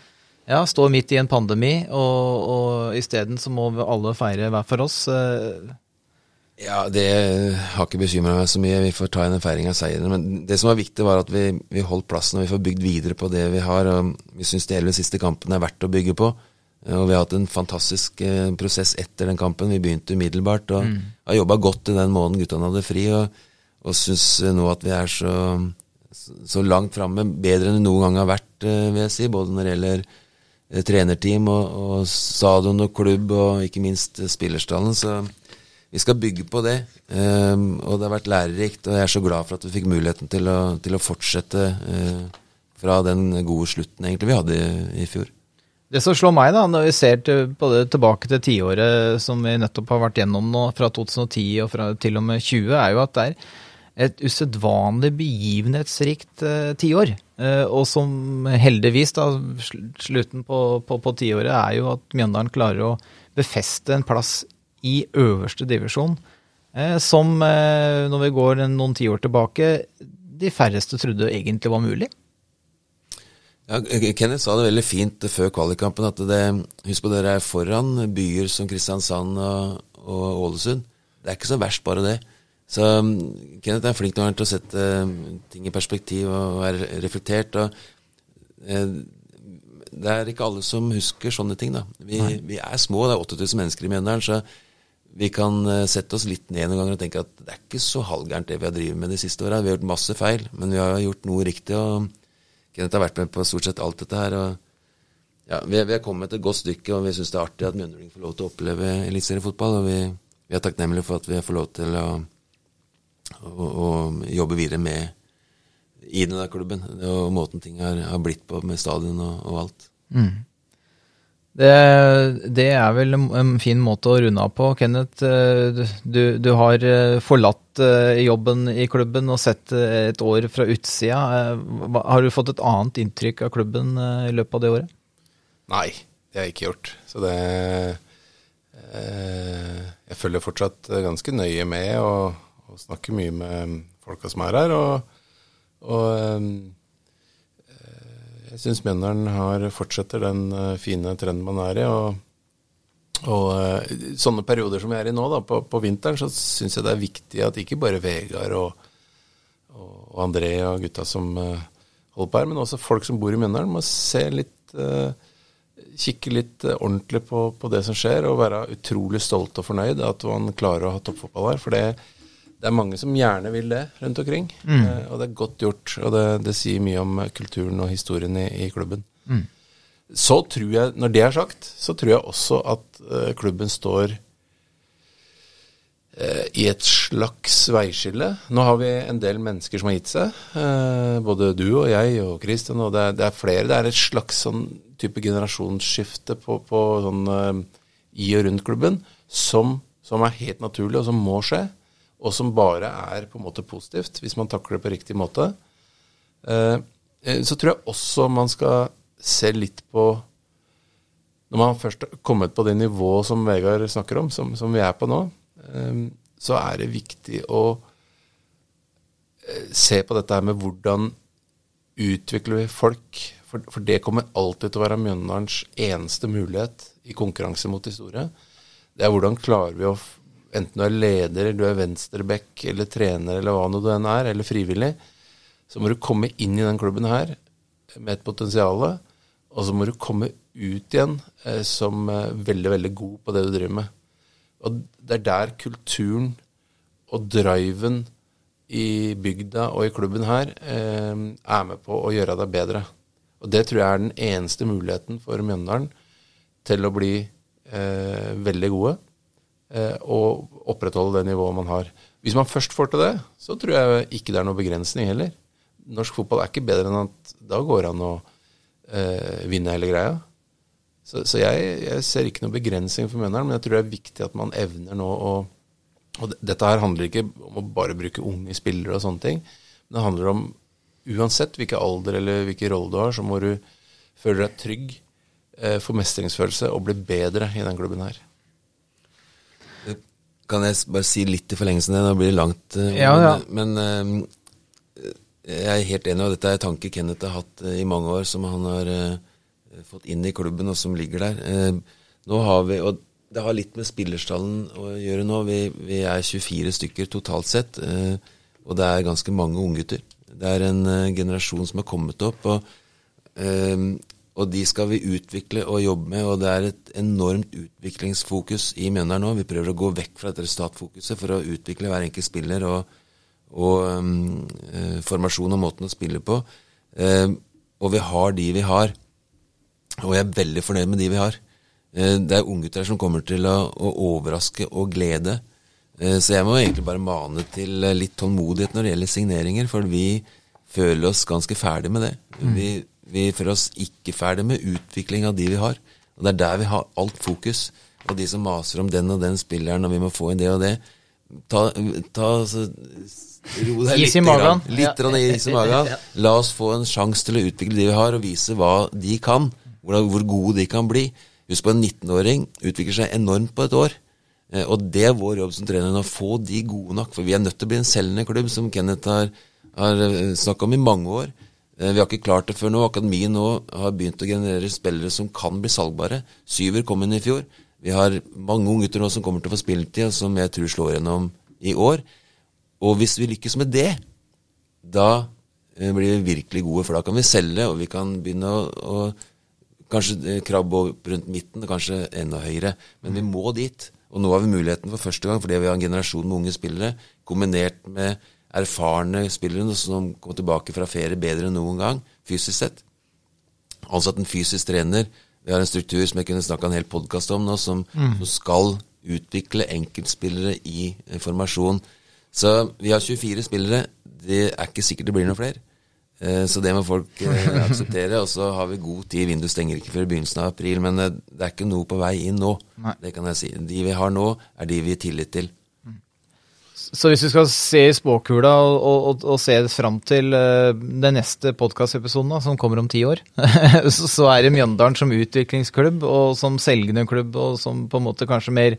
B: Ja, står midt i en pandemi, og, og isteden så må vi alle feire hver for oss. Eh,
D: Ja, det har ikke bekymra meg så mye. Vi får ta en feiring av seieren. Men det som var viktig, var at vi, vi holdt plassen og vi får bygd videre på det vi har. og Vi syns de elleve siste kampene er verdt å bygge på. Eh, Og vi har hatt en fantastisk eh, prosess etter den kampen. Vi begynte umiddelbart og har jobba godt i den måneden guttene hadde fri. Og, og syns nå at vi er så, så langt framme, bedre enn vi noen gang har vært, eh, vil jeg si. Både når det gjelder eh, trenerteam og, og stadion og klubb, og ikke minst eh, spillerstallen. Så vi skal bygge på det. Um, og det har vært lærerikt, og jeg er så glad for at vi fikk muligheten til å, til å fortsette uh, fra den gode slutten egentlig vi hadde i, i fjor.
B: Det som slår meg, da, når vi ser til, både tilbake til tiåret som vi nettopp har vært gjennom nå, fra 2010 og fra til og med 20, er jo at det er et usedvanlig begivenhetsrikt eh, tiår. Eh, og som heldigvis, da, sl- slutten på, på, på tiåret, er jo at Mjøndalen klarer å befeste en plass i øverste divisjon, eh, som eh, når vi går en- noen tiår tilbake, de færreste trodde egentlig var mulig.
D: Ja, Kenneth sa det veldig fint før kvalikkampen at husk på dere er foran byer som Kristiansand og, og Ålesund. Det er ikke så verst, bare det. Så um, Kenneth er flink til å sette um, ting i perspektiv og være reflektert. og eh, Det er ikke alle som husker sånne ting. da. Vi, vi er små, det er 8000 mennesker i Mjøndalen, så vi kan eh, sette oss litt ned noen ganger og tenke at det er ikke så halvgærent det vi har drevet med de siste åra. Vi har gjort masse feil, men vi har gjort noe riktig. og Kenneth har vært med på stort sett alt dette her. og ja, Vi, vi har kommet et godt stykke, og vi syns det er artig at Mjøndalen får lov til å oppleve eliteseriefotball. Og vi, vi er takknemlige for at vi får lov til å, å, og jobbe videre med i denne klubben. Og måten ting har, har blitt på med stadion og, og alt.
B: Det, det er vel en, fin måte å runde av på. Kenneth, eh, du, du har eh, forlatt eh, jobben i klubben og sett et år fra utsida. Har du fått et annet inntrykk av klubben i løpet av det året?
C: Nei, det har jeg ikke gjort. Så det eh, Jeg følger fortsatt ganske nøye med og, og snakker mye med folka som er her. Og, og eh, jeg syns Mjøndalen fortsetter den eh, fine trenden man er i. og og eh, sånne perioder som vi er i nå, da, på, på vinteren, så syns jeg det er viktig at ikke bare Vegard og, og, André og gutta som holder på her, men også folk som bor i Mjøndalen, må se litt Kikke litt ordentlig på, på det som skjer, og være utrolig stolt og fornøyd at man klarer å ha toppfotball her. For det, det er mange som gjerne vil det rundt omkring. Eh, og det er godt gjort. Og det, det sier mye om eh, kulturen og historien i, i klubben. Så tror jeg, når det er sagt, så tror jeg også at uh, klubben står i et slags veiskille. Nå har vi en del mennesker som har gitt seg. både du og jeg og Christian, og det er, det er flere. Det er et slags sånn type generasjonsskifte på, på sånn i og rundt klubben som, som er helt naturlig, og som må skje. Og som bare er på en måte positivt, hvis man takler det på riktig måte. Eh, eh, så tror jeg også man skal se litt på Når man først har kommet på det nivået som Vegard snakker om, som, som vi er på nå, eh, så er det viktig å se på dette her med hvordan utvikler vi folk. For, for det kommer alltid til å være Mjøndalens eneste mulighet i konkurranse mot de store. Det er hvordan klarer vi å Enten du er leder, du er venstreback, eller trener, eller hva nå du enn er, eller frivillig, så må du komme inn i den klubben her med et potensial, og så må du komme ut igjen eh, som eh, veldig, veldig god på det du driver med. Og det er der kulturen og driven i bygda og i klubben her eh, er med på å gjøre deg bedre. Og det tror jeg er den eneste muligheten for Mjøndalen til å bli eh, veldig gode og opprettholde det nivået man har. Hvis man først får til det, så tror jeg ikke det er noe begrensning heller. Norsk fotball er ikke bedre enn at da går det an å eh, vinne hele greia. Så, så jeg, jeg ser ikke noe begrensning for Mjøndalen, men jeg tror det er viktig at man evner nå å Og det- dette her handler ikke om å bare bruke unge spillere og sånne ting. Men det handler om uansett hvilken alder eller hvilken rolle du har, så må du føle deg trygg, eh, få mestringsfølelse og bli bedre i den klubben her.
D: Kan jeg bare si litt i forlengelsen av det? Nå blir det langt. eh,
B: Ja, ja.
D: Men, men eh, jeg er helt enig, og dette er tanker tanke Kenneth har hatt eh, i mange år, som han har eh, eh, fått inn i klubben, og som ligger der. Eh, nå har vi, og Det har litt med spillerstallen å gjøre nå. Vi, vi er 24 stykker totalt sett, eh, og det er ganske mange unggutter. Det er en eh, generasjon som har kommet opp, og, eh, og de skal vi utvikle og jobbe med. og Det er et enormt utviklingsfokus i Mjøndalen nå. Vi prøver å gå vekk fra dette resultatfokuset for å utvikle hver enkelt spiller og, og um, eh, formasjon og måten å spille på. Eh, og vi har de vi har. Og jeg er veldig fornøyd med de vi har. Uh, det er unggutter som kommer til å, å overraske og glede. Uh, så jeg må egentlig bare mane til litt tålmodighet når det gjelder signeringer, for vi føler oss ganske ferdig med det. Vi, vi føler oss ikke ferdig med utvikling av de vi har. Og det er der vi har alt fokus. Og de som maser om den og den spilleren, og vi må få inn det og det Ta, ta altså, Ro deg litt. Grann, litt ja. is i magen. La oss få en sjanse til å utvikle de vi har, og vise hva de kan. Hvor, gode de kan bli. Husk på en 19-åring utvikler seg enormt på et år. Eh, Og det er vår jobb som trener, å få de gode nok. For vi er nødt til å bli en selgende klubb, som Kenneth har, har snakka om i mange år. Eh, Vi har ikke klart det før nå. Akademiet nå har begynt å generere spillere som kan bli salgbare. Syver kom inn i fjor. Vi har mange unggutter nå som kommer til å få spilletid, og som jeg tror slår gjennom i år. Og hvis vi lykkes med det, da eh, blir vi virkelig gode, for da kan vi selge, og vi kan begynne å, å kanskje eh, krabbe opp rundt midten, og kanskje enda høyere. Men vi må dit. Og nå har vi muligheten for første gang, fordi vi har en generasjon med unge spillere, kombinert med erfarne spillere som kommer tilbake fra ferie bedre enn noen gang, fysisk sett. Ansatt en fysisk trener. Vi har en struktur som jeg kunne snakka en hel podkast om nå, som, som skal utvikle enkeltspillere i formasjon. Så vi har 24 spillere. Det er ikke sikkert det blir noen flere. Eh, Så det må folk eh, akseptere. Og så har vi god tid. Vinduet stenger ikke før begynnelsen av april. Men eh, det er ikke noe på vei inn nå.
B: Nei.
D: Det kan jeg si. De vi har nå, er de vi har tillit til.
B: Så hvis du skal se i spåkula og, og, og se fram til eh, den neste podkastepisoden som kommer om ti år, så, er det Mjøndalen som utviklingsklubb og som selgende klubb og som på en måte kanskje mer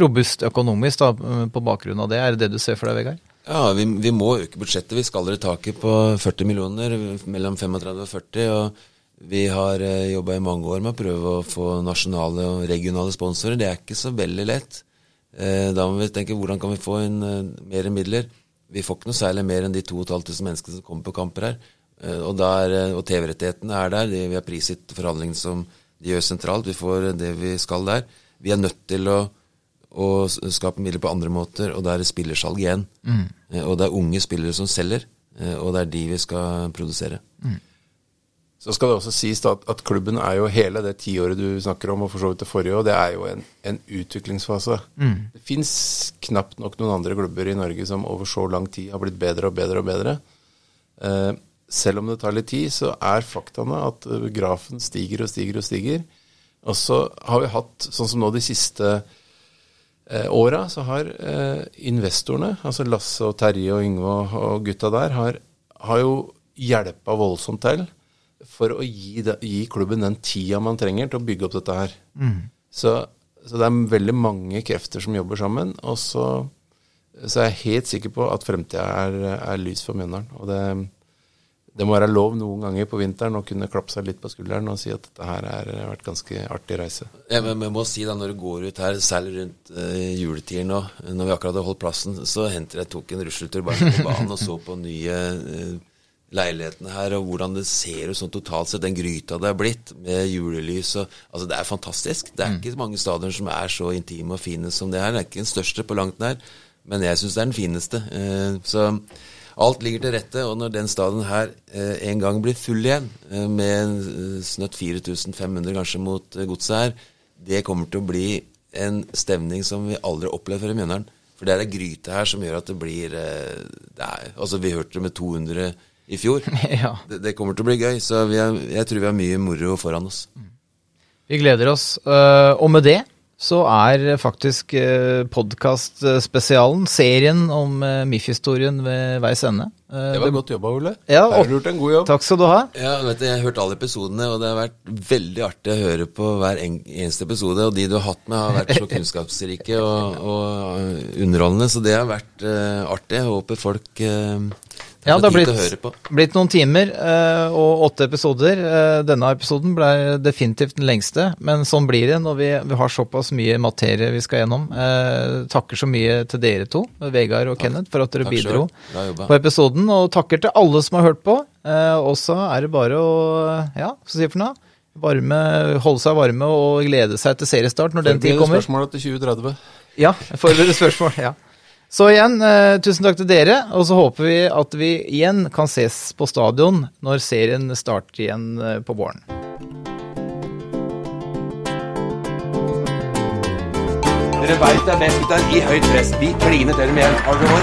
B: robust økonomisk da, på bakgrunn av det. Er det det du ser for deg, Vegard?
D: Ja, vi, vi må øke budsjettet. Vi skaller i taket på 40 millioner, mellom 35 og 40. Og vi har eh, jobba i mange år med å prøve å få nasjonale og regionale sponsorer. Det er ikke så veldig lett. Eh, da må vi tenke hvordan kan vi få inn eh, mer midler. Vi får ikke noe særlig mer enn de 2500 menneskene som kommer på kamper her. Eh, og og TV-rettighetene er der. De, vi har prisgitt forhandlingene som de gjør sentralt. Vi får det vi skal der. Vi er nødt til å å skape midler på andre måter, og da er spillersalg igjen. Mm. Og det er unge spillere som selger, og det er de vi skal produsere.
C: Så skal det også sies at, at klubben er jo hele det tiåret du snakker om, og for så vidt det forrige òg, det er jo en, en utviklingsfase. Det fins knapt nok noen andre klubber i Norge som over så lang tid har blitt bedre og bedre og bedre. Eh, selv om det tar litt tid, så er faktaene at eh, grafen stiger og stiger og stiger. Og så har vi hatt, sånn som nå de siste eh, åra, så har eh, investorene, altså Lasse og Terje og Yngve og, og gutta der, har, har jo hjelpa voldsomt til for å gi, det, gi klubben den tida man trenger til å bygge opp dette her. Så, så det er veldig mange krefter som jobber sammen. Og så, så er jeg helt sikker på at fremtida er, er lys for Mjøndalen. Og det, det må være lov noen ganger på vinteren å kunne klappe seg litt på skulderen og si at dette her har vært ganske artig reise.
D: Ja, men jeg må si da, Når du går ut her, særlig rundt eh, juletiden nå, når vi akkurat hadde holdt plassen, så hendte jeg tok en rusletur bare på banen og så på nye eh, leilighetene her, og hvordan det ser ut sånn totalt sett. Den gryta det er blitt, med julelys og Altså, det er fantastisk. Det er ikke mange stadioner som er så intime og fine som det her. Det er ikke den største på langt nær, men jeg syns det er den fineste. Eh, så alt ligger til rette, og når den stadion her eh, en gang blir full igjen, eh, med snøtt 4500 kanskje mot godset her, det kommer til å bli en stemning som vi aldri har opplevd før i Mjøndalen. For det er ei gryte her som gjør at det blir det er, Altså, vi hørte det med 200 i fjor.
B: Ja.
D: Det, det kommer til å bli gøy, så vi er, jeg tror vi har mye moro foran oss.
B: Vi gleder oss. eh, og med det så er faktisk uh, podkastspesialen, serien om uh, MIF-historien ved veis ende. Eh,
C: Det var godt jobba, Ole.
B: Ja,
C: Her har du gjort en god jobb.
B: Takk skal du ha.
D: Ja, vet du, Jeg har hørt alle episodene, og det har vært veldig artig å høre på hver eneste episode. Og de du har hatt med, har vært så kunnskapsrike og, og underholdende, så det har vært uh, artig. Jeg håper folk uh,
B: Ja, det har blitt, blitt noen timer uh, og åtte episoder. Uh, Denne episoden ble definitivt den lengste, men sånn blir det når vi, vi har såpass mye materie vi skal gjennom. Uh, takker så mye til dere to, Vegard og Kenneth, for at dere
D: Takk
B: bidro på episoden. Og takker til alle som har hørt på. Og så er det bare å ja, hva skal jeg si for noe? Varme, holde seg varme og glede seg til seriestart når den tid
C: Forbered
B: kommer.
C: spørsmålet til 2030.
B: Ja, forberede spørsmål. ja. Så igjen, eh, tusen takk til dere, og så håper vi at vi igjen kan ses på stadion når serien starter igjen eh, på våren.
A: Dere veit det er best gutter. I høyt press. Vi kliner til med en. Har dere?